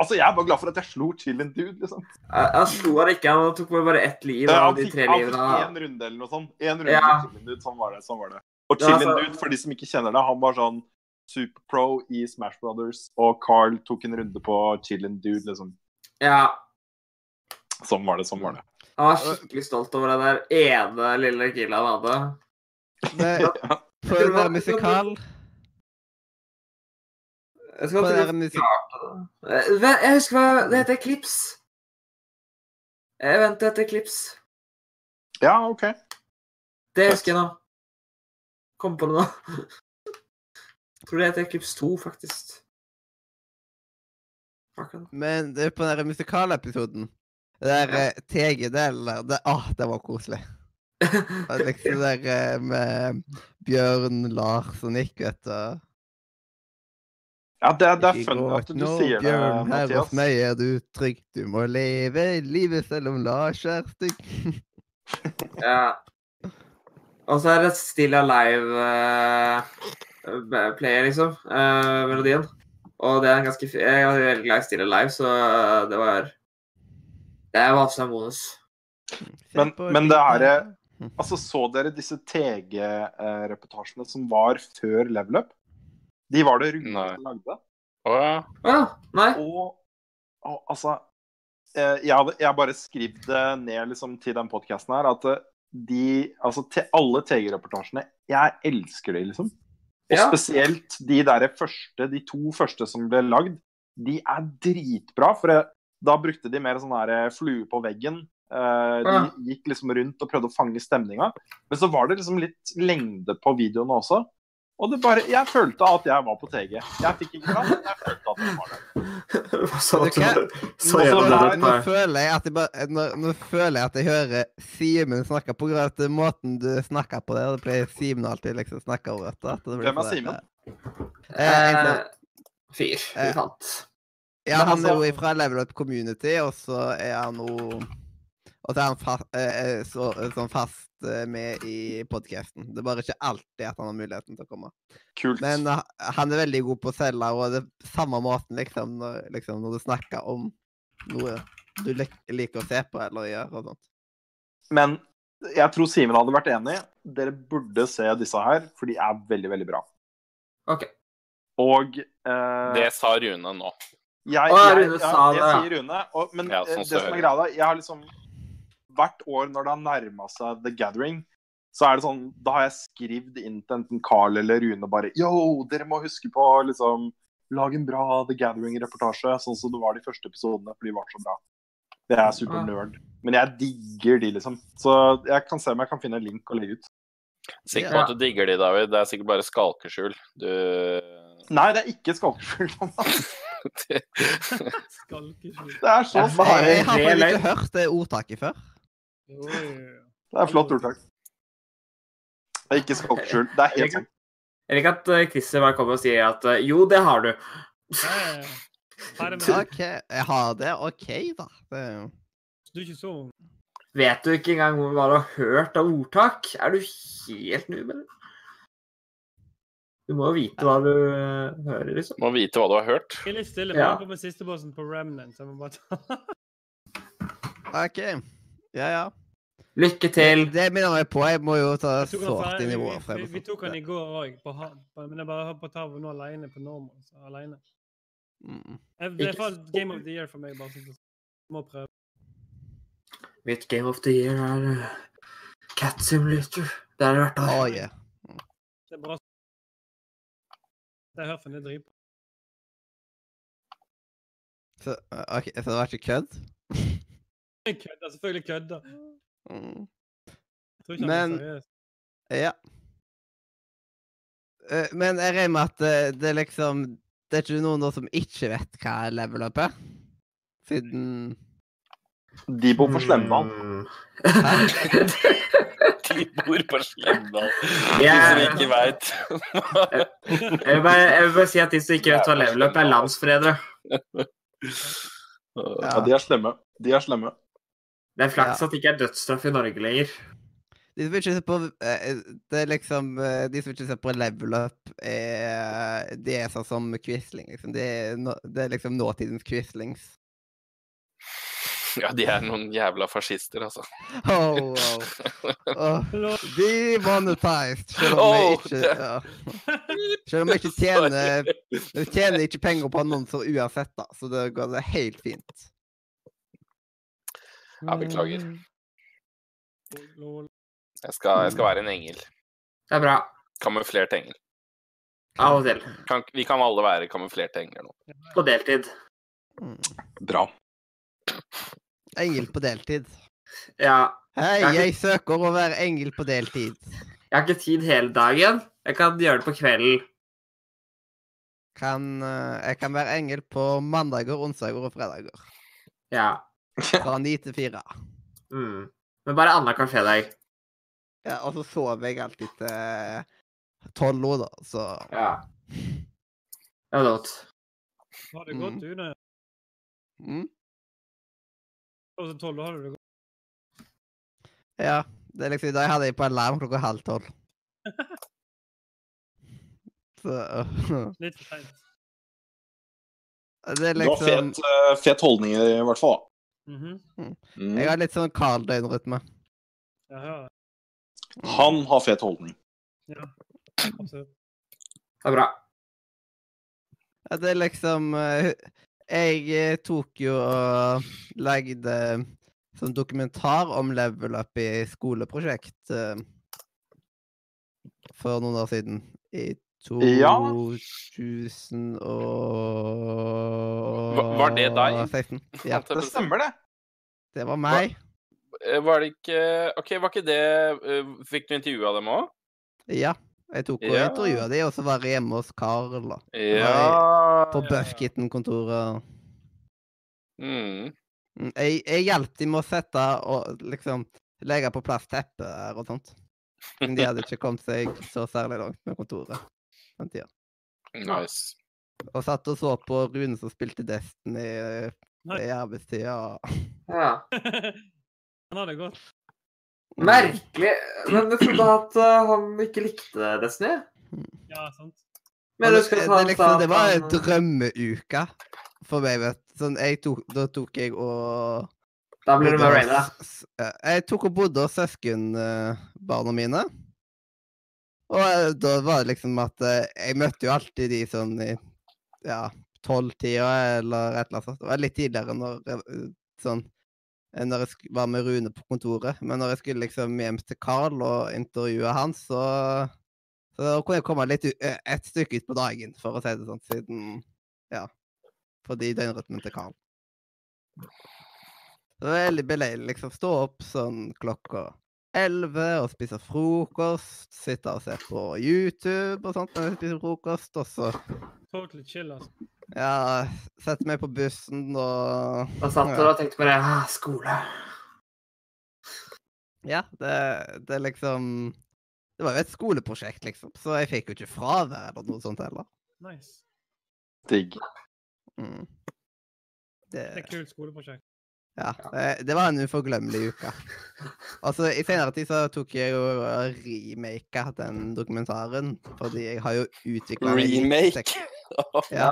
S2: Altså, jeg er bare glad for at jeg slo Chillin' dude, liksom.
S3: Jeg, jeg slo han ikke, han tok bare ett liv
S2: Ja,
S3: av
S2: han
S3: de
S2: fikk,
S3: tre
S2: han fikk
S3: livene.
S2: én runde eller noe sånt. En runde
S3: Ja.
S2: med Chillin' dude, sånn var det. sånn var det. Og
S3: Ja,
S2: Chillin'
S3: altså-
S2: dude, for de som ikke kjenner det, han var sånn superpro i Smash Brothers, og Carl tok en runde på Chillin' dude, liksom.
S3: Ja.
S2: Sånn var det, sånn var det.
S3: Jeg var skikkelig stolt over den der ene lille killa han hadde.
S1: Det,
S2: Ja.
S1: på den der musikal
S3: Jeg skal til
S1: der musik
S3: Eh, Jeg husker hva det heter. Eclipse. Jeg venter etter klips.
S2: Ja, OK.
S3: Det husker jeg nå. Kom på det nå. Jeg tror det heter Eclipse 2, faktisk.
S1: Men det er på den musikalepisoden Det der eh, TG-delen der, det, ah, det var koselig. Det liksom der eh, med Bjørn, Lars og Nick, vet du.
S2: Ja, det, det er funny at du
S1: nå,
S2: sier det,
S1: Bjørn, her hos meg er du trygg. Du må leve livet selv om Lars er stygg.
S3: Ja. Og så er det Still Alive uh, player, liksom. Uh, melodien. Og det er ganske Jeg er veldig glad i Still Alive, så det var Det var også en bonus.
S2: Men- men det her er- Altså, så dere disse TG-reportasjene som var før Level Up? De var det Rune som lagde.
S5: Å ja.
S3: Ja. Nei.
S2: Og, og altså eh, jeg, jeg bare skrev det ned liksom, til den podkasten her, at eh, de Altså til alle TG-reportasjene Jeg elsker de, liksom. Og
S3: Ja.
S2: spesielt de der første, de to første som ble lagd, de er dritbra. For jeg, da brukte de mer sånn her eh, flue på veggen. Eh, de gikk liksom rundt og prøvde å fange stemninga. Men så var det liksom litt lengde på videoene også. Og det bare, jeg følte at jeg var på TG. Jeg fikk ikke plass, men jeg følte at jeg var der.
S3: Så,
S1: Du kan-
S3: så
S2: det
S1: nå, føler jeg at jeg bare, nå, nå føler jeg at jeg hører Simen snakke på grunn av måten du snakker på det. og Det pleier Simen alltid liksom snakke over det
S2: Hvem er Simen?
S1: eh, sånn-
S3: Eh, Fyr.
S1: Eh. Ja, han er
S2: altså-
S1: jo fra Level Up Community, og så er han jo Og så er han fa eh, eh, så, sånn fast eh, med i podkasten. Det er bare ikke alltid at han har muligheten til å komme.
S2: Kult.
S1: Men eh, han er veldig god på å selge, og det er samme måten liksom når, liksom, når du snakker om noe du liker å se på eller gjøre og sånt.
S2: Men jeg tror Simen hadde vært enig. Dere burde se disse her, for de er veldig, veldig bra.
S3: OK.
S2: Og eh,
S5: Det sa Rune nå.
S2: Jeg, jeg,
S3: jeg, jeg,
S2: sier Rune. Og, men
S5: Ja,
S2: eh,
S5: sånn
S2: det som er greia, da, jeg har liksom Hvert år når det har nærma seg The Gathering, så er det sånn Da har jeg skrevet inn til enten Carl eller Rune bare Yo, dere må huske på liksom Lag en bra The Gathering-reportasje, sånn som det var de første episodene, for de var så bra. Det er super
S3: Ah.
S2: Men jeg digger de, liksom. Så jeg kan se om jeg kan finne en link og legge ut.
S5: Sikker
S1: Ja.
S5: på at du digger de, David. Det er sikkert bare skalkeskjul. Du
S2: Nei, det er ikke skalkeskjul. Det er så
S3: Jeg bare-
S1: Jeg har faktisk ikke hørt det ordtaket før.
S2: Det er flott ordtak. Det er ikke skalkeskjul. Det er helt sant.
S3: Jeg liker at eh, Christer bare kommer og sier at eh, jo, det har du.
S1: OK, jeg har det. OK, da. Det, er jo-
S8: Du er ikke så.
S3: Vet du ikke engang hva du har hørt av ordtak? Er du helt noob, eller? Du må jo vite hva du eh, hører, liksom.
S5: må vite hva du har hørt.
S8: Jeg er litt stille.
S3: Ja.
S8: men Jeg på siste bossen på Remnant. Så jeg må bare ta
S1: OK. Ja, ja.
S3: Lykke til.
S1: Det minner meg på. Jeg må jo ta sårt i
S8: vi,
S1: nivået. for
S8: vi, vi tok han i går òg, men jeg bare har på tav nå alene på normal. Så alene.
S1: Mm.
S8: Det er faktisk Game of the Year for meg. bare sånn. Må prøve.
S3: Mitt game of the year er uh, Cat Simulator. Det har det hvert
S1: Å, yeah.
S8: Det har jeg driver på. det er.
S1: Så, uh, ok, så det var ikke kødd?
S8: Jeg kødder, selvfølgelig kødder.
S1: Mm. Men-
S8: er.
S1: Ja. Eh, Men jeg regner med at det, det er liksom Det er ikke noen nå som ikke vet hva level up er? Siden
S2: De bor for slemme,
S3: Mm.
S5: De bor på Slemdal. De som ikke veit.
S3: Jeg vil, bare, jeg vil bare si at de som ikke vet hva level up er, landsfredere.
S2: Ja, de er slemme. De er slemme.
S3: Det er flaks at det ikke er dødsstraff i Norge lenger.
S1: De som ikke ser på eh, Det er liksom eh, De som ikke ser på level up, er De er sånn som Quisling, liksom. Det er, det er liksom nåtidens Quislings.
S5: Ja, de er noen jævla fascister, altså.
S1: Oh, wow. oh. Demonetized, selv om vi
S5: Oh,
S1: ikke ja. Selv om vi ikke tjener Vi tjener ikke penger på annonser uansett, da, så det går det helt fint.
S5: Ja, beklager. Jeg skal, jeg skal være en engel.
S3: Det er bra.
S5: Kamuflert engel.
S3: Av og til.
S5: Kan, vi kan alle være kamuflerte engler nå.
S3: På deltid.
S1: Mm.
S2: Bra.
S1: Engel på deltid.
S3: Ja.
S1: Hei,
S3: Jeg
S1: jeg søker å være engel på deltid.
S3: Jeg har ikke tid hele dagen. Jeg kan gjøre det på kvelden.
S1: Kan, eh, jeg kan være engel på mandager, onsdager og fredager.
S3: Ja.
S1: Fra ni til fire.
S3: Mm. Men bare annenhver fredag.
S1: Ja, og så sover jeg alltid til tolv år, da, så
S3: Ja. Det var godt.
S8: Har det gått,
S1: Une?
S8: du? det?
S1: mm.
S8: Og så tolv, har du det godt.
S1: Ja. Det er liksom, I dag hadde jeg på alarm klokka halv tolv. Så
S8: Litt seint.
S1: Det er
S2: Du har
S1: liksom
S2: fet, uh, fet holdning i hvert fall.
S8: Mhm.
S2: Mm.
S1: Jeg har litt sånn Carl-døgnrytme.
S8: Hører.
S2: Han har fet holdning.
S8: Ja, absolutt.
S3: Det er bra.
S1: Ja, det er liksom eh, Jeg eh, tok jo og lagde sånn dokumentar om level up i skoleprosjekt eh, for noen år siden. I
S2: Ja.
S1: 2000 og
S5: Var- det deg?
S1: 16. Ja,
S2: Det stemmer, det.
S1: det var meg.
S5: Var, Var det ikke OK, var ikke det eh, Fikk du intervjua dem òg?
S1: Ja. Jeg tok og
S5: Ja.
S1: intervjua de, og så var jeg hjemme hos Carl da,
S5: Ja.
S1: på. Buffkitten-kontoret.
S5: Mm.
S1: Mm, Jeg, jeg hjalp dem med å sette og liksom legge på plass teppet her og sånt. Men de hadde ikke kommet seg så særlig langt med kontoret den tida.
S5: Nice.
S1: Og satt og så på Rune som spilte Destiny eh, i arbeidstida.
S3: Ja.
S8: Han hadde godt.
S3: Merkelig. Men jeg trodde at uh, han ikke likte Destiny.
S8: Ja, sant.
S3: Men du
S1: det, det,
S3: ta
S1: liksom, det var en drømmeuke for meg, vet du. Sånn, jeg tok, da tok jeg og
S3: Da ble
S1: du
S3: med Raina.
S1: eh, Jeg tok og bodde hos søskenbarna mine. Og eh, da var det liksom at eh, jeg møtte jo alltid de sånn i ja, tolvtida eller et eller annet sånt. Det var litt tidligere når sånn når jeg var med Rune på kontoret. Men når jeg skulle liksom hjem til Carl og intervjue han, så så kunne jeg komme litt eh, et stykke ut på dagen, for å si det sånn, siden Ja. Fordi døgnrytmen til Carl. Det var veldig beleilig, liksom. Stå opp sånn klokka elleve og spiser frokost. Sitter og ser på YouTube og sånt når vi spiser frokost. Og så
S8: Totally chill, altså.
S1: ja, setter meg på bussen og
S3: Da satt du og tenkte på det. ah, skole.
S1: Ja, det, det er liksom Det var jo et skoleprosjekt, liksom, så jeg fikk jo ikke fravær eller noe sånt heller.
S8: Nice.
S2: Digg.
S1: Mm.
S8: Det er
S1: Det,
S8: et kult skoleprosjekt.
S1: Ja, det, det var en uforglemmelig uke. Altså, I senere tid så tok jeg jo og remaka den dokumentaren, fordi jeg har jo utvikla
S5: Remake?
S1: Ja.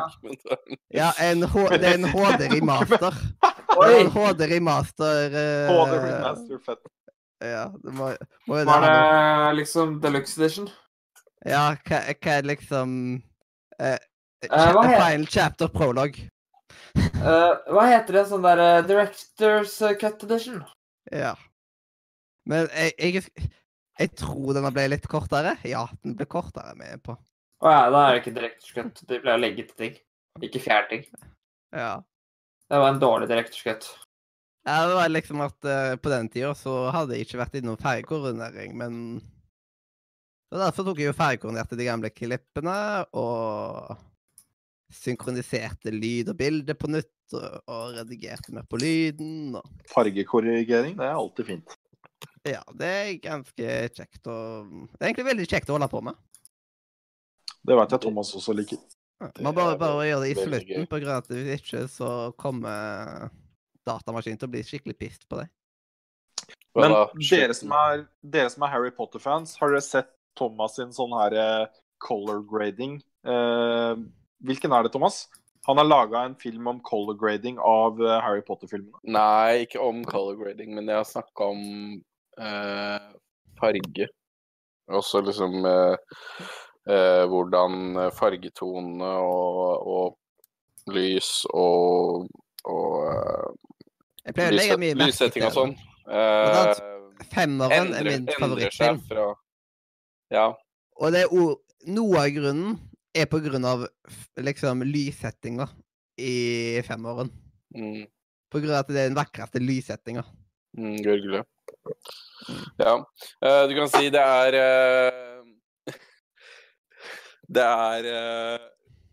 S1: Ja, en H det er en HD remaster. Det
S3: Oi!
S1: en HD remaster uh,
S2: HD remaster fett.
S1: Ja, det må, må jo
S3: Var
S1: det
S3: det
S1: ha noe-
S3: liksom deluxe edition?
S1: Ja, hva, hva er liksom uh,
S3: hva
S1: Final chapter prologue.
S3: Eh, hva heter det? Sånn der uh, Directors eh, Cut Edition?
S1: Ja. Men jeg, jeg, jeg tror denne ble litt kortere. Ja, den ble kortere med på.
S3: Å ja, da er det ikke Directors Cut. Det ble å legge til ting. Ikke fjerne ting.
S1: Ja.
S3: Det var en dårlig Directors Cut.
S1: ja det var liksom at uh, på den tida så hadde jeg ikke vært innom ferjekoordinering, men og derfor tok jeg jo ferjekoordinerte de gamle klippene og synkroniserte lyd og bilde på nytt, og, og redigerte mer på lyden. Og,
S2: Fargekorrigering, det er alltid fint.
S1: ja, det er ganske kjekt å Det er egentlig veldig kjekt å holde på med.
S2: Det vet jeg Thomas også liker.
S1: Ja, Man bare, bare gjør det i slutten, på grunn av at hvis ikke så kommer datamaskinen til å bli skikkelig pissed på deg.
S2: Men dere som er, dere som er Harry Potter-fans, har dere sett Thomas sin sånn her eh, color grading? Eh, hvilken er det, Thomas? Han har laga en film om color grading av eh, Harry Potter-filmene.
S5: Nei, ikke om color grading, men jeg har snakka om eh, farge. Også liksom eh, eh, hvordan fargetonene og, og lys og, og eh,
S1: Jeg pleier å legge mye merke til
S5: sånn.
S1: det.
S5: Eh,
S1: Femmeren er min favorittfilm.
S5: fra Ja.
S1: Og det er noe av grunnen er på grunn av liksom lyssettinga i femåren.
S5: Mm,
S1: På grunn av at det er den vakreste lyssettinga.
S5: mm, Gurgle. Ja. Uh, du kan si det er uh, Det er uh,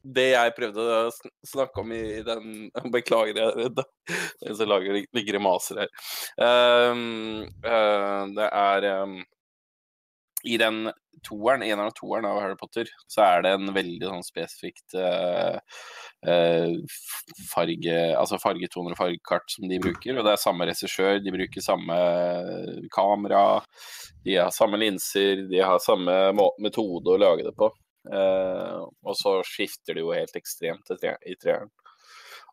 S5: det jeg prøvde å sn- snakke om i i den Beklager, jeg er redd. Så lager jeg maser grimaser her. Um, eh, det er um, I den toeren, eneren og toeren av Harry Potter, så er det en veldig sånn spesifikt uh, uh, farge, altså fargetoner og fargekart som de bruker. Og det er samme regissør, de bruker samme kamera, de har samme linser, de har samme metode å lage det på. Uh, og så skifter det jo helt ekstremt tre- i treeren.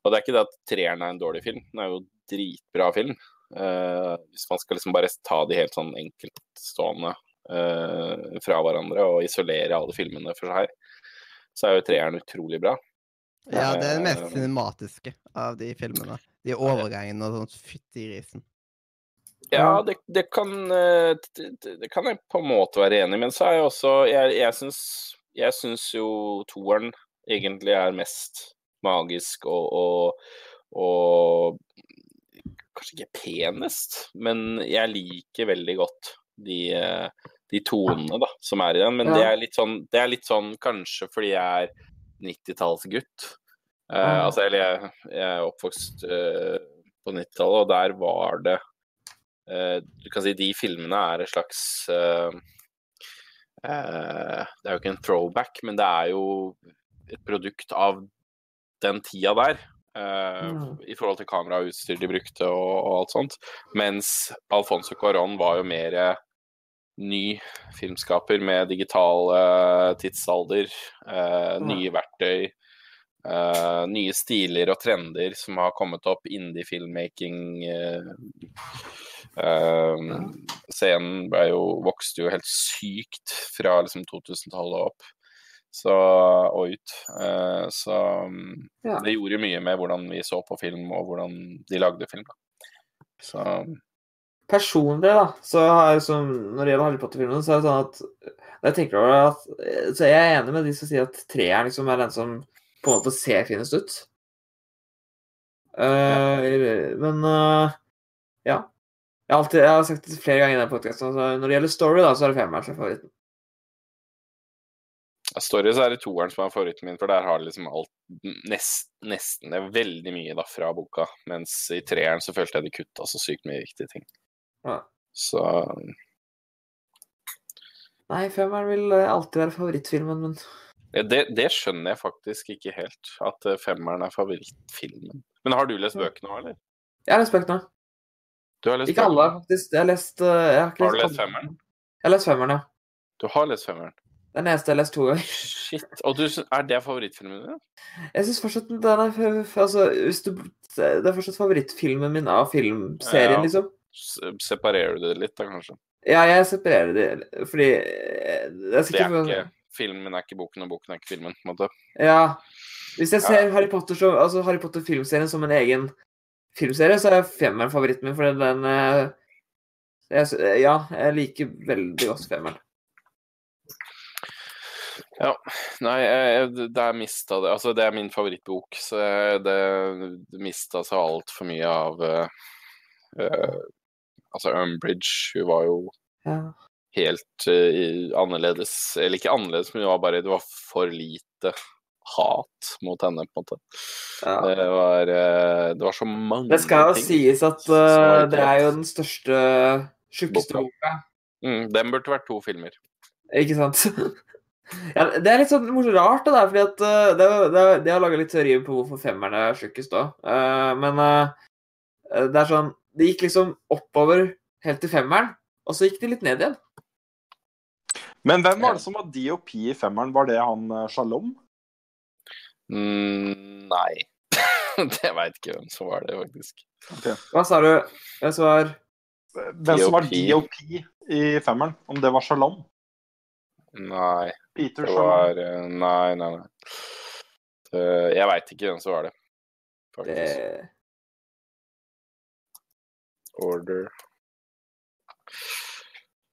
S5: Og det er ikke det at treeren er en dårlig film, den er jo dritbra film. Hvis man skal liksom bare ta de helt sånn enkeltstående fra hverandre og isolere alle filmene for seg, så er jo treeren utrolig bra.
S1: Ja, det er det mest
S5: Eh,
S1: cinematiske av de filmene. De overgangene og sånn. Fytti grisen.
S5: Ja, det, det, kan, eh, det, kan jeg på en måte være enig i, men så er jeg også Jeg, jeg syns jeg syns jo toeren egentlig er mest magisk og, og, og Kanskje ikke penest, men jeg liker veldig godt de, eh, de tonene da, som er i den. Men det er litt sånn, det er litt sånn kanskje fordi jeg er 90-tallsgutt. Uh,
S3: Ja.
S5: altså, eller jeg, jeg er oppvokst uh, på 90-tallet, og der var det uh, Du kan si de filmene er et slags eh, eh, Det er jo ikke en throwback, men det er jo et produkt av den tida der. eh,
S3: Mm.
S5: I forhold til kamera og utstyr de brukte og, og alt sånt. Mens Alfonso Cuarón var jo mer ny filmskaper med digital uh, tidsalder, eh, nye verktøy, uh, nye stiler og trender som har kommet opp. Indie-filmmaking. eh, eh, scenen jo, vokste jo helt sykt fra liksom 2000-tallet opp. Så, og ut. Så
S3: Ja.
S5: det gjorde jo mye med hvordan vi så på film, og hvordan de lagde film. Da. Så
S3: Personlig, da, så har jeg som Når det gjelder Harry Potter-filmene, så er det sånn at når jeg tenker over det, at Så jeg er enig med de som sier at treeren liksom er den som på en måte ser finest ut. Uh, men uh, ja. Jeg har, alltid, jeg har sagt det flere ganger i den podkasten. Når det gjelder story, da, så er det femmeren som er favoritten.
S5: Story så er det toeren som er favoritten min, for der har det liksom alt nest, nesten det er veldig mye da fra boka. Mens i treeren så følte jeg de kutta så sykt mye viktige ting.
S3: Ja.
S5: Så
S3: Nei, femmeren vil eh, alltid være favorittfilmen,
S5: min. det, det skjønner jeg faktisk ikke helt, at eh, femmeren er favorittfilmen. Men har du lest bøkene òg, eller?
S3: jeg har lest bøkene.
S5: Du har lest
S3: Ikke alle, faktisk. Jeg har lest eh, jeg har, ikke
S5: Har du lest femmeren?
S3: Jeg har lest femmeren, ja.
S5: Du har lest femmeren?
S3: Den eneste jeg har lest to ganger.
S5: Shit. Og du, er det favorittfilmen din?
S3: Jeg syns fortsatt den er Altså, hvis du Det er fortsatt favorittfilmen min av filmserien,
S5: Ja.
S3: liksom.
S5: Separerer du det litt, da, kanskje?
S3: Ja, jeg separerer det, fordi eh, Det er
S5: Det
S3: sikkert
S5: er ikke Filmen er ikke boken, og boken er ikke filmen, på en måte.
S3: Ja. Hvis jeg
S5: Ja.
S3: ser Harry Potter som, altså Harry Potter-filmserien som en egen filmserie, så er femmeren favoritten min, for den den... jeg, Ja, jeg liker veldig godt femmeren.
S5: Ja. Nei, jeg, det er mista det Altså, det er min favorittbok, så det, det mista så altfor mye av eh, eh, Altså, Umbridge, hun var jo
S3: Ja.
S5: helt eh, annerledes. Eller ikke annerledes, men hun var bare Det var for lite hat mot henne, på en måte.
S3: ja.
S5: Det var, uh, det var så mange ting
S3: Det skal jo sies at
S5: ikke
S3: det er jo den største, tjukkeste
S5: Boka. Mm, den burde vært to filmer.
S3: Ikke sant? Ja, det er litt sånn morsomt rart, det der, fordi at det, det, De har laga litt teorier på hvorfor femmeren er tjukkest òg. men det er sånn Det gikk liksom oppover helt til femmeren, og så gikk de litt ned igjen.
S2: Men hvem var det som var DOP i femmeren? Var det han eh, Shalom?
S5: Mm, nei. det veit ikke hvem som var det, faktisk.
S3: Hva sa du? Jeg svar
S2: Hvem som var
S5: DOP?
S2: I femmeren? Om det var Shalom?
S5: Nei.
S2: Peter
S5: Det var Shalom. Nei, nei, nei. Jeg veit ikke hvem som var det. faktisk. det. Order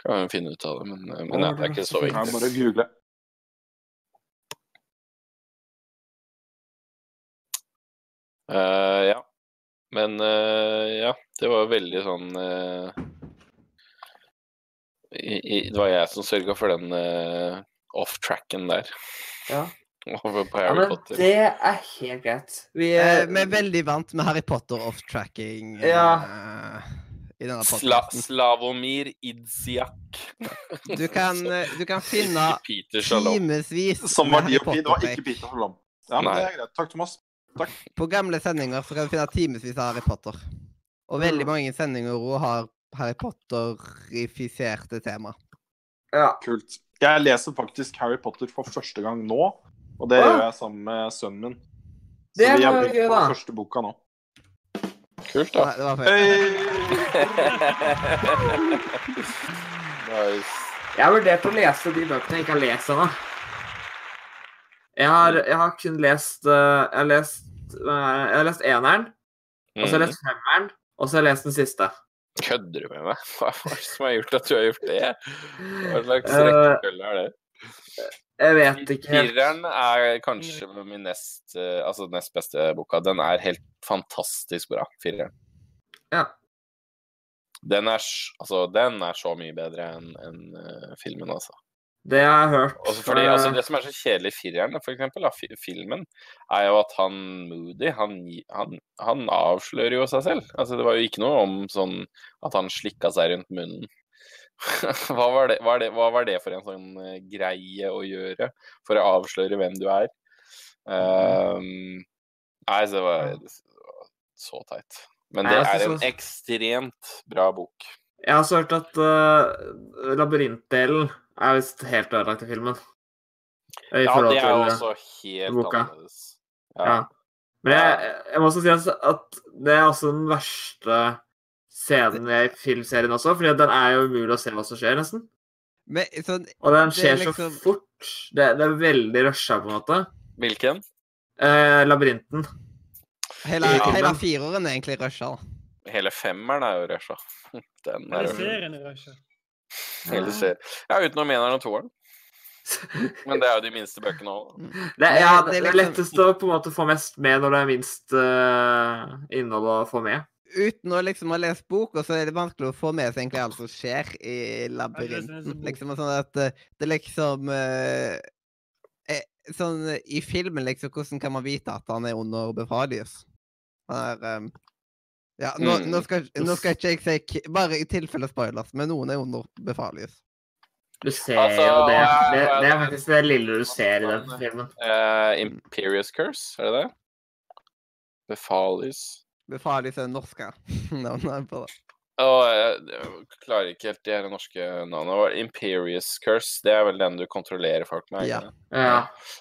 S5: Kan jo finne ut av det, men, eh, men ja, det er ikke så
S2: Jeg bare google.
S5: Uh, ja. Men uh, ja, det var veldig sånn uh, i, i, Det var jeg som sørga for den off-tracken der.
S3: Ja.
S5: Over på
S3: Ja,
S5: Harry
S3: men
S5: Potter.
S3: det er helt greit. Vi,
S1: er,
S3: eh,
S1: vi er veldig vant med Harry Potter off-tracking eh,
S3: Ja.
S1: i denne
S5: Sla. Slavomir Idziak.
S1: Du kan, eh, du kan finne timevis
S2: Som var
S1: Harry
S2: DOP. Det var ikke Peter Shalom. Ja, men
S5: Nei.
S2: det er greit. Takk, Thomas.
S1: På gamle sendinger så kan du finne timevis av Harry Potter. Og veldig
S3: Mm.
S1: mange sendinger òg har Harry Potter-ifiserte tema.
S3: ja.
S2: Kult. Jeg leser faktisk Harry Potter for første gang nå, og det
S3: Ah.
S2: gjør jeg sammen med sønnen min. Så
S3: Det
S2: vi har begynt på
S3: den
S2: første boka nå.
S5: Kult, da.
S1: Nei, det var feil.
S2: Hey!
S5: nice.
S3: Jeg har vurdert å lese de bøkene jeg ikke har lest ennå. Jeg har, jeg har kun lest eh, Jeg har lest, eh, jeg har lest eneren, og så har jeg lest femmeren, og så har jeg lest den siste.
S5: Kødder du med meg? Hva er det som har gjort at du har gjort det? Hva slags
S3: Eh,
S5: rekkefølge er det?
S3: Jeg vet ikke helt.
S5: Fireren er kanskje min nest, eh, altså nest beste boka. Den er helt fantastisk bra, fireren.
S3: Ja.
S5: Den er, altså, den er så mye bedre enn en, uh, filmen, altså.
S3: Det har jeg hørt.
S5: Også fordi,
S3: eh,
S5: altså, det som er så kjedelig i fireren, for eksempel, av filmen, er jo at han Moody, han, han, han avslører jo seg selv. Altså, det var jo ikke noe om sånn at han slikka seg rundt munnen. hva, var det, hva, er det, hva var det for en sånn eh, greie å gjøre for å avsløre hvem du er? Um, nei, så det var, det var så teit. Men det er en ekstremt bra bok.
S3: Jeg har også hørt at uh, labyrintdelen er visst helt ødelagt i filmen. I
S5: Ja, det er også helt
S3: boka.
S5: annerledes.
S3: Ja. Men jeg, jeg må også si at det er også den verste scenen i filmserien også, for den er jo umulig å se hva som skjer, nesten.
S1: Men sånn
S3: Og den
S1: er
S3: skjer
S1: liksom-
S3: så fort. Det, det er veldig rusha, på en måte.
S5: Hvilken?
S3: Eh, labyrinten.
S1: Hele,
S5: Ja.
S1: hele fireren er egentlig rusha.
S5: Hele femmeren er jo rusha. Den er
S8: Hele serien er rusha.
S5: hele serien. Ja, utenom eneren og toeren. Men det er jo de minste bøkene òg.
S3: Det, ja,
S1: det
S3: det,
S1: er
S3: det er
S1: liksom-
S3: lettest å på en måte få mest med når det er minst uh, innhold å få med.
S1: Uten å liksom ha lest boka, så er det vanskelig å få med seg egentlig alt som skjer i labyrinten. Liksom sånn at eh, det liksom eh, eh, Sånn i filmen, liksom, hvordan kan man vite at han er under Befalius? Han er eh, Ja, nå,
S5: Mm.
S1: nå, skal, nå skal ikke jeg si Bare i tilfelle spoilers, men noen er under Befalius.
S3: Du ser
S5: Altså,
S3: jo det. det. Det er faktisk det lille du ser i den filmen.
S5: Uh, Imperious Curse, er det det? Befalius
S1: Befalius disse norske navnet på det.
S5: Å, jeg jeg klarer ikke helt de her norske navnene. Imperious Curse, det er vel den du kontrollerer folk med?
S1: Ja.
S5: det?
S3: Ja.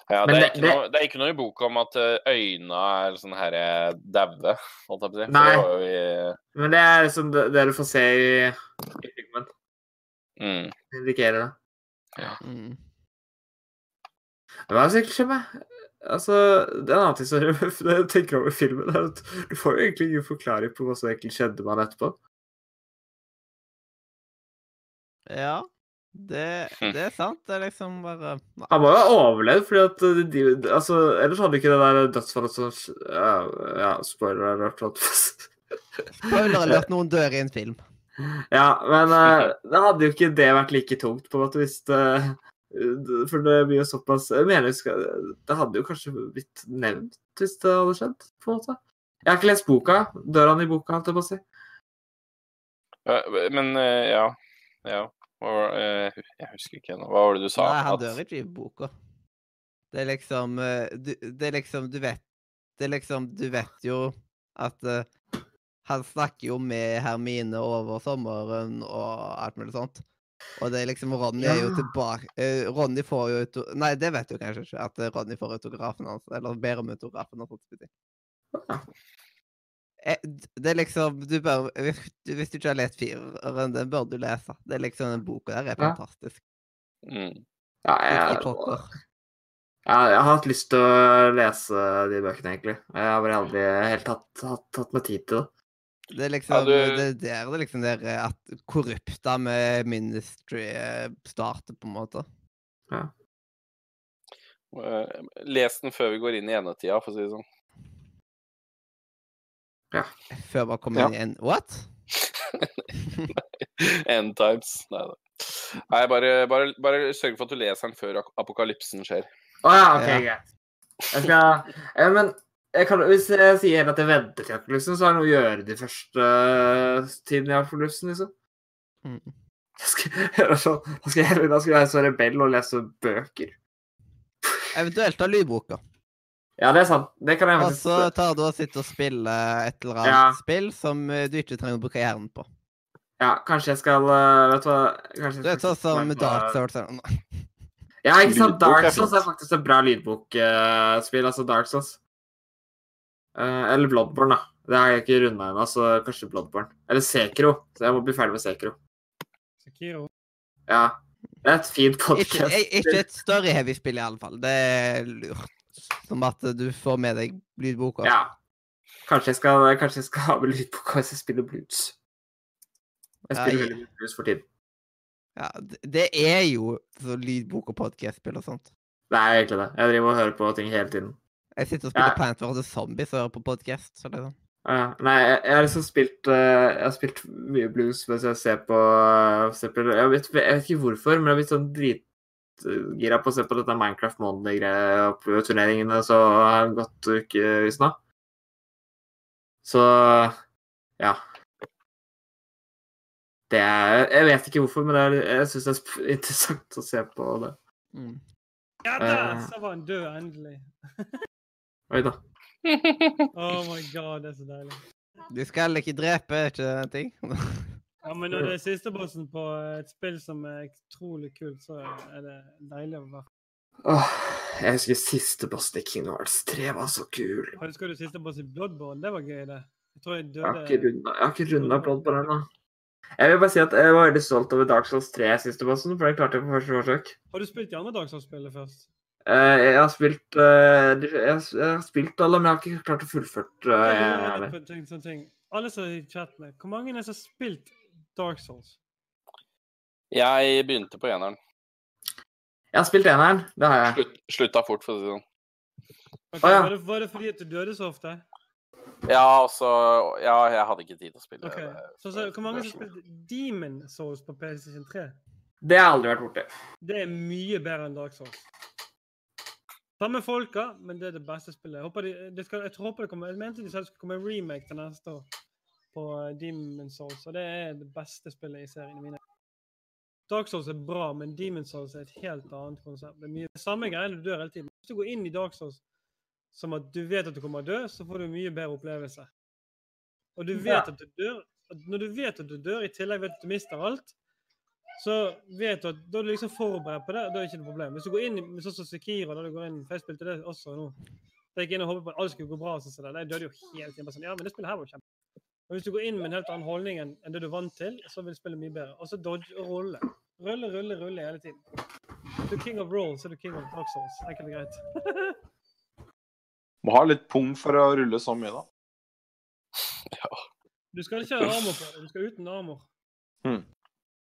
S5: Ja, det, er
S3: det-
S5: ikke
S3: det-
S5: Noe, det er ikke noe i boka om at Øynene øyna er sånn herre daue, holdt jeg på å si.
S3: Nei.
S5: det var
S3: Men det er liksom det, det du får se i, i filmen.
S5: mm.
S3: Det indikerer det.
S1: Mm.
S3: Hva er det som egentlig skjer med Altså, det er en annen ting som jeg tenker over filmen, er at du får jo egentlig ingen forklaring på hva som egentlig skjedde med han etterpå.
S1: Ja, det, det er sant. Det er liksom bare Nei.
S3: Han må jo ha overlevd, fordi at de, de, altså, ellers hadde ikke det der dødsfallet som Ja, ja spoiler alert.
S1: Spoiler alert, noen dør i en film.
S3: Ja, men uh, det hadde jo ikke det vært like tungt, på en måte, hvis det For det blir jo såpass Jeg mener Det hadde jo kanskje blitt nevnt hvis det hadde skjedd, på en måte. Jeg har ikke lest boka. Dør han i boka, holdt jeg på å si.
S5: Men eh, ja. ja. Eh, jeg husker ikke ennå. Hva var det du sa?
S1: Nei, han dør ikke i boka. Det er liksom eh, du, Det er liksom Du vet Det er liksom Du vet jo at eh, han snakker jo med Hermine over sommeren og alt mulig sånt. Og det er liksom Ronny er jo tilbake uh, Ronny får jo auto... Nei, det vet du kanskje ikke, at eh, Ronny får autografen hans. Eller ber om autografen hans. si. Eh, Det er liksom du bør, hvis, du- hvis du ikke har lest fireren, den bør du lese. Det er liksom Den boka der er
S3: Ja.
S1: fantastisk.
S5: Mm.
S3: Ja, jeg, ja, jeg har hatt lyst til å lese de bøkene, egentlig. Jeg har bare aldri helt tatt, hatt, hatt meg tid til det.
S1: Det er liksom
S5: du-
S1: det der det er liksom der eh, at korrupta med Ministry eh, starter, på en måte.
S5: Ja. Les den før vi går inn i enetida, for å si det sånn.
S1: Før man kommer
S5: Ja.
S1: inn i en What?
S5: End times. Nei da. Nei, bare, bare, bare sørg for at du leser den før apokalypsen skjer.
S3: Å ja, OK,
S1: Ja.
S3: greit. Jeg skal ja, Men jeg kan, hvis jeg sier at jeg venter til apokalypsen, så har jeg noe å gjøre de første uh, tiden for apokalypsen, liksom.
S1: Mm.
S3: Jeg skal, da skal, da skal jeg, da skal jeg være så rebell og lese bøker.
S1: Eventuelt ta lydboka.
S3: Ja, det er sant. Det kan jeg
S1: Og så tar du og sitter og spiller et eller annet
S3: Ja.
S1: spill som eh, du ikke trenger å bruke hjernen på.
S3: Ja, kanskje jeg skal uh, Vet du hva kanskje
S1: Du vet sånn som Dark Souls eller noe.
S3: Ja, ikke sant. Dark Souls er faktisk et bra lydbokspill, altså Dark Souls. Eh, eller Bloodborne, da. Det har jeg ikke runda ennå, så kanskje Bloodborne. Eller Sekiro. Så jeg må bli ferdig med Sekro.
S8: Sekiro.
S3: Ja. Det er et fint podkast.
S1: ikke et større heavy spill, iallfall. Det er lurt. Som at du får med deg lydboka.
S3: Ja. Kanskje jeg skal, kanskje jeg skal ha med lydboka hvis jeg spiller blues. Jeg
S1: Ja,
S3: spiller
S1: jeg-
S3: veldig mye blues for tiden.
S1: Ja, det- det er jo så lydbok og podkast-spill og sånt.
S3: Det er egentlig det. Jeg driver og hører på ting hele tiden.
S1: Jeg sitter og spiller
S3: Ja.
S1: Plant vs. Zombies og hører på podkast. Så det er sånn.
S3: Ja, nei, jeg, jeg har liksom spilt uh, Jeg har spilt mye blues mens jeg ser på ser på jeg, vet, jeg vet ikke hvorfor, men jeg har blitt sånn dritgira på å se på dette Minecraft Monday-greia og på turneringene så har det gått ukevis nå. Så ja. Det er Jeg vet ikke hvorfor, men det er, jeg syns det er interessant å se på det.
S1: Mm.
S8: Ja, der
S3: Eh.
S8: så var han død, endelig.
S3: Oi da.
S8: Oh my god, det er så deilig.
S1: Du skal ikke drepe, er ikke det en ting?
S8: Ja, men når det er siste bossen på et spill som er utrolig kult, så er det deilig å være
S3: Åh, jeg husker siste bossen i Kingdom Hearts 3 var så kul.
S8: Jeg Husker du siste boss i Bloodborne? Det var gøy, det. Jeg tror jeg døde
S3: jeg har ikke runda Bloodborne ennå. Jeg vil bare si at jeg var veldig stolt over Dark Souls 3 siste bossen, for det klarte jeg på første forsøk.
S8: Har du spilt de andre Dark Souls-spillene først?
S3: Eh, jeg har spilt eh, jeg, har- jeg har spilt alle, men jeg har ikke klart å fullføre uh.
S8: Alle som er i chatten, hvor mange er det som har spilt Dark Souls?
S5: Jeg begynte på eneren.
S3: Jeg har spilt eneren, det har jeg.
S5: Slutt, slutta fort, for å si det sånn.
S8: Okay,
S3: ah, ja.
S8: var, det, var det fordi at du døde så ofte?
S5: Ja, altså Ja, jeg hadde ikke tid til å spille.
S8: Okay.
S5: det-
S8: Så, så hvor mange som har spilt Demon Souls på PlayStation 3?
S3: Det har jeg aldri vært borti.
S8: Det er mye bedre enn Dark Souls. Samme folka, men det er det beste spillet. Jeg håper de, de skal, jeg håper det kommer, jeg mente de sa det skulle komme en remake til neste år på Demon's Demon Souls, og det er det beste spillet i seriene mine. Dark Souls er bra, men Demon Souls er et helt annet konsept. Det er mye samme greiene, du dør hele tiden. Hvis du går inn i Dark Souls som at du vet at du kommer til å dø, så får du en mye bedre opplevelse. Og du vet
S3: Ja.
S8: at du dør. Når du vet at du dør, i tillegg vet at du mister alt, så vet du at da er du liksom forberedt på det, og da er det ikke noe problem. Hvis du går inn med sånn som Sekiro, da du går inn, for jeg spilte det også nå, da gikk jeg inn og håpet på at alt skulle gå bra, sånn som det. Jeg døde jo hele tiden. Sånn, ja, men det spillet her var kjempe. Og hvis du går inn med en helt annen holdning enn det du er vant til, så vil spillet mye bedre. Og så dodge og rulle. Rulle, rulle, rulle hele tiden. Du er king of roll, så er du king of Dark Souls. Enkelt og greit.
S2: Må ha litt pung for å rulle så mye, da.
S8: Du skal ikke ha armor på deg, du skal uten armor.
S2: Hmm.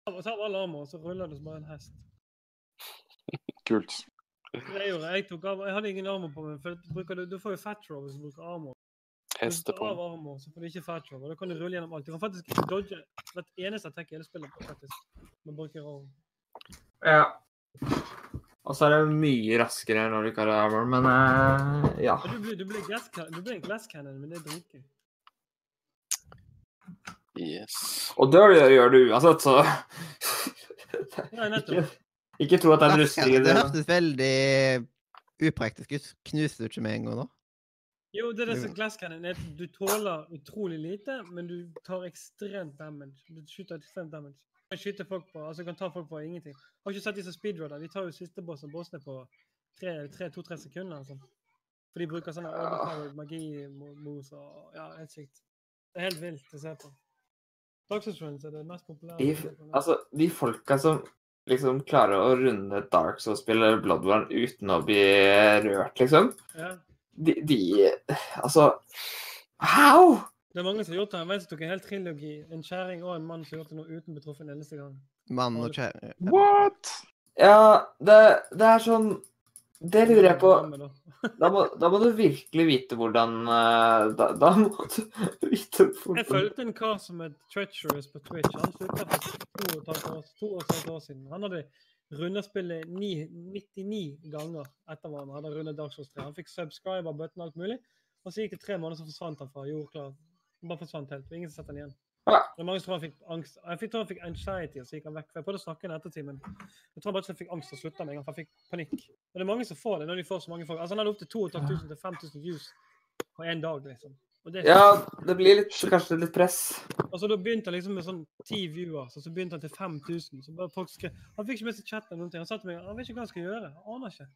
S8: Ta av alle armor, så ruller du som bare en hest.
S2: Kult.
S8: Det gjorde jeg. Jeg, tok av, jeg hadde ingen armor på meg. for bruker du, du får jo fat roll hvis du bruker armor. Hvis du tar av armor, så får du ikke fat roll. Og da kan du rulle gjennom alt. Du kan faktisk dodge hvert eneste attack i hele spillet. faktisk, med bruker armer.
S3: Ja. Og så er det mye raskere når du ikke har armor, men uh, ja.
S8: Du blir, du blir, glass, du blir en glass cannon, men det er dritgøy.
S5: Yes.
S3: Og dør gjør- gjør du uansett, så ikke, ikke tro at det er en rustning i
S1: Det
S3: det.
S1: hørtes veldig upraktisk ut. Knuser du ikke med en gang da?
S8: Jo, det er det som glasscannon er. Du tåler utrolig lite, men du tar ekstremt damage. Du skyter ekstremt damage. Du kan skyte folk på, altså du kan ta folk på ingenting. Har ikke sett disse speedrunner. De tar jo siste bossen, bossene på to-tre sekunder. Altså. For de bruker sånne overpowered magi-mos og Ja, helt sykt. Det er helt vilt å se på. Dark Souls er det mest populære.
S3: De, altså, de folka som liksom klarer å runde Dark Souls-spill eller Bloodborne uten å bli rørt, liksom
S8: ja.
S3: De, de Altså How?!
S8: Det er mange som har gjort det. Jeg vet som tok en hel trilogi. En kjerring og en mann som har gjort det nå uten å bli truffet en eneste gang.
S1: Mann og kjæring.
S2: What?
S3: Ja, det, det er sånn Det lurer jeg på.
S8: Da.
S3: Må, da må du virkelig vite hvordan eh, Da, da må du vite
S8: Jeg
S3: hvordan
S8: fulgte en kar som het Treacherous på Twitch. Han slutta for to og to og et år siden. Han hadde runda spillet 99 ganger etter hverandre. Han hadde rundet Dark Souls 3. Han fikk subscriber, bøtten og alt mulig. Og så gikk det tre måneder, så forsvant han fra jordklar. Han bare forsvant helt. Ingen som han igjen. Er mange tror han fikk angst. Jeg tror han fikk anxiety, og så gikk han vekk. For Jeg prøvde å snakke med ettertid, men jeg tror han bare fikk angst og slutta med en gang. For han fikk panikk. Og det er mange som får det når de får så mange folk. Altså Han hadde opptil 2500 til 5000 views på én dag, liksom. Det
S3: Ja, det blir litt, kanskje litt press.
S8: Altså, da begynte han liksom med sånn ti viewers, og så begynte han til 5000. Så bare folk skrev Han fikk ikke med seg chatten eller noen ting. Han sa til meg han vet ikke hva han skal gjøre. Han aner ikke.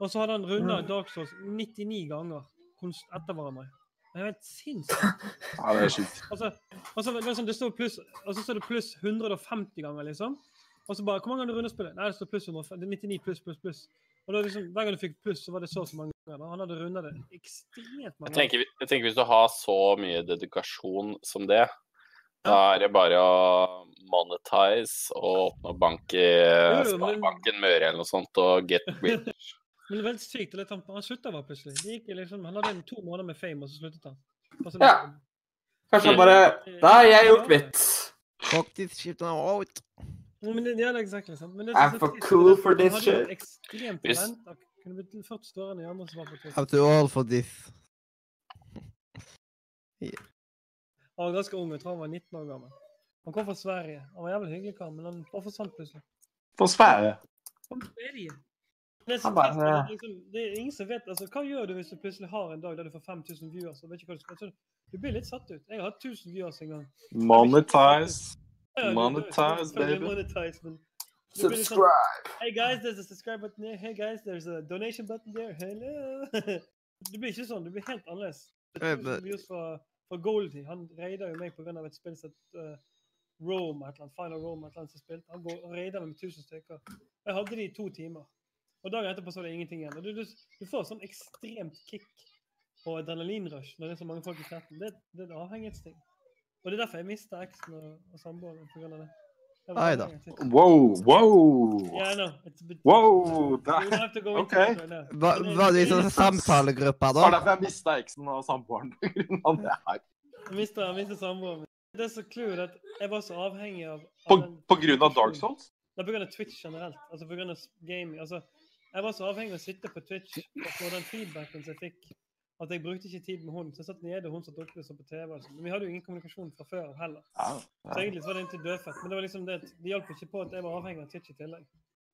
S8: Og så hadde han runda Dark Souls 99 ganger etter hverandre. Det er helt sinnssykt.
S2: Ja, det er sjukt.
S8: Altså, altså det, sånn, det står pluss, og så står det pluss 150 ganger, liksom. Og så bare Hvor mange ganger du rundet spillet? Nei, det står pluss 150. Det er 99 pluss, pluss, pluss. Og da liksom, Hver gang du fikk pluss, så var det så og så mange ganger. da. Han hadde runda det ekstremt mange
S5: Jeg tenker, jeg tenker hvis du har så mye dedikasjon som det, da er det bare å monetize og åpne bank i Sparebanken Møre eller noe sånt og get rich.
S8: Men det er veldig sykt. Litt, han, han slutta bare plutselig. Det gikk liksom, han hadde to måneder med fame, og så sluttet han. Altså,
S3: Ja. Kanskje han bare Da har jeg gjort mitt.
S1: Fuck this shit out.
S8: Ja, Men det, ja, det er exactly sant. Men det
S3: I'm for cool
S8: for
S3: this shit.
S8: Ekstremt
S5: Hvis-
S8: talent. Kunne blitt 40 større enn de andre som var på.
S1: I'm too old for this.
S8: Han var ganske ung, jeg tror han var 19 år gammel. Han kom fra Sverige. Han var jævlig hyggelig kar, men han bare forsvant plutselig.
S2: Fra Sverige.
S8: Fra Sverige. Det så
S3: bare-
S8: trist, liksom, det er ingen som vet altså, Hva gjør du hvis du plutselig har en dag der du får 5000 viewers? og vet ikke hva du skal, altså, du blir litt satt ut. Jeg har hatt 1000 viewers en gang.
S2: Monetize.
S8: Du- du-
S2: Monetize, baby.
S8: monetize, men subscribe. sånn,
S3: Subscribe.
S8: Hey guys, there's a subscribe button there. Hey guys, there's a donation button there. Hello. det blir ikke sånn. Det blir helt annerledes. Det
S1: men-
S8: for, for Goldie. Han raida jo meg pga. et spill som uh, Rome, et eller annet, Final Rome, et eller annet som spilte. Han går- raida meg med 1000 stykker. Jeg hadde de i to timer. Og dagen etterpå så er det ingenting igjen. Og du, du, du får sånn ekstremt kick og adrenalinrush når det er så mange folk i chatten. Det, det er en avhengighetsting. Og det er derfor jeg mista eksen og, og samboeren pga. det.
S1: Ai da.
S2: Wow, wow.
S8: Yeah, know. Bit
S2: Wow,
S8: We
S2: det
S8: have to go into
S2: Ok.
S8: it right now.
S1: Var,
S8: det-
S1: du i
S8: det
S1: sånn
S8: litt
S1: da?
S2: Det var derfor jeg mista eksen og samboeren av det her.
S8: Jeg mistet samboeren min. Det er så clouet at jeg var så avhengig av, av
S2: På, på grunn av Dark Souls?
S8: Nei, på grunn av Twitch generelt. Altså på grunn av gaming. Altså, jeg var så avhengig av å sitte på Twitch og få den feedbacken som jeg fikk. At jeg brukte ikke tid med hun. Så jeg satt nede, hun satt oppe så på TV. Altså. Men vi hadde jo ingen kommunikasjon fra før heller. Så egentlig så var det inntil dødfett. Men det var liksom det, at det hjalp ikke på at jeg var avhengig av Twitch i tillegg.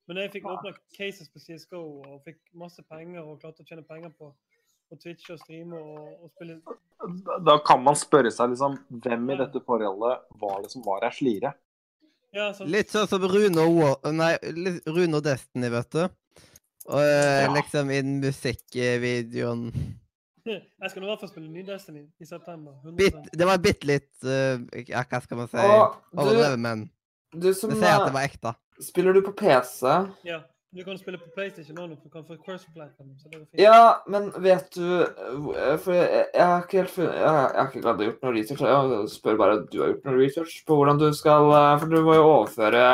S8: Men jeg fikk åpna cases på CSGO og fikk masse penger og klarte å tjene penger på å twitche og streame og, og spille
S2: Da kan man spørre seg liksom hvem i dette forholdet var det som var ei slire?
S8: Ja.
S1: Litt sånn som og, Rune og Destiny, vet du. Og eh,
S2: Ja.
S1: liksom i den musikkvideoen
S8: Jeg skal i hvert fall spille ny Destiny i september. 100%.
S1: Det var bitte litt uh, Ja, hva skal man si? Overdrevet, men
S3: du som
S1: det sier at det
S3: eh,
S1: var ekte.
S3: Spiller du på PC?
S8: Ja. Du kan spille på PlayStation nå, du kan få cross-platform. Så det går fint.
S3: Ja, men vet du For jeg, jeg har ikke helt funnet Jeg, jeg har ikke klart å gjort noe research. Jeg spør bare om du har gjort noe research på hvordan du skal For du må jo overføre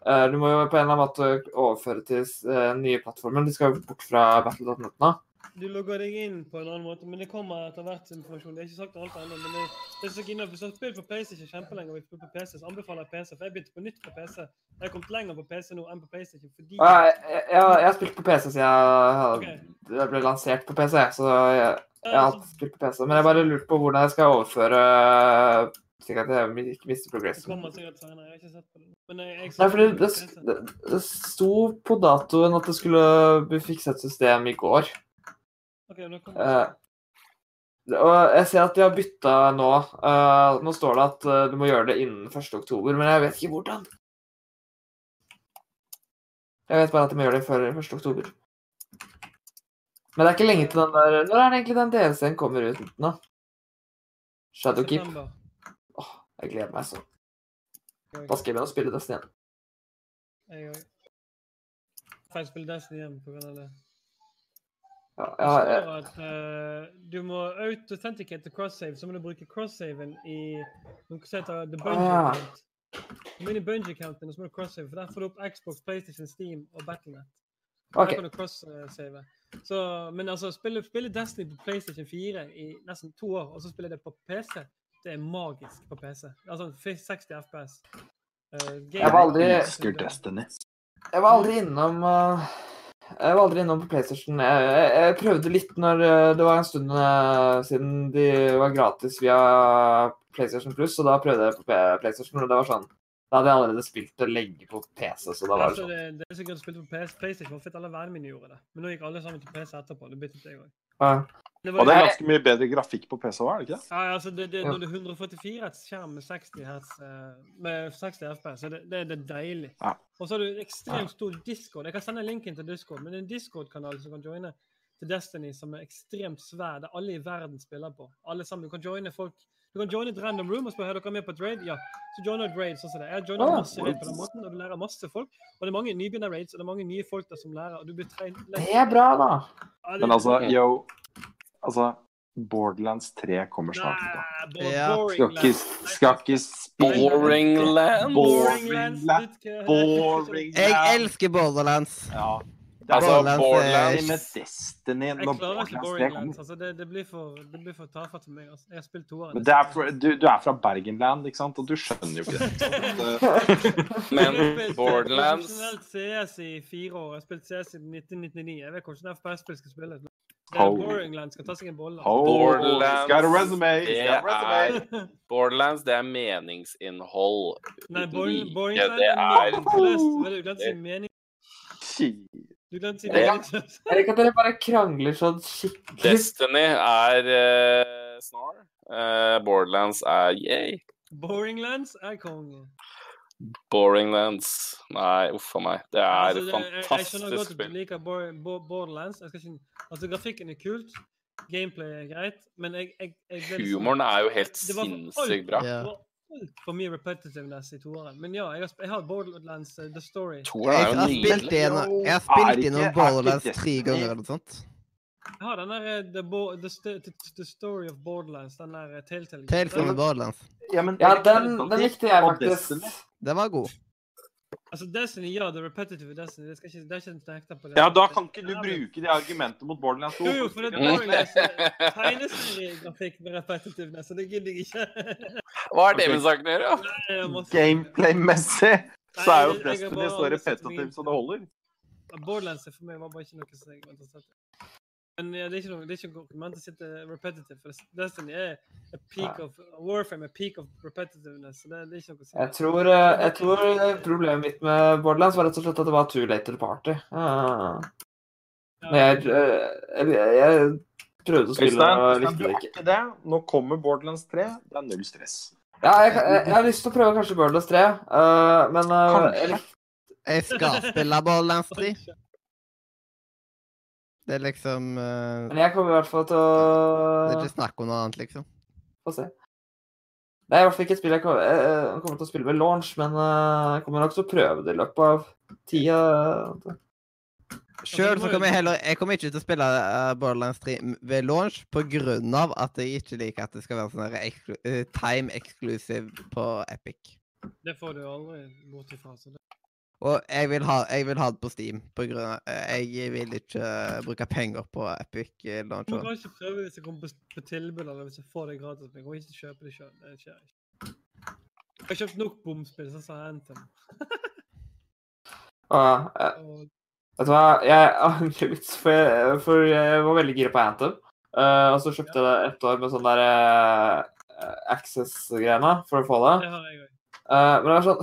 S3: Du må jo på en eller annen måte overføre til den nye plattformer. De skal jo bort fra Battle.net nå.
S8: Du logger deg inn på en annen måte, men det kommer etter hvert informasjon. Det er ikke sagt alt ennå, men det, det så gøy. Hvis du har spilt på PlayStation kjempelenge og på PC, så anbefaler jeg PC. For jeg begynte på nytt på PC. Jeg har kommet lenger på PC nå enn på PlayStation fordi
S3: ja, Jeg, jeg, har spilt på PC siden jeg, okay. ble lansert på PC. Så jeg, jeg har spilt på PC. Men jeg bare lurte på hvordan jeg skal overføre slik at jeg ikke mister
S8: Det
S3: progressen.
S8: kommer sikkert senere. Jeg har ikke sett på det. Men jeg,
S3: Nei,
S8: for
S3: det, det, det sto på datoen at det skulle bli fikset et system i går.
S8: Okay, kommer
S3: Eh, og jeg ser at de har bytta nå. Eh, nå står det at eh, du må gjøre det innen 1. oktober, men jeg vet ikke hvordan. Jeg vet bare at de må gjøre det før 1. oktober. Men det er ikke lenge til den der Når er det egentlig den DLC-en kommer ut nå? Shadowkeep.
S8: September.
S3: Jeg gleder meg
S8: sånn.
S3: Da skal jeg begynne å spille Destiny igjen.
S8: Jeg òg. Jeg spille Destiny igjen på grunn av det?
S3: Ja,
S8: jeg
S3: har jeg,
S8: at uh, du må authenticate til cross-save, så må du bruke cross-saven i noe som heter the Bungie
S3: Ah.
S8: account. Du må inn i bungee accounten og så må du cross-save, for der får du opp Xbox, PlayStation, Steam og Battlenet. Der kan du cross-save. Så, men altså, spille, spille Destiny på PlayStation 4 i nesten to år, og så spille det på PC, det er magisk på PC. Altså 60 FPS. Uh,
S3: Jeg var aldri-
S2: Elsker Destiny.
S3: Jeg var aldri innom uh, Jeg var aldri innom på PlayStation. Jeg, jeg, jeg prøvde litt når uh, Det var en stund uh, siden de var gratis via PlayStation Plus, og da prøvde jeg på P- PlayStation, og det var sånn Da hadde jeg allerede spilt det lenge på PC, så da var det
S8: Altså,
S3: sånn.
S8: det, det er sikkert å spille på PS, PlayStation, for alle vennene mine gjorde det. Men nå gikk alle sammen til PC etterpå. Det byttet jeg òg.
S3: Ja.
S8: Det
S2: Og det er ganske mye bedre grafikk på PC òg, er det ikke det?
S8: Ja, altså det, det, Når det er 144 hertz skjerm med 60 hertz, eh, med 60 FPS, så det, det, det er deilig.
S2: Ja.
S8: Og så har du en ekstremt stor Discord. Jeg kan sende linken til Discord, men det er en Discord-kanal som kan joine til Destiny, som er ekstremt svær, der alle i verden spiller på. Alle sammen. Du kan joine folk Du kan joine et random room og spørre er dere med på et raid. Ja. Så joiner du et raid sånn som det. Jeg har joinet
S3: Ah.
S8: masse raid på den måten, og du lærer masse folk. Og det er mange nybegynner-raids, og det er mange nye folk der som lærer. og du blir trent.
S3: Det er bra, da.
S8: Ja, det-
S2: Men altså, yo Altså, Borderlands 3 kommer snart. Da.
S1: Ja.
S2: Skal ikke, skal ikke spille
S1: Jeg elsker Borderlands.
S2: Ja.
S5: Altså,
S1: Borderlands,
S2: Borderlands
S1: eh,
S2: med Destiny
S8: Jeg klarer ikke
S2: Borderlands 3
S8: boring
S2: kommer.
S8: Altså, det, det blir for, det blir for tafatt for meg. Altså. Jeg har spilt to
S2: år det er for, du, du er fra Bergenland, ikke sant? Og du skjønner jo ikke det.
S5: Men Borderlands
S8: Jeg har spilt CS i fire år. Jeg har spilt CS i 1999. Jeg vet hvordan FPS-spill skal spilles. Er land skal ta seg en bolle.
S2: Oh,
S5: Borderlands,
S2: Got a resume.
S5: det
S2: Got.
S5: Borderlands, det er meningsinnhold.
S8: Nei,
S5: Borderlands
S8: boring,
S5: Det
S8: er
S5: er
S8: Du glemte å si meningsløst.
S3: Jeg liker at dere bare krangler sånn skikkelig.
S5: Destiny er uh, snar. Uh, Borderlands er yay.
S8: Boringlands er konge.
S5: Boring Lands. Nei, uff a meg. Det er
S8: Altså, fantastisk jeg- Jeg skjønner godt at du liker Bor- Borderlands. Jeg skal ikke, altså, grafikken er kult. Gameplay er greit, men jeg, jeg, jeg ble liksom-
S5: Humoren er jo helt sinnssykt bra.
S1: Ja.
S8: Det var altfor mye repetitiveness i toeren. Men ja, jeg har, jeg har Borderlands uh, The Story.
S5: Toeren
S1: Jeg
S5: er jo nydelig.
S1: jeg har spilt gjennom
S2: er
S1: Borderlands tre ganger eller noe sånt.
S8: Jeg har den der eh, The, Bo the, St the, the Story of Borderlands, den der eh, Telltale.
S1: Tales from the Borderlands.
S2: Ja, men
S3: Ja, den, den likte jeg faktisk.
S1: Den var god.
S8: Altså Destiny, ja, det er repetitive Destiny. Det, skal ikke, det er ikke en nekter på det.
S2: Ja, da kan ikke du bruke det argumentet mot Borderlands 2.
S8: Jo, jo, for det er er tegneseriegrafikk med repetitiveness, så det gidder jeg ikke.
S5: Hva har det med saken å gjøre?
S2: Gameplay-messig så er jo Destiny så
S8: aldri
S2: repetitivt som det holder.
S8: Borderlands for meg var bare ikke noe som jeg var interessert i. Men ja, det er ikke noe, det er ikke argument å sitte repetitive, for Destiny er a peak of Warframe, a peak of repetitiveness, så det, det er ikke noe å si.
S3: Jeg tror, eh, jeg tror eh, problemet mitt med Borderlands var rett og slett at det var too late to the party. Ah. Men jeg, eh, jeg, jeg prøvde å spille og likte
S2: du
S3: det
S2: er
S3: ikke.
S2: ikke det. Nå kommer Borderlands 3. Det er null stress.
S3: Ja, jeg, jeg, jeg har lyst til å prøve kanskje Borderlands 3, uh, men
S2: uh,
S3: jeg,
S1: Jeg skal spille Borderlands 3. Det er liksom uh,
S3: men jeg kommer i hvert fall til å
S1: Det er ikke snakk om noe annet, liksom.
S3: Få se. Det er i hvert fall ikke et spill jeg kommer, jeg, jeg kommer til å spille ved launch, men eh, jeg kommer nok til å prøve det i løpet av tida.
S1: Sjøl så kommer jeg heller Jeg kommer ikke til å spille eh, Borderlands 3 ved launch av at jeg ikke liker at det skal være sånn eksklu eh, time exclusive på Epic.
S8: Det får du aldri bort ifra. Så det.
S1: Og jeg vil ha, jeg vil ha det på Steam på grunn av eh, Jeg vil ikke eh, bruke penger på Epic eh,
S8: Du kan kanskje prøve hvis jeg kommer på, på tilbud, eller hvis jeg får det gratis. Men jeg kommer ikke kjøpe det sjøl. Det skjer ikke. Jeg har kjøpt nok bomspill, sånn som Anthem.
S3: ah,
S8: jeg,
S3: vet du hva, jeg angrer litt, for jeg, for jeg var veldig gira på Anthem. Uh, og så kjøpte jeg det ett år med sånn der uh, Access-greiene for å få det.
S8: det har jeg òg.
S3: uh, men det var sånn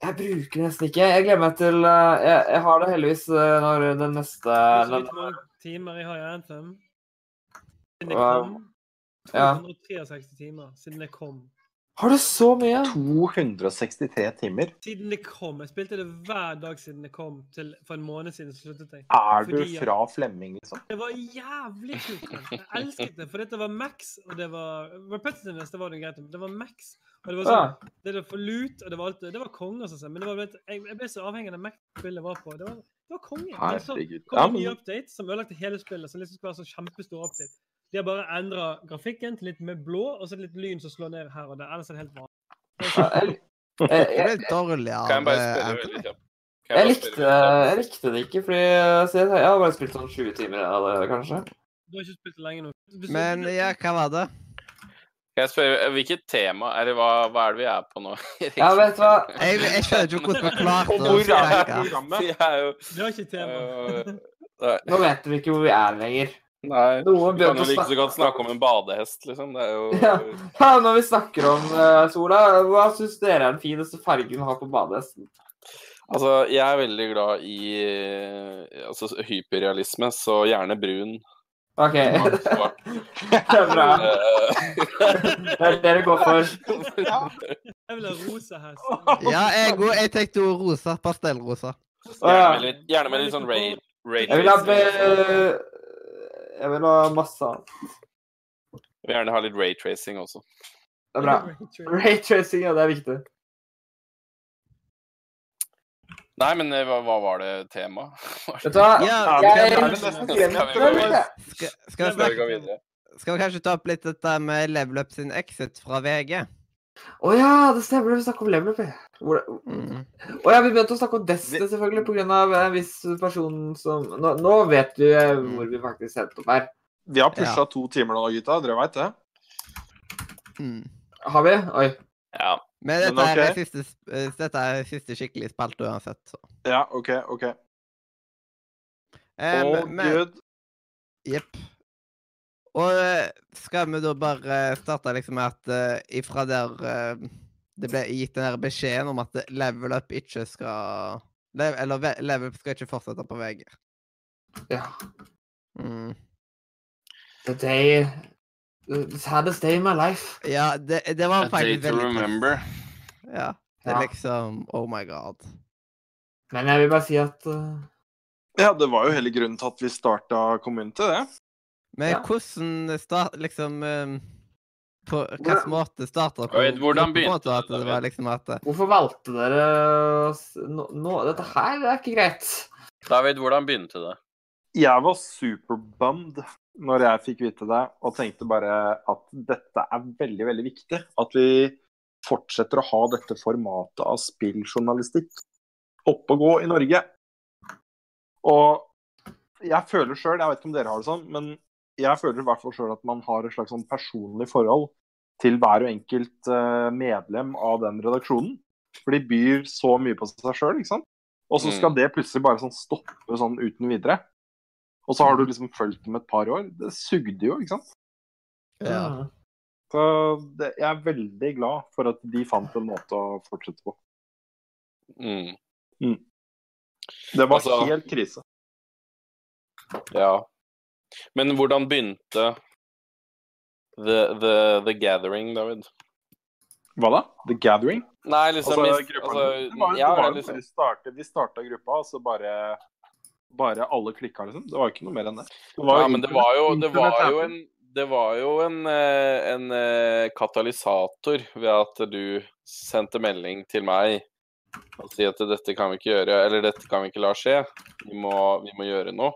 S3: Jeg bruker nesten ikke. Jeg gleder meg til eh, jeg, jeg har det heldigvis eh, når den neste den,
S8: du hvor mange timer jeg har i Anthem? Siden
S3: jeg
S8: kom. 263 timer siden jeg kom.
S3: Har du så mye?
S2: 263 timer.
S8: Siden jeg kom. Jeg spilte det hver dag siden jeg kom. Til, for en måned siden sluttet jeg.
S2: Er du
S8: Fordi-
S2: fra Flemming, liksom?
S8: Det var jævlig kult. Jeg elsket det, for dette var Max, og det var Repetitiveness, det var det greit om. Det var Max, og det var sånn
S3: Ja.
S8: Det var for lut, og det var alt Det var konge, og sånn, men det var, vet, jeg, jeg ble så avhengig av det Mac-spillet var på. Det var, det var konge. Men så kom en ny update som ødelagte hele spillet, som liksom skulle være sånn kjempestor update. De har bare endra grafikken til litt mer blå, og så litt lyn som slår ned her og der. Ellers er det helt vanlig.
S5: Kan jeg bare spørre veldig kjapt?
S3: Jeg, likte, jeg likte det ikke, fordi jeg, jeg har bare spilt sånn 20 timer av det, kanskje.
S8: Du har ikke spilt det lenge nå.
S1: Men ja, hva var det?
S5: Kan jeg spørre, eh, Hvilket tema Eller hva, hva er det vi er på nå?
S3: Ja, vet du hva?
S1: Jeg, jeg skjønner ikke hvordan vi klarte å
S2: Hvor er
S8: var ikke tema.
S5: øh,
S3: Nå vet vi ikke hvor vi er lenger.
S5: Nei.
S3: Noen
S5: Vi kan jo like så godt snakke om en badehest, liksom. Det er jo
S3: Ja. Ja, Når vi snakker om uh, sola, hva syns dere er den fineste fargen å ha på badehesten?
S5: Altså, jeg er veldig glad i eh, altså, hyperrealisme, så gjerne brun.
S3: OK. Det er bra. Det er det du går for.
S8: Jeg vil ha rosa hest.
S1: Ja, jeg, òg. jeg tenkte jo rosa. Pastellrosa.
S5: Gjerne med litt, gjerne med litt sånn ray, ray
S3: Jeg vil ha Jeg vil ha masse annet.
S5: Jeg vil gjerne ha litt raytracing også.
S3: Det er bra. Raytracing, ja, det er viktig.
S5: Nei, men eh, hva, hva var det temaet?
S3: Vet du hva?
S1: Ja,
S3: Jeg jeg
S5: Skal
S1: Skal, vi
S5: Skal vi
S1: snakke, skal vi kanskje ta opp litt dette med Level Up sin exit fra VG?
S3: Å oh, ja, det stemmer. Vi snakker om level up. Hvor-
S1: Mm.
S3: Oh, ja, vi begynte å snakke om Destiny selvfølgelig pga. en viss person som nå, nå vet du eh, hvor vi faktisk endte opp her.
S2: Vi har pusha
S1: Ja.
S2: to timer nå, gutta. Dere veit det?
S1: Mm.
S3: Har vi? Oi.
S5: Ja.
S1: Men dette,
S2: Men
S1: okay. er siste, eh, dette er siste skikkelig spalte uansett. Så.
S2: Ja, OK. ok.
S1: Eh,
S2: Å,
S1: men- men-
S2: gud.
S1: Jepp. Og eh, skal vi da bare starte liksom med at uh, ifra der uh, det ble gitt den der beskjeden om at level up ikke skal le- Eller ve- level up skal ikke fortsette på VG.
S3: Ja.
S1: Mm.
S3: det day The saddest day in my life.
S1: Ja, det, det var
S5: A day to remember.
S1: Ja. Det er
S3: Ja.
S1: liksom Oh my god.
S3: Men jeg vil bare si at uh,
S2: Ja, det var jo hele grunnen til at vi starta Community, det.
S1: Men
S3: Ja.
S1: hvordan start liksom um, På hvilken måte starta
S5: vet, hvordan begynte
S1: det? At
S5: det,
S1: det var liksom at
S3: Hvorfor valgte dere nå, nå Dette her er ikke greit.
S5: David, hvordan begynte det?
S2: Jeg var superbummed når jeg fikk vite det, og tenkte bare at dette er veldig, veldig viktig. At vi fortsetter å ha dette formatet av spilljournalistikk oppe og gå i Norge. Og jeg føler sjøl, jeg vet ikke om dere har det sånn, men jeg føler i hvert fall sjøl at man har et slags sånn personlig forhold til hver og enkelt eh, medlem av den redaksjonen. For de byr så mye på seg sjøl, ikke sant. Og så skal
S5: Mm.
S2: det plutselig bare sånn stoppe sånn uten videre. Og så har du liksom fulgt dem et par år. Det sugde jo, ikke sant.
S1: Ja.
S2: Så det, jeg er veldig glad for at de fant en måte å fortsette på.
S5: Mm.
S2: Det var
S5: Altså-
S2: helt krise.
S5: Ja. Men hvordan begynte the, the, the gathering, David?
S2: Hva da? The Gathering?
S5: Nei, liksom,
S2: Altså, gruppa,
S5: altså,
S2: det var,
S5: ja,
S2: det var,
S5: liksom,
S2: vi starta gruppa, og så bare bare alle klikka, liksom. Det var ikke noe mer enn det. det
S5: ja, men det var jo, det var jo en det var jo en, eh, en eh, katalysator ved at du sendte melding til meg og si at dette kan vi ikke gjøre, eller dette kan vi ikke la skje. Vi må, vi må gjøre noe.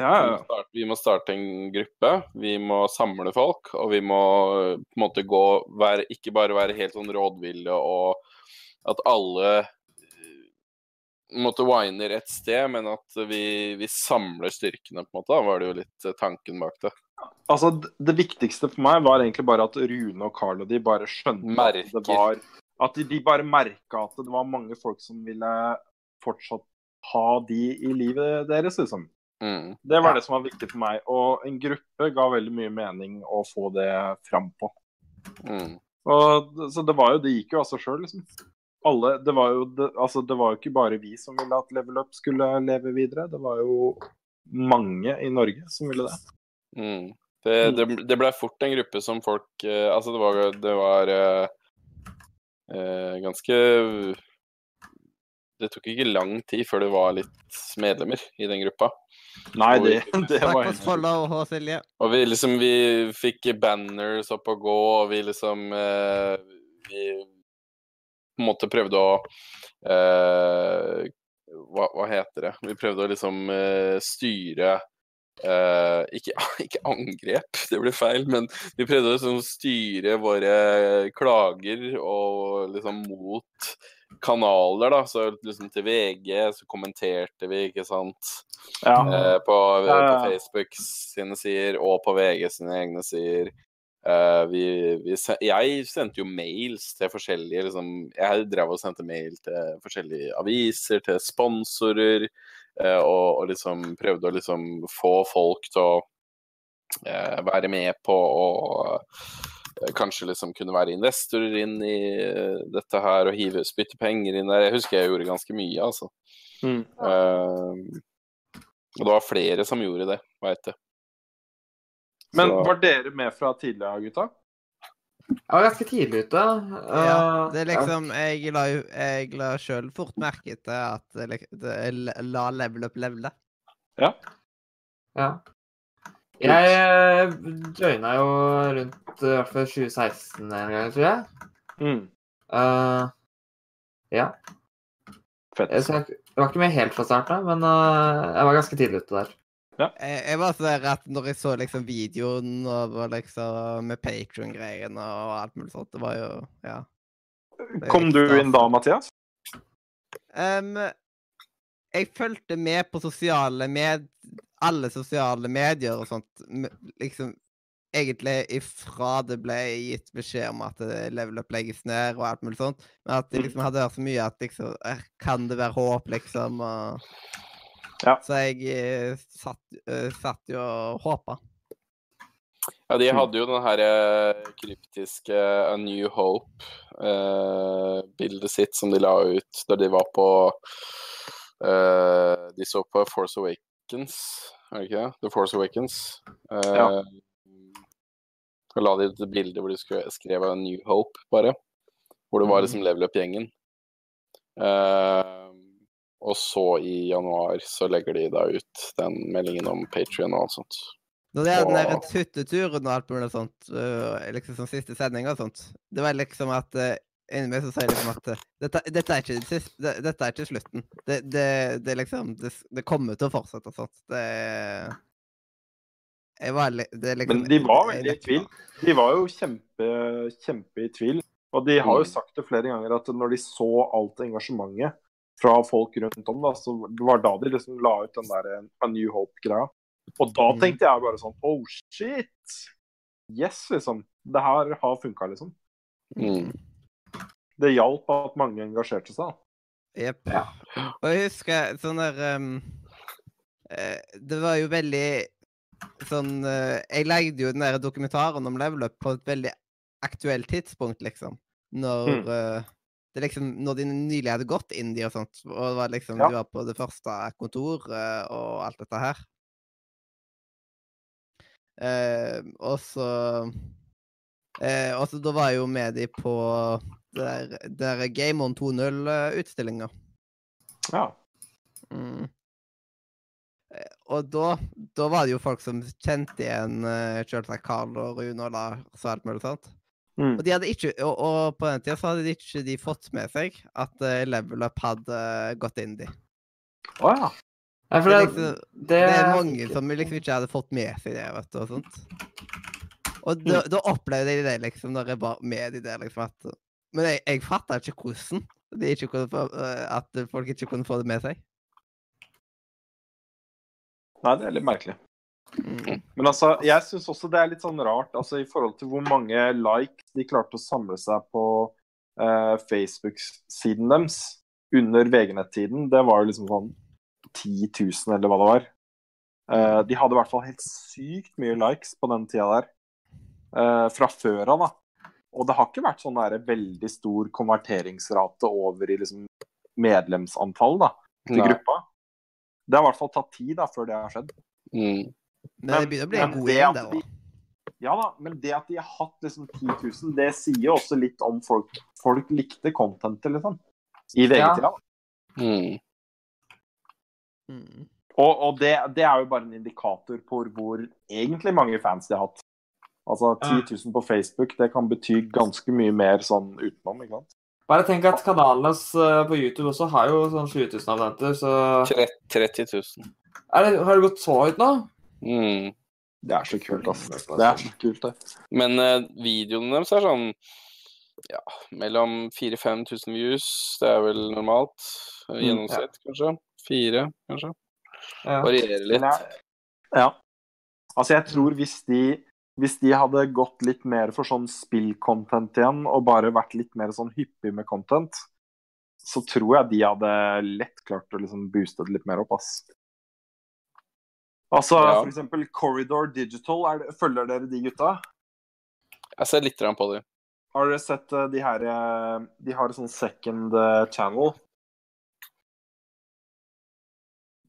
S2: Ja,
S5: Vi må, starte, vi må starte en gruppe, vi må samle folk, og vi må på en måte gå være, Ikke bare være helt sånn rådville og at alle måtte wine rett sted, men at vi, vi samler styrkene, på en måte. Da var det jo litt eh, tanken bak det.
S2: Altså, det viktigste for meg var egentlig bare at Rune og Carl og de bare skjønte at det var At de, de bare merka at det var mange folk som ville fortsatt ha de i livet deres, liksom.
S5: Mm.
S2: Det var det som var viktig for meg. Og en gruppe ga veldig mye mening å få det fram på.
S5: Mm.
S2: Og, så det var jo, det gikk jo av seg sjøl, liksom. Alle, det var jo det, altså det var jo ikke bare vi som ville at Level Up skulle leve videre. Det var jo mange i Norge som ville det.
S5: Mm. Det, det, det ble fort en gruppe som folk eh, Altså, det var, det var eh, eh, ganske Det tok ikke lang tid før det var litt medlemmer i den gruppa.
S2: Nei, det, det
S1: Takk
S2: var
S1: for follow, H. Silje.
S5: Og vi liksom Vi fikk banners opp og gå, og vi liksom eh, Vi på en måte prøvde å eh, hva, hva heter det? Vi prøvde å liksom eh, styre eh, ikke, ikke angrep, det ble feil, men vi prøvde å liksom styre våre klager og liksom mot kanaler, da. Så liksom til VG så kommenterte vi, ikke sant.
S2: Ja.
S5: Eh, på, på. Facebook sine sider og på VG sine egne sider. Eh, vi, vi, jeg sendte jo mails til forskjellige liksom, Jeg drev og sendte mail til forskjellige aviser, til sponsorer, uh, og, og liksom prøvde å liksom få folk til å uh, være med på å kanskje liksom kunne være investorer inn i dette her og hive spytte penger inn der. Jeg husker jeg gjorde ganske mye, altså.
S2: Mm.
S5: Og det var flere som gjorde det, veit jeg.
S2: Men
S5: Så-
S2: var dere med fra tidligere, gutta?
S3: Jeg var ganske tidlig ute.
S1: Ja,
S3: Eh,
S1: det er liksom Jeg la Jeg la sjøl fort merke til at det, lik- det, la level up levele.
S3: Ja. ja. Jeg eh, joina jo rundt eh, i hvert fall 2016 en gang, tror jeg.
S2: Mm.
S3: Uh, ja.
S2: Fett.
S3: Jeg, så jeg, jeg var ikke med helt fra starten, men uh, jeg var ganske tidlig ute der.
S1: Jeg, jeg var så der at når jeg så liksom videoen over liksom med Patrion-greiene og alt mulig sånt, det var jo Ja.
S2: Kom du inn da, Mathias?
S1: Um, jeg fulgte med på sosiale med alle sosiale medier og sånt, liksom egentlig ifra det ble gitt beskjed om at level up legges ned og alt mulig sånt, men at jeg liksom hadde hørt så mye at liksom eh, Kan det være håp, liksom? Og...
S2: Ja.
S1: Så jeg eh, satt, eh, satt jo og håpa.
S5: Ja, de hadde jo den her eh, kryptiske A New Hope-bildet sitt som de la ut da de var på eh, De så på Force Awakens, er det ikke det? The Force Awakens. Eh,
S2: Ja.
S5: Og la de ut et bilde hvor de skrev, skrev A New Hope, bare. Hvor det var liksom level up-gjengen. Eh, og så i januar så legger de da ut den meldingen om Patrion og alt sånt.
S1: Når det er den
S5: derre
S1: tutteturen og alt mulig sånt, øh, liksom som siste sending og sånt, det var liksom at inni meg så sier jeg liksom at øh, dette, dette, er ikke, dette er ikke slutten. Det, det, det liksom det, det kommer til å fortsette og sånt. Det Jeg var li- er liksom
S2: Men de var veldig i tvil. De var jo kjempe, kjempe i tvil. Og de har jo
S5: Mm.
S2: sagt det flere ganger at når de så alt engasjementet fra folk rundt om, da, så det var da de liksom la ut den der eh, A New Hope-greia. Og da
S1: Mm.
S2: tenkte jeg bare sånn Oh shit! Yes, liksom. Det her har funka, liksom.
S5: Mm.
S2: Det hjalp at mange engasjerte seg.
S1: Jepp.
S3: Ja.
S1: Og jeg husker sånn der eh, Det var jo veldig sånn eh, Jeg lagde jo den der dokumentaren om level up på et veldig aktuelt tidspunkt, liksom. Når
S2: Mm.
S1: eh, det liksom, når de nylig hadde gått India og sånt, og det var liksom,
S2: Ja.
S1: de var på det første kontoret og alt dette her. Eh, og så eh, Og så da var jeg jo med de på der, der Game On 2.0-utstillinga.
S2: Ja.
S1: Mm. Eh, Og da, da var det jo folk som kjente igjen uh, selvsagt Carl og Rune og Lars og alt mulig sånt.
S2: Mm.
S1: Og, de hadde ikke, og, og på den tida så hadde de ikke de fått med seg at uh, Level Up hadde gått indie.
S2: Å ja.
S3: Nei, for
S1: Det
S3: det,
S1: liksom,
S3: det,
S1: det er mange som liksom ikke hadde fått med seg det, vet du, og sånt. Og da, da opplevde jeg det liksom, når jeg var med i det, liksom, at Men jeg, jeg fatta ikke hvordan de ikke kunne få, eh, at folk ikke kunne få det med seg.
S2: Nei, det er litt merkelig.
S1: Mm.
S2: Men altså, jeg syns også det er litt sånn rart altså i forhold til hvor mange likes de klarte å samle seg på uh, Facebook-siden deres under VG-nett-tiden. Det var jo liksom sånn 10 000, eller hva det var. Uh, de hadde i hvert fall helt sykt mye likes på den tida der. Uh, fra før av, da. Og det har ikke vært sånn der veldig stor konverteringsrate over i liksom medlemsantall da, til
S5: Nei.
S2: gruppa. Det har i hvert fall tatt tid da, før det har skjedd.
S5: Mm.
S1: Men det begynner å bli en god
S2: det
S1: gjeng
S2: at
S1: òg.
S2: Ja da, men det at de har hatt liksom 10 000, det sier jo også litt om folk Folk likte contentet, liksom. I VG-tida. Ja.
S5: Mm.
S1: Mm.
S2: Og, og det, det er jo bare en indikator på hvor egentlig mange fans de har hatt. Altså 10 000 på Facebook, det kan bety ganske mye mer sånn utenom, ikke sant.
S3: bare tenk at kanalene eh, på YouTube også har jo sånn 20 000 abonnenter, så
S5: 30 000.
S3: er det, Har det gått så høyt nå?
S5: Mm.
S2: Det er så kult, ass. Det er så kult, det.
S5: Men uh, videoene deres er sånn ja, mellom 4000-5000 views. Det er vel normalt. Gjennomsnitt,
S2: Mm,
S5: ja. kanskje. Fire, kanskje.
S3: Ja.
S5: Varierer litt.
S2: Jeg, ja. Altså, jeg tror hvis de hvis de hadde gått litt mer for sånn spill-content igjen, og bare vært litt mer sånn hyppig med content, så tror jeg de hadde lett klart å liksom booste det litt mer opp, ass. Altså,
S5: Ja.
S2: eksempel Corridor Digital, det, følger dere de gutta?
S5: Jeg ser litt på dem.
S2: Har dere sett eh, de her eh, De har en sånn second eh, channel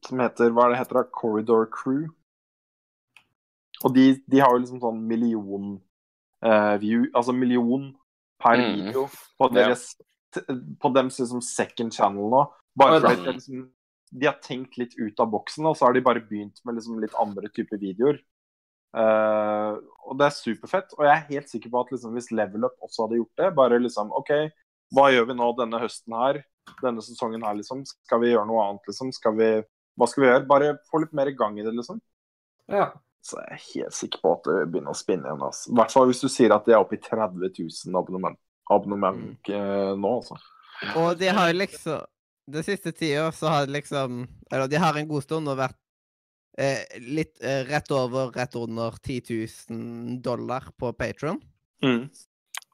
S2: som heter Hva er det heter da? Corridor Crew. Og de, de har jo liksom sånn million eh, view Altså million per
S5: Mm.
S2: video på
S5: Ja.
S2: deres På dems liksom second channel nå. Bare fordi liksom, de har tenkt litt ut av boksen, og så har de bare begynt med liksom litt andre typer videoer. Uh, og det er superfett. Og jeg er helt sikker på at liksom, hvis Level Up også hadde gjort det, bare liksom OK, hva gjør vi nå denne høsten her? Denne sesongen her, liksom? Skal vi gjøre noe annet, liksom? Skal vi Hva skal vi gjøre? Bare få litt mer i gang i det, liksom.
S3: Ja.
S2: Så jeg er helt sikker på at det begynner å spinne igjen. Altså. I hvert fall hvis du sier at de er oppe i 30 000 abonnement, abonnement mm. nå, altså.
S1: Og de har liksom Den siste tida så har det liksom Eller de har en god stund og vært eh, litt eh, rett over, rett under 10 000 dollar på Patron.
S2: Mm.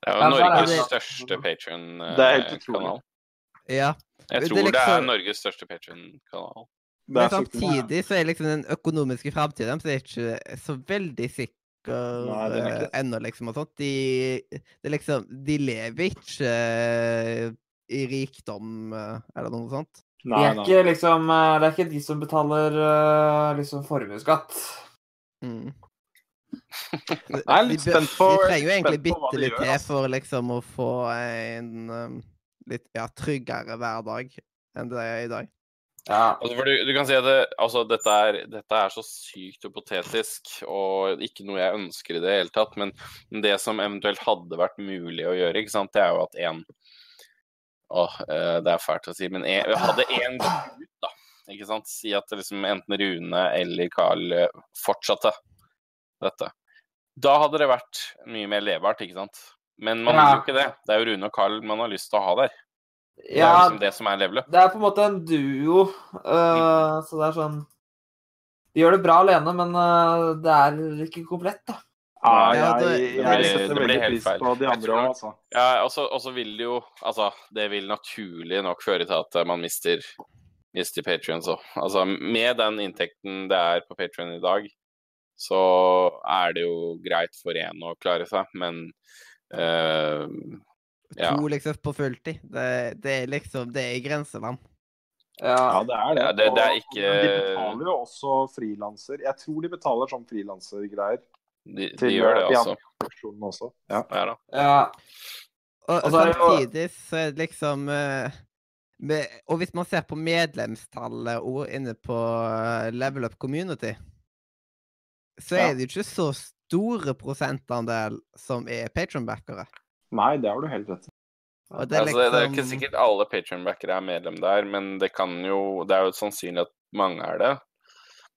S5: Det er jo
S3: er
S5: Norges
S1: det-
S5: største
S2: Det er helt utrolig.
S5: Patron-kanal.
S1: Ja.
S5: Jeg
S1: Det er
S5: tror det er
S1: liksom-
S5: Norges største Patron-kanal.
S1: Men samtidig så er liksom den økonomiske framtida deres ikke så veldig sikker
S2: Nei, er
S1: eh, ennå, liksom. og sånt. De, det liksom, de lever ikke eh, i rikdom er det noe sånt.
S2: Nei,
S3: det,
S2: er
S3: ikke liksom eh, Det er ikke de som betaler eh, liksom formuesskatt.
S1: Mm.
S2: Jeg er litt spent på-
S1: Vi trenger jo egentlig bitte litt til for liksom å få en um, litt ja, tryggere hverdag enn det er i dag.
S3: Ja.
S5: Altså, for du, du kan si at det, altså, dette, er, dette er så sykt hypotetisk og ikke noe jeg ønsker i det hele tatt. Men det som eventuelt hadde vært mulig å gjøre, ikke sant, det er jo at én Åh, eh, det er fælt å si, men en, hadde én gang ut, da. Ikke sant? Si at liksom enten Rune eller Carl eh, fortsatte dette. Da hadde det vært mye mer levbart, ikke sant. Men man
S3: Ja.
S5: vil jo ikke det. Det er jo Rune og Carl man har lyst til å ha der. Det er
S3: ja,
S5: liksom det som er levelet.
S3: det er på en måte en duo, eh, så det er sånn De gjør det bra alene, men uh, det er ikke komplett, da.
S2: Ja,
S1: Ja, det-
S2: jeg,
S1: det blir-
S2: setter
S5: det blir
S2: veldig
S5: helt
S2: pris
S5: feil.
S2: på de andre òg, altså.
S5: Ja, og så- vil det jo Altså, det vil naturlig nok føre til at man mister, mister Patrions òg. Altså, med den inntekten det er på Patrion i dag, så er det jo greit for én å klare seg, men uh, Ja.
S1: To liksom på fulltid. Det, det er liksom Det er grensevann grenseland.
S2: Ja,
S3: Ja.
S2: det er det.
S5: Ja, det- det er ikke-
S2: men De betaler jo også frilanser. Jeg tror de betaler sånn frilansergreier
S5: de, de
S2: til
S5: gjør det,
S2: eh, de
S5: altså.
S2: også. Ja.
S5: Ja da.
S3: ja.
S1: Og,
S3: Og
S1: samtidig så er det liksom eh, med, Og hvis man ser på medlemstallet og inne på eh, Level Up Community, så
S2: Ja.
S1: er det jo ikke så store prosentandel som er patronbackere.
S2: Nei, det har du helt rett i.
S1: Det er
S5: altså, det, det er ikke
S1: liksom
S5: sikkert alle patronbackere er medlem der, men det kan jo Det er jo sannsynlig at mange er det.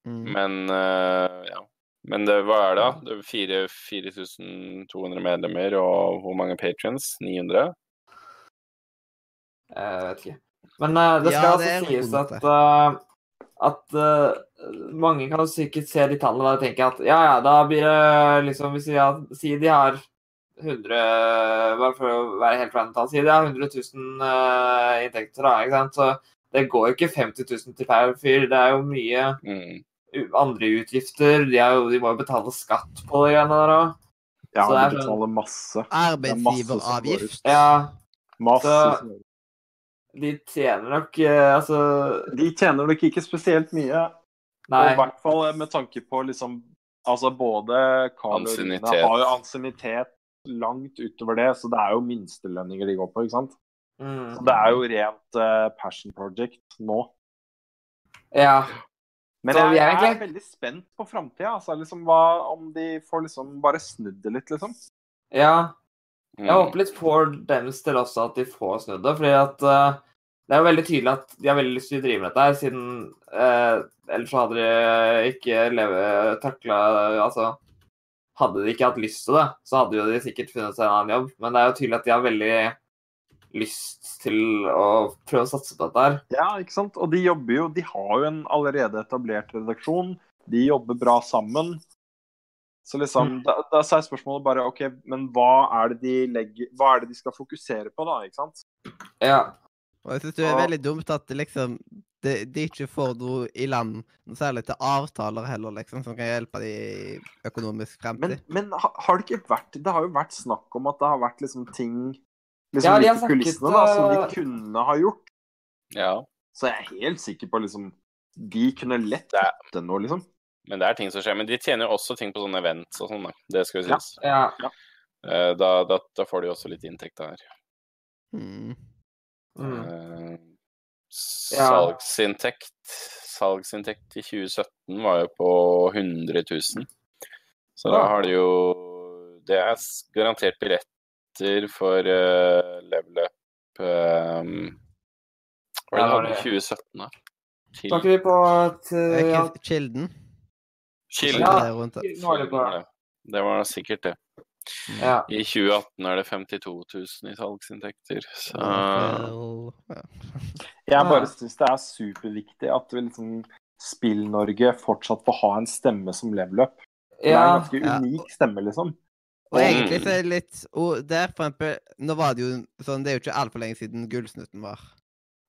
S1: mm.
S5: Men uh, ja. Men det, hva er det, da? Det er 4200 medlemmer, og hvor mange patrions? 900?
S3: Jeg vet ikke. Men uh, det
S1: Ja,
S3: skal
S1: det
S3: altså sies at, uh, at uh, mange kan sikkert se de tallene og tenke at ja, ja, da blir det liksom Hvis de sier de har 100 Bare for å være helt random tall, si de har 100 000 eh, inntekter, da, ikke sant. Så det går jo ikke 50 000 til per fyr. Det er jo mye
S5: Mm.
S3: Andre utgifter. De, er jo, de må jo betale skatt på det greiene der òg.
S2: Ja, de
S3: sånn-
S2: betaler er masse
S1: Arbeidsgiveravgift.
S3: Ja,
S2: Masse
S3: Så- de tjener nok eh, Altså
S2: De tjener nok ikke spesielt mye. Og i hvert fall med tanke på liksom Altså både Carl og Rune
S5: Ansiennitet.
S2: har jo ansiennitet langt utover det, så det er jo minstelønninger de går på, ikke sant.
S3: Mm.
S2: Så det er jo rent uh, passion project nå.
S3: Ja.
S2: Men jeg, jeg er veldig spent på framtida. Altså, liksom, hva- om de får liksom bare snudd det litt, liksom.
S3: ja.
S5: Mm.
S3: Jeg håper litt for deres del også at de får snudd det. fordi at eh, det er jo veldig tydelig at de har veldig lyst til å drive med dette her, siden uh, ellers så hadde de ikke leve, takla Altså Hadde de ikke hatt lyst til det, så hadde jo de sikkert funnet seg en annen jobb. Men det er jo tydelig at de har veldig lyst til å prøve å satse på dette her.
S2: Ja, ikke sant? Og de jobber jo De har jo en allerede etablert redaksjon. De jobber bra sammen. Så liksom, da, da er spørsmålet bare OK, men hva er det de legger Hva er det de skal fokusere på, da? ikke sant?
S3: Ja.
S1: Og jeg syns det er veldig dumt at det liksom de, de ikke får noe i land, noe særlig til avtaler heller, liksom, som kan hjelpe de økonomisk fremtid.
S2: men men har det ikke vært Det har jo vært snakk om at det har vært liksom ting liksom
S3: Ja, de har snakket,
S2: kulissene da, som de
S3: eh,
S2: kunne ha gjort.
S5: Ja.
S2: Så jeg er helt sikker på liksom De kunne lett
S5: Det nå,
S2: fått til noe, liksom.
S5: Men det er ting som skjer. Men de tjener jo også ting på sånne events og sånn, da. Det skal jo
S2: Ja.
S5: sies.
S3: ja.
S5: Ja. Da, da, da får de også litt inntekt der.
S1: Mm.
S3: Mm.
S5: Eh, Salgsinntekt Salgsinntekt i 2017 var jo på 100 000. Så da har de jo Det er garantert garantert billetter for uh, level up um, Hva
S3: Ja,
S5: var
S3: det
S5: det
S3: var
S5: de i 2017, da?
S3: Snakker vi på
S1: at er
S3: ja,
S1: Kilden.
S5: Kilden.
S3: Ja.
S1: Det
S5: var sikkert det.
S3: ja.
S5: I 2018 er det 52 000 i salgsinntekter. Så
S2: Jeg bare
S3: Ja.
S2: syns det er superviktig at liksom Spill-Norge fortsatt får ha en stemme som level up. Det er en ganske unik stemme, liksom.
S1: Og
S5: Mm.
S1: egentlig så er det litt Og der, for eksempel Nå var det jo sånn Det er jo ikke altfor lenge siden Gullsnutten var.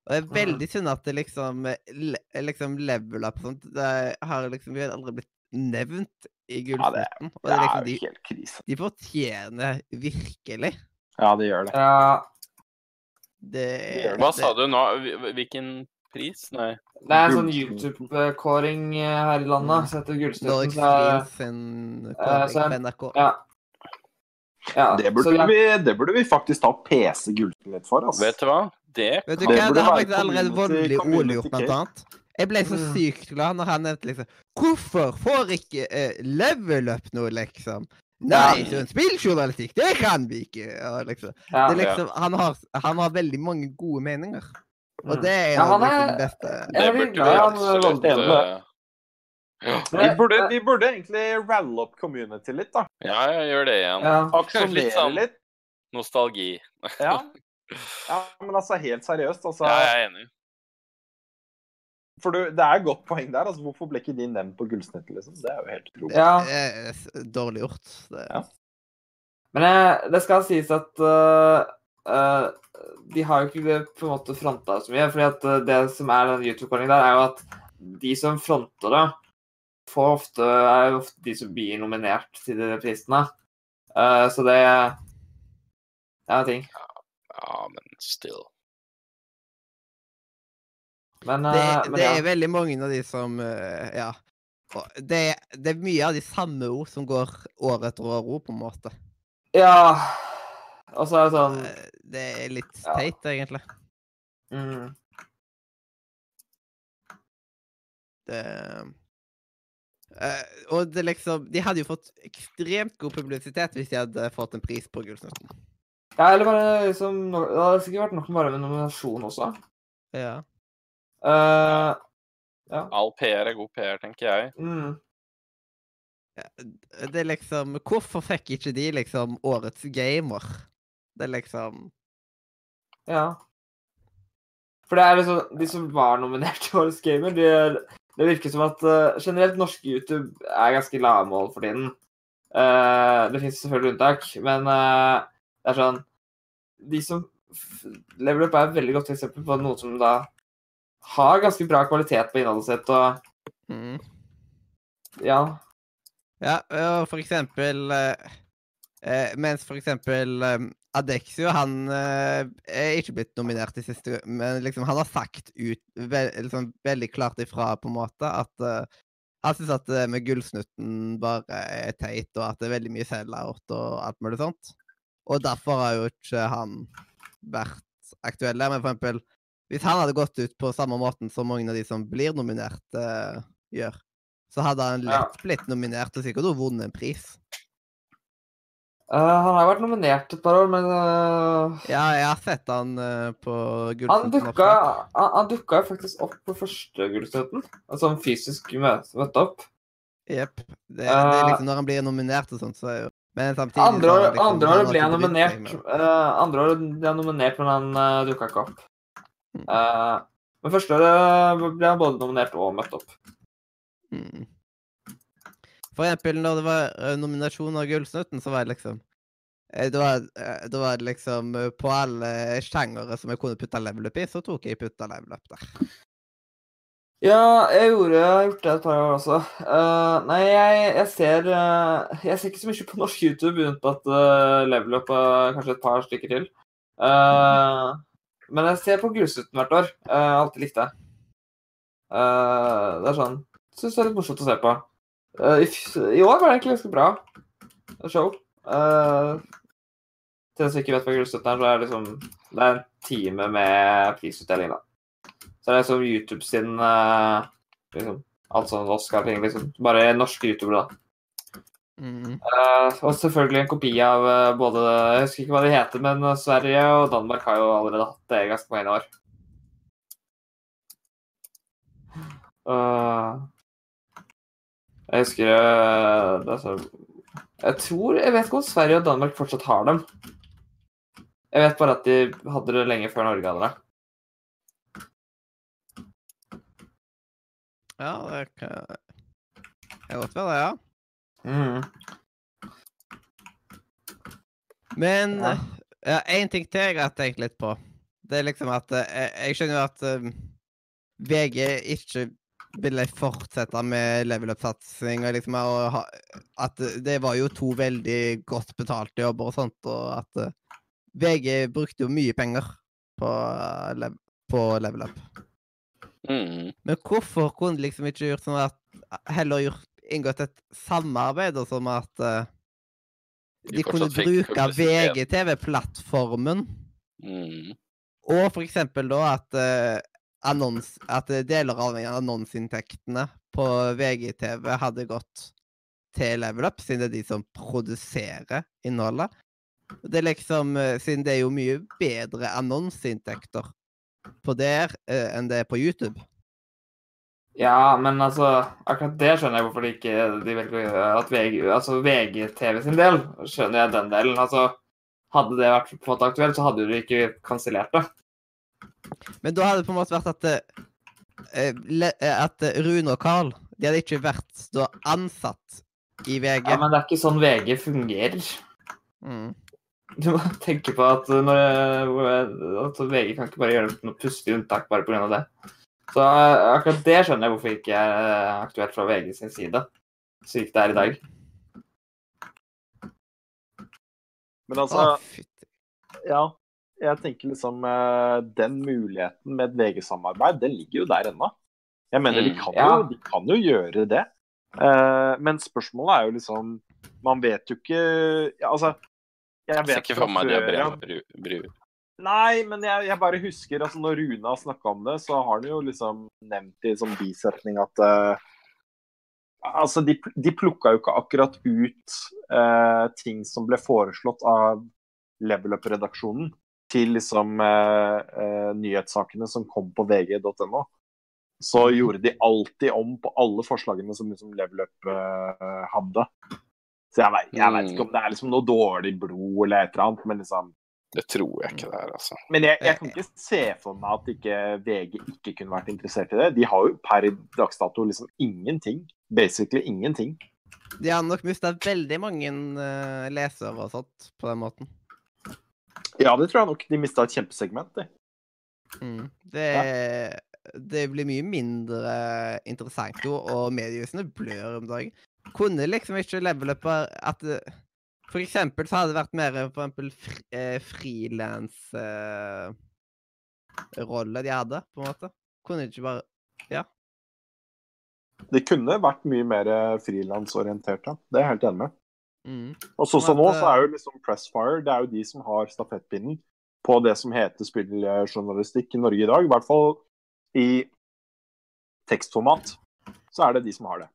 S1: Og det er veldig synd at det liksom eh, le, liksom level up og sånt Det har liksom Vi har aldri blitt nevnt i
S2: Ja, det Det
S1: det er
S2: er
S1: liksom
S2: jo
S1: de,
S2: helt krise.
S1: de fortjener virkelig
S2: Ja, det gjør det.
S3: ja.
S1: det,
S5: Hva
S1: det-
S5: sa du nå? Hvilken pris? Nei.
S3: Det er en sånn YouTube-kåring eh, her i landet som heter Gullsnutten. Så er-
S1: sin
S3: Eh,
S1: kåring
S3: så er-
S1: på NRK.
S3: Ja. Ja.
S2: Det burde,
S3: det-
S2: vi, det burde vi faktisk ta PC-gulten litt for. Altså.
S5: Vet du hva? Det
S1: Vet du
S2: Det
S1: hva,
S2: burde
S1: det har
S2: være
S1: faktisk allerede voldelig Ole gjort, blant annet. Jeg ble så
S3: Mm.
S1: sykt glad når han nevnte liksom Hvorfor får ikke uh, level up noe, liksom? Nei,
S3: Ja.
S1: sånn spilljournalistikk, det kan vi ikke! Og liksom.
S3: ja.
S1: Det liksom, han, har, han har veldig mange gode meninger. Og
S3: Mm.
S1: det er
S3: Ja,
S1: liksom det beste
S5: Det burde vi absolutt eh, ja.
S2: Vi burde, vi burde egentlig ralle opp community litt, da.
S5: ja, jeg gjør det igjen.
S3: Ja.
S2: Aksjonere
S5: Litt sånn-
S2: litt.
S5: Nostalgi.
S2: Ja. ja, men altså helt seriøst, altså.
S5: Ja, jeg er enig.
S2: For du, det er et godt poeng der. altså Hvorfor ble ikke de nevnt på Gullsnittet, liksom? Det er jo helt utrolig.
S3: ja.
S1: eh, Dårlig gjort. Det,
S2: Ja.
S3: Men eh, det skal sies at uh, uh, de har jo ikke på en måte fronta så mye. fordi at eh, det som er den YouTube-ordningen der, er jo at de som fronter det, får ofte, er jo ofte de som blir nominert til de prisene. Uh, så det er en ting.
S5: Ja, men still.
S3: Men,
S1: det,
S3: eh, men
S1: det
S3: ja.
S1: er veldig mange av de som uh, Ja. Det, det er mye av de samme ord som går år etter år på en måte.
S3: Ja. Og så er det sånn
S1: Eh, Det er litt
S3: Ja.
S1: teit, egentlig.
S3: mm,
S1: Det Eh, og det liksom De hadde jo fått ekstremt god publisitet hvis de hadde fått en pris på Gullsnutten.
S3: Ja, eller bare liksom no- Det hadde sikkert vært nok med bare med nominasjon også.
S1: Ja.
S3: Eh,
S5: All PR er god PR, tenker jeg.
S3: mm,
S1: Det er liksom Hvorfor fikk ikke de liksom årets gamer? Det er liksom
S3: ja. For det er liksom De som var nominert til Årets gamer, de, det virker som at uh, generelt norsk YouTube er ganske lave mål for tiden. Uh, det finnes selvfølgelig unntak, men uh, det er sånn De som Level Up er et veldig godt eksempel på noe som da har ganske bra kvalitet på innholdet sitt, og
S1: mm.
S3: ja.
S1: Ja, og for eksempel eh, Mens for eksempel Adexio, han eh, er ikke blitt nominert i siste Men liksom, han har sagt ut ve liksom, veldig klart ifra, på en måte, at uh, han syns at det med gullsnutten bare er teit, og at det er veldig mye sellout og alt mulig sånt. Og derfor har jo ikke han vært aktuell der. Men for eksempel, hvis han hadde gått ut på samme måten som mange av de som blir nominert, uh, gjør, så hadde han lett blitt nominert og sikkert vunnet en pris.
S3: Eh, han har vært nominert et par år, men uh,
S1: Ja, jeg har sett han uh, på
S3: Han
S1: Gullsnutten.
S3: dukka,
S1: også.
S3: han, han dukka faktisk opp på første Gullstøten. Altså han fysisk møtte opp.
S1: Jepp. Det, det er liksom når han blir nominert og sånt, så er jo Men samtidig
S3: Andre år,
S1: liksom-
S3: andre året ble han nominert. andre året ble han nominert, men han uh, dukka ikke opp.
S1: Mm.
S3: Men første året ble han både nominert og møtt opp.
S1: Mm. For eksempel når det var eh, nominasjon av Gullsnutten, så var det liksom eh, det var, det var liksom eh, På alle sjangere som jeg kunne putta level up i, så tok jeg putta level up der.
S3: Ja, jeg gjorde jeg har gjort det et par år også. Uh, nei, jeg, jeg ser uh, Jeg ser ikke så mye på norsk YouTube, unntatt uh, level up er kanskje et par stykker til. Uh, men jeg ser på Gullsnutten hvert år. Uh, alltid likt det. Uh, det er sånn Syns det er litt morsomt å se på. Eh, i, I år var det egentlig ganske bra show. Uh, til den som ikke vet hva Gullstøtten er, så er det liksom Det er en time med prisutdeling, da. Så det er som YouTube sin uh, liksom, Alt sånn Oscar-ting, liksom. Bare norske youtubere, da.
S1: Mm.
S3: Uh, og selvfølgelig en kopi av uh, både Jeg husker ikke hva de heter, men Sverige og Danmark har jo allerede hatt det ganske ganske mange år. Eh, jeg husker eh, Jeg tror Jeg vet ikke om Sverige og Danmark fortsatt har dem. Jeg vet bare at de hadde det lenge før Norge hadde det.
S1: Ja, det kan Jeg godt være det, ja.
S3: Mm.
S1: Men
S3: Ja.
S1: ja, en ting til jeg har tenkt litt på. Det er liksom at eh, jeg, jeg skjønner jo at um, VG ikke ville fortsette med level up-satsing. liksom At det var jo to veldig godt betalte jobber og sånt, og at eh, VG brukte jo mye penger på, eh, på level up.
S5: Mm.
S1: Men hvorfor kunne de liksom ikke gjort sånn at Heller gjort, inngått et samarbeid, og som at uh,
S5: De
S1: de kunne bruke. VGTV-plattformen,
S5: Mm.
S1: og for eksempel da at eh, annons, at deler av annonseinntektene på VGTV hadde gått til Level Up, siden det er de som produserer innholdet. Det er liksom, eh, Siden det er jo mye bedre annonseinntekter på der eh, enn det er på YouTube.
S3: Ja, men altså Akkurat det skjønner jeg hvorfor de ikke de velger å gjøre. At VG, altså VGTV sin del skjønner jeg den delen. Altså, hadde det vært fått aktuelt, så hadde du ikke kansellert det.
S1: Men da hadde det på en måte vært at eh, le- eh, at eh, Rune og Carl de hadde ikke vært da ansatt i VG.
S3: Ja, Men det er ikke sånn VG fungerer.
S1: mm.
S3: Du må tenke på at, når, at VG kan ikke bare gjøre noe pussig unntak bare pga. det. Så eh, akkurat det skjønner jeg hvorfor det ikke er eh, aktuelt fra VG sin side. Slik det er i dag.
S2: Men altså, ja. Jeg tenker liksom eh, Den muligheten med et VG-samarbeid, den ligger jo der ennå. Jeg mener, de
S5: Mm,
S2: kan, jo, de kan jo gjøre det. Eh, men spørsmålet er jo liksom Man vet jo ikke Altså, jeg
S5: Jeg
S2: vet
S5: ikke fra
S2: før,
S5: bru, bru.
S2: Nei, men jeg, jeg bare husker altså Når Rune har snakka om det, så har han jo liksom nevnt i sånn bisetning at uh, Altså, de, de plukka jo ikke akkurat ut uh, ting som ble foreslått av Level Up-redaksjonen til liksom eh, eh, nyhetssakene som kom på vg.no. Så gjorde de alltid om på alle forslagene som liksom Level Up eh, hadde. Så jeg vet, jeg vet ikke om det er liksom noe dårlig blod eller et eller annet, men liksom
S5: Det tror jeg ikke det er, altså.
S2: men jeg, jeg kan ikke se for meg at ikke VG ikke kunne vært interessert i det. De har jo per dags dato liksom ingenting. Basically ingenting.
S1: De har nok mista veldig mange lesere og sånt på den måten.
S2: Ja, det tror jeg nok. De mista et kjempesegment, de.
S1: Mm. Det, det blir mye mindre interessant jo, og mediehusene blør om dagen. Kunne liksom ikke level up at For eksempel så hadde det vært mer for eksempel fri, eh, frilansrolle de hadde, på en måte. Kunne ikke bare
S2: Det kunne vært mye mer frilansorientert, da. Det er jeg helt enig med.
S1: Mm.
S2: Og sånn som nå, så er jo liksom Pressfire det er jo de som har stafettpinnen på det som heter spilljournalistikk i Norge i dag. I hvert fall i tekstformat. Så er det de som har det.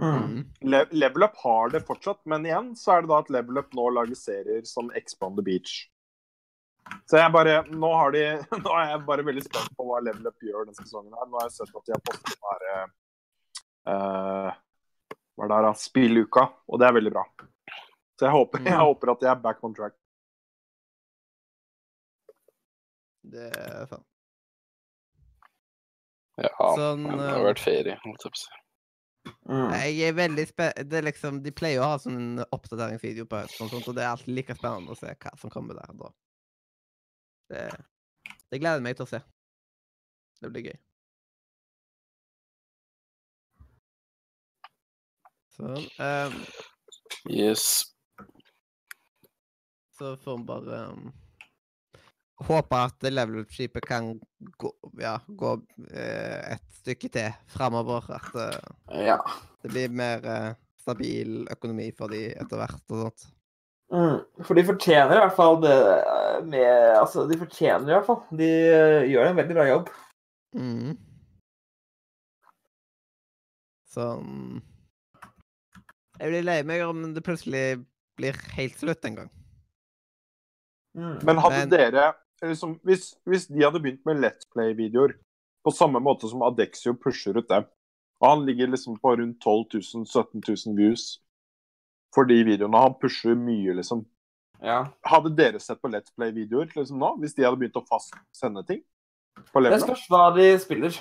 S1: Mm.
S2: Le Level Up har det fortsatt, men igjen så er det da at Level Up nå lager serier som Expand the Beach. Så jeg bare, nå, har de, nå er jeg bare veldig spent på hva Level Up gjør denne sesongen. her. Nå har jeg sett at de har postet bare her eh, Hva er det her, da? Spilluka. Og det er veldig bra. Så jeg håper, jeg
S1: Mm.
S2: håper at jeg er back on track.
S1: Det er sant.
S5: Ja,
S1: Sånn,
S5: men det
S1: eh,
S5: har vært ferie. holdt jeg på å si.
S3: Mm.
S1: Jeg er veldig spe... Det er liksom, de pleier å ha sånn oppdateringsvideo på høsten, og sånt, og det er alltid like spennende å se hva som kommer der da. Det, det gleder jeg meg til å se. Det blir gøy. Sånn. Um.
S5: Yes.
S1: Så får vi bare um, håpe at level up-skipet kan gå, ja, gå uh, et stykke til framover. At uh,
S3: Ja.
S1: det blir mer uh, stabil økonomi for de etter hvert og sånt.
S3: Mm. For de fortjener i hvert fall det med Altså, de fortjener i hvert fall. De gjør en veldig bra jobb.
S1: Mm. Sånn Jeg blir lei meg om det plutselig blir helt slutt en gang.
S3: Mm.
S2: Men hadde
S1: Men-
S2: dere liksom, hvis, hvis de hadde begynt med Let's Play-videoer på samme måte som Adexio pusher ut dem, og han ligger liksom på rundt 12 000, 17 000 views for de videoene, han pusher mye, liksom.
S3: Ja.
S2: Hadde dere sett på Let's Play-videoer liksom nå, hvis de hadde begynt å fast sende ting? På
S3: Det spørs hva de spiller.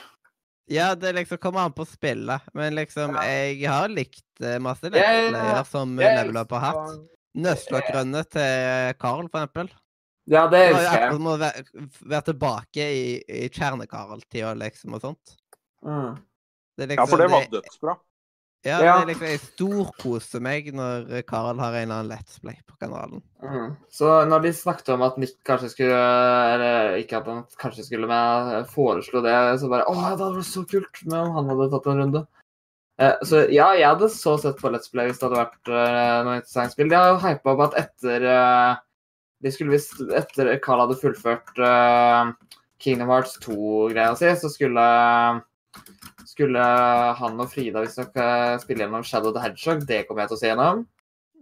S1: Ja, det liksom kommer an på spillet, men liksom,
S3: Ja.
S1: jeg har likt eh, masse
S3: Let's
S1: Let's-player som
S3: jeg
S1: Level Up har hatt. Nøstlokk-rønnet til Carl, for eksempel.
S3: Ja, det husker jeg.
S1: må være, være tilbake i, i Kjerne-Carl-tida, liksom, og sånt.
S3: Mm.
S1: Det er
S2: Ja, for det var dødsbra.
S1: Ja,
S3: Ja.
S1: det er liksom, jeg storkoser meg når Carl har en eller annen Let's Play på kanalen.
S3: Mm. Så når de snakket om at Nick kanskje skulle Eller ikke at han kanskje skulle, men foreslo det, så bare Å, det hadde vært så kult med om han hadde tatt en runde. Eh, så ja, jeg hadde så sett på Let's Play hvis det hadde vært uh, noe interessant spill. De har jo hypa opp at etter eh, De skulle visst Etter Carl hadde fullført Kingdom Hearts 2-greia si, så skulle skulle han og Frida hvis dere spille gjennom Shadow the Hedgehog. Det kommer jeg til å se gjennom.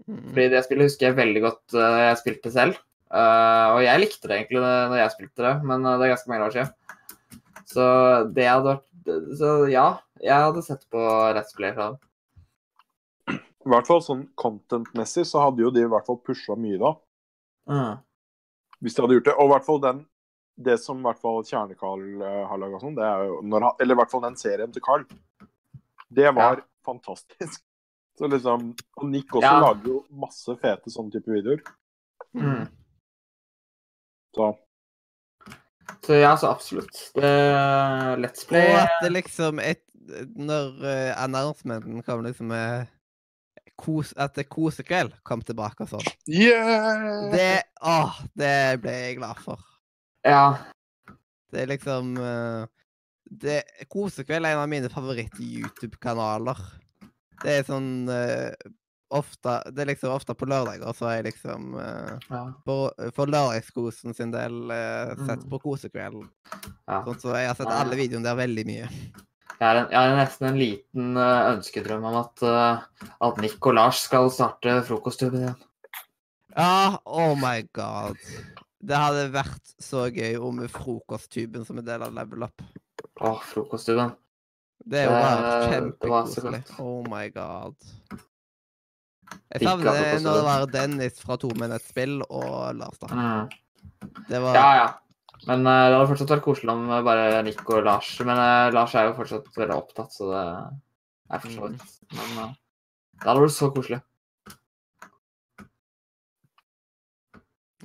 S1: Mm.
S3: Fordi det spillet husker jeg veldig godt jeg spilte selv. Og jeg likte det egentlig når jeg spilte det, men det er ganske mange år siden. Så det hadde vært Så ja, jeg hadde sett på Let's Play fra det.
S2: I hvert fall sånn content-messig så hadde jo de i hvert fall pusha mye da.
S3: Mm.
S2: Hvis de hadde gjort det. Og i hvert fall den det som i hvert fall Kjerne-Carl eh, har laga sånn, det er jo når han, Eller i hvert fall den serien til Carl. Det var fantastisk. Så liksom Og Nick også
S3: Ja.
S2: lager jo masse fete sånne type videoer.
S3: Mm.
S2: Så
S3: Så ja, så absolutt. Det, Let's
S1: Og
S3: Play
S1: at det liksom et, Når uh, announcementen kom liksom med kos, At kosekveld kom tilbake og sånn.
S2: Yeah!
S1: Det Åh, det ble jeg glad for.
S3: Ja.
S1: Det er liksom uh, det, Kosekveld er en av mine favoritt-YouTube-kanaler. Det er sånn uh, ofte Det er liksom ofte på lørdager, så er jeg liksom uh,
S3: ja.
S1: for, for lørdagskosen sin del uh, sett
S3: Mm.
S1: på Kosekvelden.
S3: ja.
S1: Sånn, så jeg har sett alle videoene der veldig mye.
S3: Jeg har, en, jeg har nesten en liten eh, ønskedrøm om at, eh, at Nick og Lars skal starte frokostklubben igjen.
S1: Ja, oh my god. Det hadde vært så gøy om frokosttuben som en del av Level Up.
S3: Åh, frokosttuben.
S1: Det er jo bare kjempekoselig. Oh my god. Jeg savner det når det var Dennis fra To minutter spill og Lars, da.
S3: Mm.
S1: Det var
S3: Ja, ja. Men eh, det hadde fortsatt vært koselig om eh, bare Nick og Lars. Men eh, Lars er jo fortsatt veldig opptatt, så det er for så vidt. Men det hadde vært så koselig.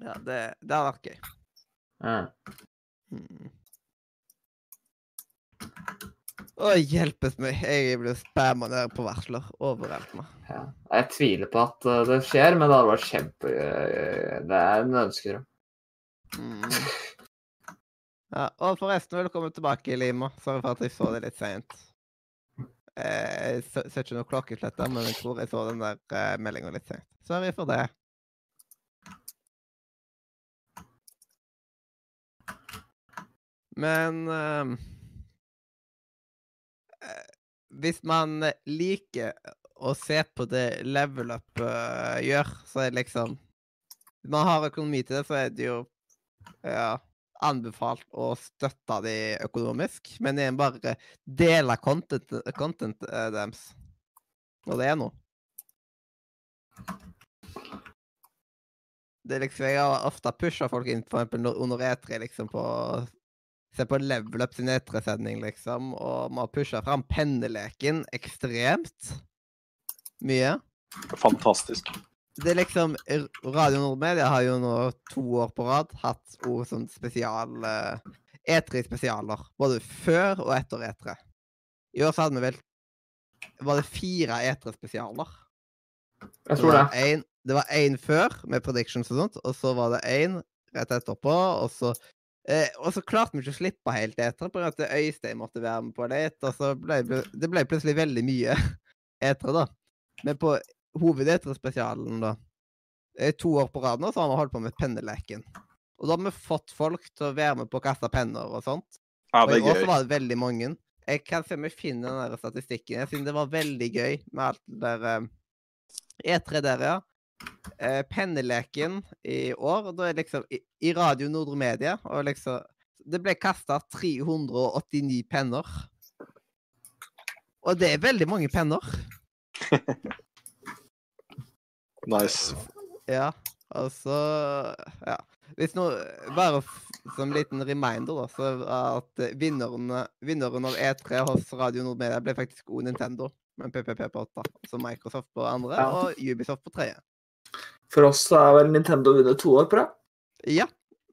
S1: Ja, det, det hadde vært gøy.
S3: Ja.
S1: Mm. Å, hjelpes meg. Jeg blir spamma ned på varsler overalt nå.
S3: Ja. Jeg tviler på at det skjer, men det hadde vært kjempe... Det er en ønskedrøm.
S1: Mm. Ja, og forresten, velkommen tilbake, Lima. Sorry for at jeg så det litt seint. Eh, Jeg ser ikke noe klokkeslett der, men jeg tror jeg så den der uh, meldinga litt seint. Sorry for det. Men ehm, eh, Hvis man liker å se på det level up eh, gjør, så er det liksom Hvis man har økonomi til det, så er det jo ja, anbefalt å støtte de økonomisk. Men er bare dele content, content uh, deres Og det er noe. Det er liksom, Jeg har ofte pusha folk inn for eksempel under E3, liksom, på Se på Level Up sin E3-sending, liksom, og vi har pusha fram penneleken ekstremt mye.
S2: Fantastisk.
S1: Det er liksom Radio Nordmedia har jo nå to år på rad hatt ord som spesial eh, E3-spesialer. Både før og etter E3. I år så hadde vi vel Var det fire E3-spesialer?
S3: Jeg tror det.
S1: var en- det var én før, med predictions og sånt, og så var det én rett etterpå, og så eh, Og så klarte vi ikke å slippe helt etter, på grunn av at Øystein måtte være med på litt, og så ble det ble plutselig veldig mye etere, da. Men på hoved-etere-spesialen, da, I to år på rad nå, så har vi holdt på med penneleken. Og da har vi fått folk til å være med på å kaste penner og sånt.
S2: Ja, det
S1: i år
S2: Og
S1: så var det veldig mange. Jeg kan se om jeg finner den der statistikken. Jeg synes det var veldig gøy med alt det der eh, E3 der, ja. Eh, penneleken i år, da er liksom i, i Radio Nordre Media, og liksom Det ble kasta 389 penner. Og det er veldig mange penner.
S2: Nice.
S1: Ja, altså Ja. Hvis noe Bare som som liten reminder, da, så at eh, vinneren, vinneren av E3 hos Radio Nord Media ble faktisk O Nintendo, med PPP på åtte. Så Microsoft på andre
S3: Ja.
S1: og Ubisoft på tredje.
S3: For oss så er vel Nintendo vunnet to år på rad.
S1: Ja.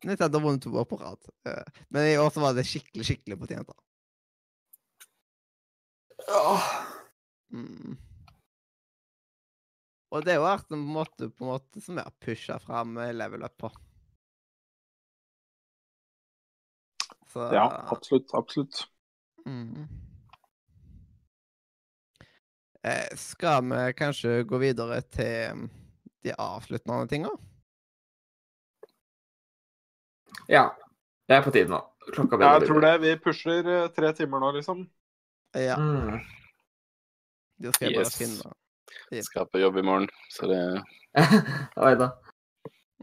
S1: Nintendo har vunnet to år på rad. Eh, Men i år så var det skikkelig, skikkelig fortjent. da. Mm. Og det har jo vært en måte, på en måte som vi har pusha fram eh, level up på. Så
S2: Ja, absolutt. Absolutt.
S1: mm. eh, Skal vi kanskje gå videre til mm, de avsluttende tinga?
S3: Ja. Det er på tide nå. Klokka
S2: Ja, jeg tror det. Vi pusher eh, tre timer nå, liksom.
S1: Ja,
S3: Mm.
S1: det skal jeg bare
S5: Yes.
S1: finne. Yep.
S5: Skal på jobb i morgen, så det
S3: Oi da.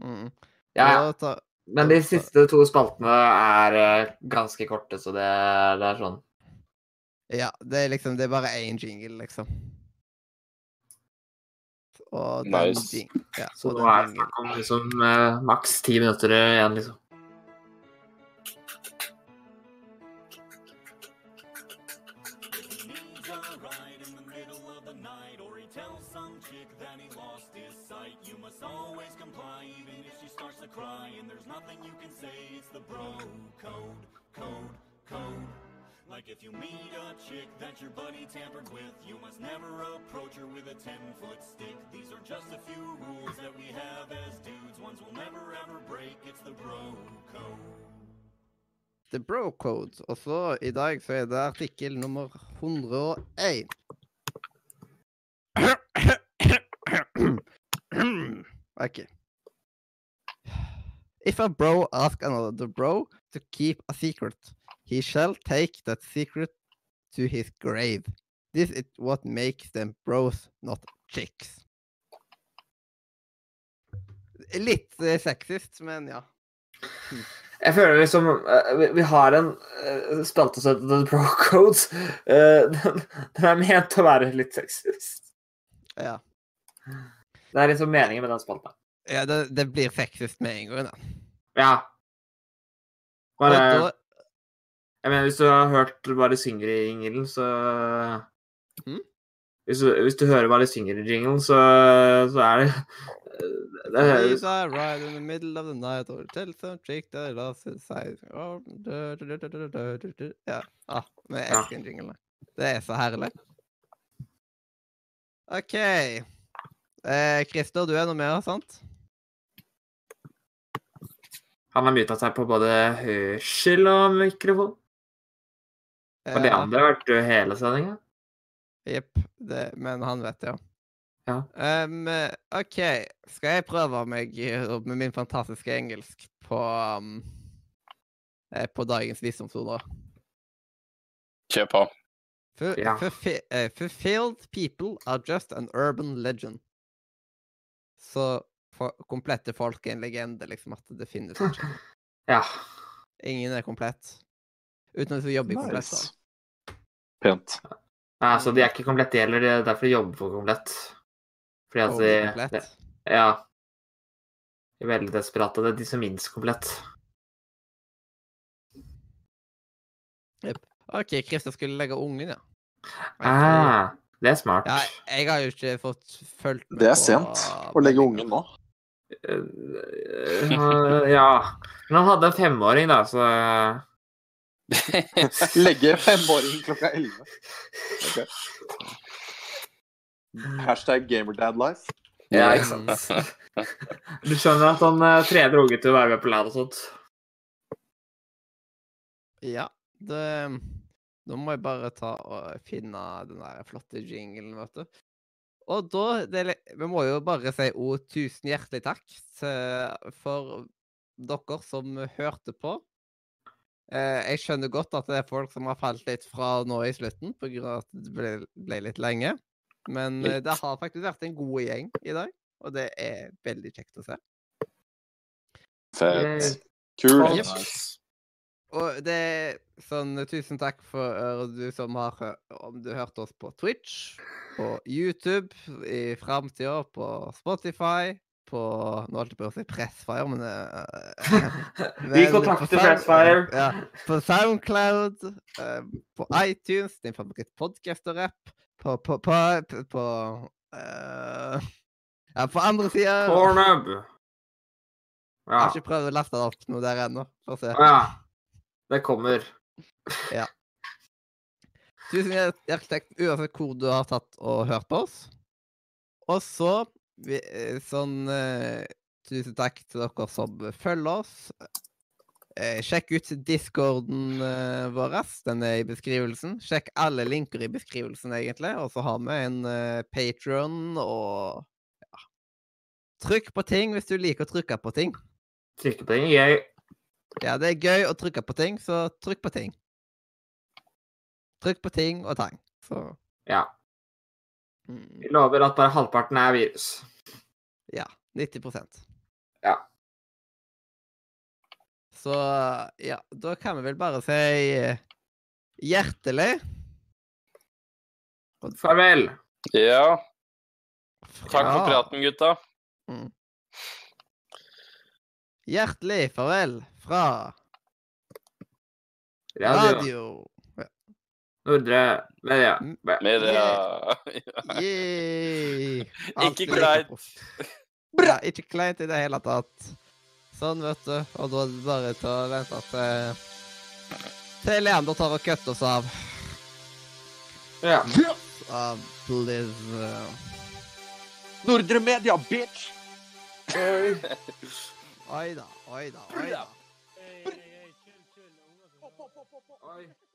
S1: Mm.
S3: Ja, ja. Men de siste to spaltene er eh, ganske korte, så det, det er sånn.
S1: Ja, det er liksom Det er bare én jingle, liksom. Og den
S5: Nice.
S1: jing ja,
S3: Så nå er det snakk om liksom eh, maks ti minutter igjen, liksom.
S6: Starts. And there's nothing you can say, it's the bro code, code, code. Like if you meet a chick that your buddy tampered with, you must never approach her with a 10 foot stick. These are just a few rules that we have as dudes, ones we'll never ever break. It's the bro code.
S1: The Bro Code. Og så i dag så er det artikkel nummer 101. OK. If a bro ask another bro to keep a secret, he shall take that secret to his grave. This is what makes them bros, not chicks. Litt uh, sexist, men ja.
S3: Jeg føler liksom uh, vi, vi har en uh, spalte som heter The Bro Codes. Uh, den, den er ment å være litt sexist.
S1: ja.
S3: Det er liksom meningen med den spalta.
S1: Ja, det, det blir sexist med en gang, da.
S3: Ja. Bare Jeg mener, hvis du har hørt bare singer-jingelen, så
S1: mm?
S3: hvis, du, hvis, du, hører bare singer-jingelen, så, så er det det høres
S1: right in the middle of the night or tell trick that loves inside. Oh, ja. Ah, elsker
S3: ja.
S1: jinglene. Det er så herlig. OK. Eh, Christer, du er nå med, sant?
S3: Han har muta seg på både hørsel og mikrofon. Og de andre har vært du hele sendinga.
S1: Jepp. Men han vet det, ja.
S3: Ja.
S1: Um, OK. Skal jeg prøve meg eh, med min fantastiske engelsk på um, eh, På dagens visdomsord, da?
S5: Kjør på.
S3: Ja.
S1: eh, fulfilled people are just an urban legend. Så komplette folk er en legende, liksom, at det finnes ikke.
S3: Ja.
S1: Ingen er komplett. Uten at de jobber i komplett.
S2: Da. Pent.
S3: Nei, så de er ikke komplette heller. Det er derfor de jobber for komplett. Fordi at de
S1: komplett.
S3: det- Ja. De er veldig desperate. Det er de som minst komplett.
S1: OK, Christer skulle legge ungen, ja.
S3: Ah, det er smart.
S1: Ja, jeg har jo ikke fått fulgt med
S2: Det er
S1: på
S2: sent å legge ungen nå.
S3: Eh, ja. Men han hadde en femåring, da, så
S2: Legge femåring klokka elleve. Ok. Hashtag gamerdadlife.
S3: Ja, ikke sant. Du skjønner at han uh, trener unge til å være med på LAN og sånt.
S1: Ja, det Nå må jeg bare ta og finne den der flotte jinglen, vet du. Og da det, Vi må jo bare si oh, tusen hjertelig takk til, for dere som hørte på. Eh, jeg skjønner godt at det er folk som har falt litt fra nå i slutten, av at det ble, ble litt lenge. Men litt. det har faktisk vært en god gjeng i dag, og det er veldig kjekt å se.
S5: Fett.
S2: Kult.
S1: Yep. Og det er sånn Tusen takk for uh, du som har Om du hørte oss på Twitch, på YouTube i framtida, på Spotify, på Nå holdt jeg på å si Pressfire, men eh,
S3: Vi kontakter Pressfire.
S1: Ja, på Soundcloud, uh, på iTunes, din favoritt-podcaster-app, på På, på, på, på eh, Ja, på andre sida Jeg
S3: Pornhub. Ja.
S1: har ikke prøvd å laste det opp noe der ennå. Få se.
S3: ja. Det kommer.
S1: Tusen hjer- hjertelig takk uansett hvor du har tatt og hørt på oss. Og så eh, sånn eh, Tusen takk til dere som følger oss. Eh, sjekk ut discorden vår. Den er i beskrivelsen. Sjekk alle linker i beskrivelsen, egentlig. Og så har vi en Patron og ja. Trykk på ting hvis du liker å trykke på ting.
S3: Trykke på ting. Jeg
S1: Ja, det er gøy å trykke på ting, så trykk på ting. Trykk på ting og tang. Så
S3: Ja.
S1: mm,
S3: Vi lover at bare halvparten er virus.
S1: Ja. 90%
S3: Ja.
S1: Så ja, da kan vi vel bare si eh, hjertelig
S3: Farvel.
S5: Ja, takk for praten, gutta.
S1: Hjertelig farvel fra
S3: Radio.
S1: radio.
S3: Nordre Media.
S1: Media.
S5: Ikke kleint.
S1: Bra, ikke kleint i det hele tatt. Sånn, vet du. Og da er det bare til å vente til Til Leander tar og kutter oss av.
S3: Ja.
S1: Av please.
S2: Nordre Media, bitch!
S8: 我打，我打，我打。哎，
S3: 哎，哎，哎，哎，哎。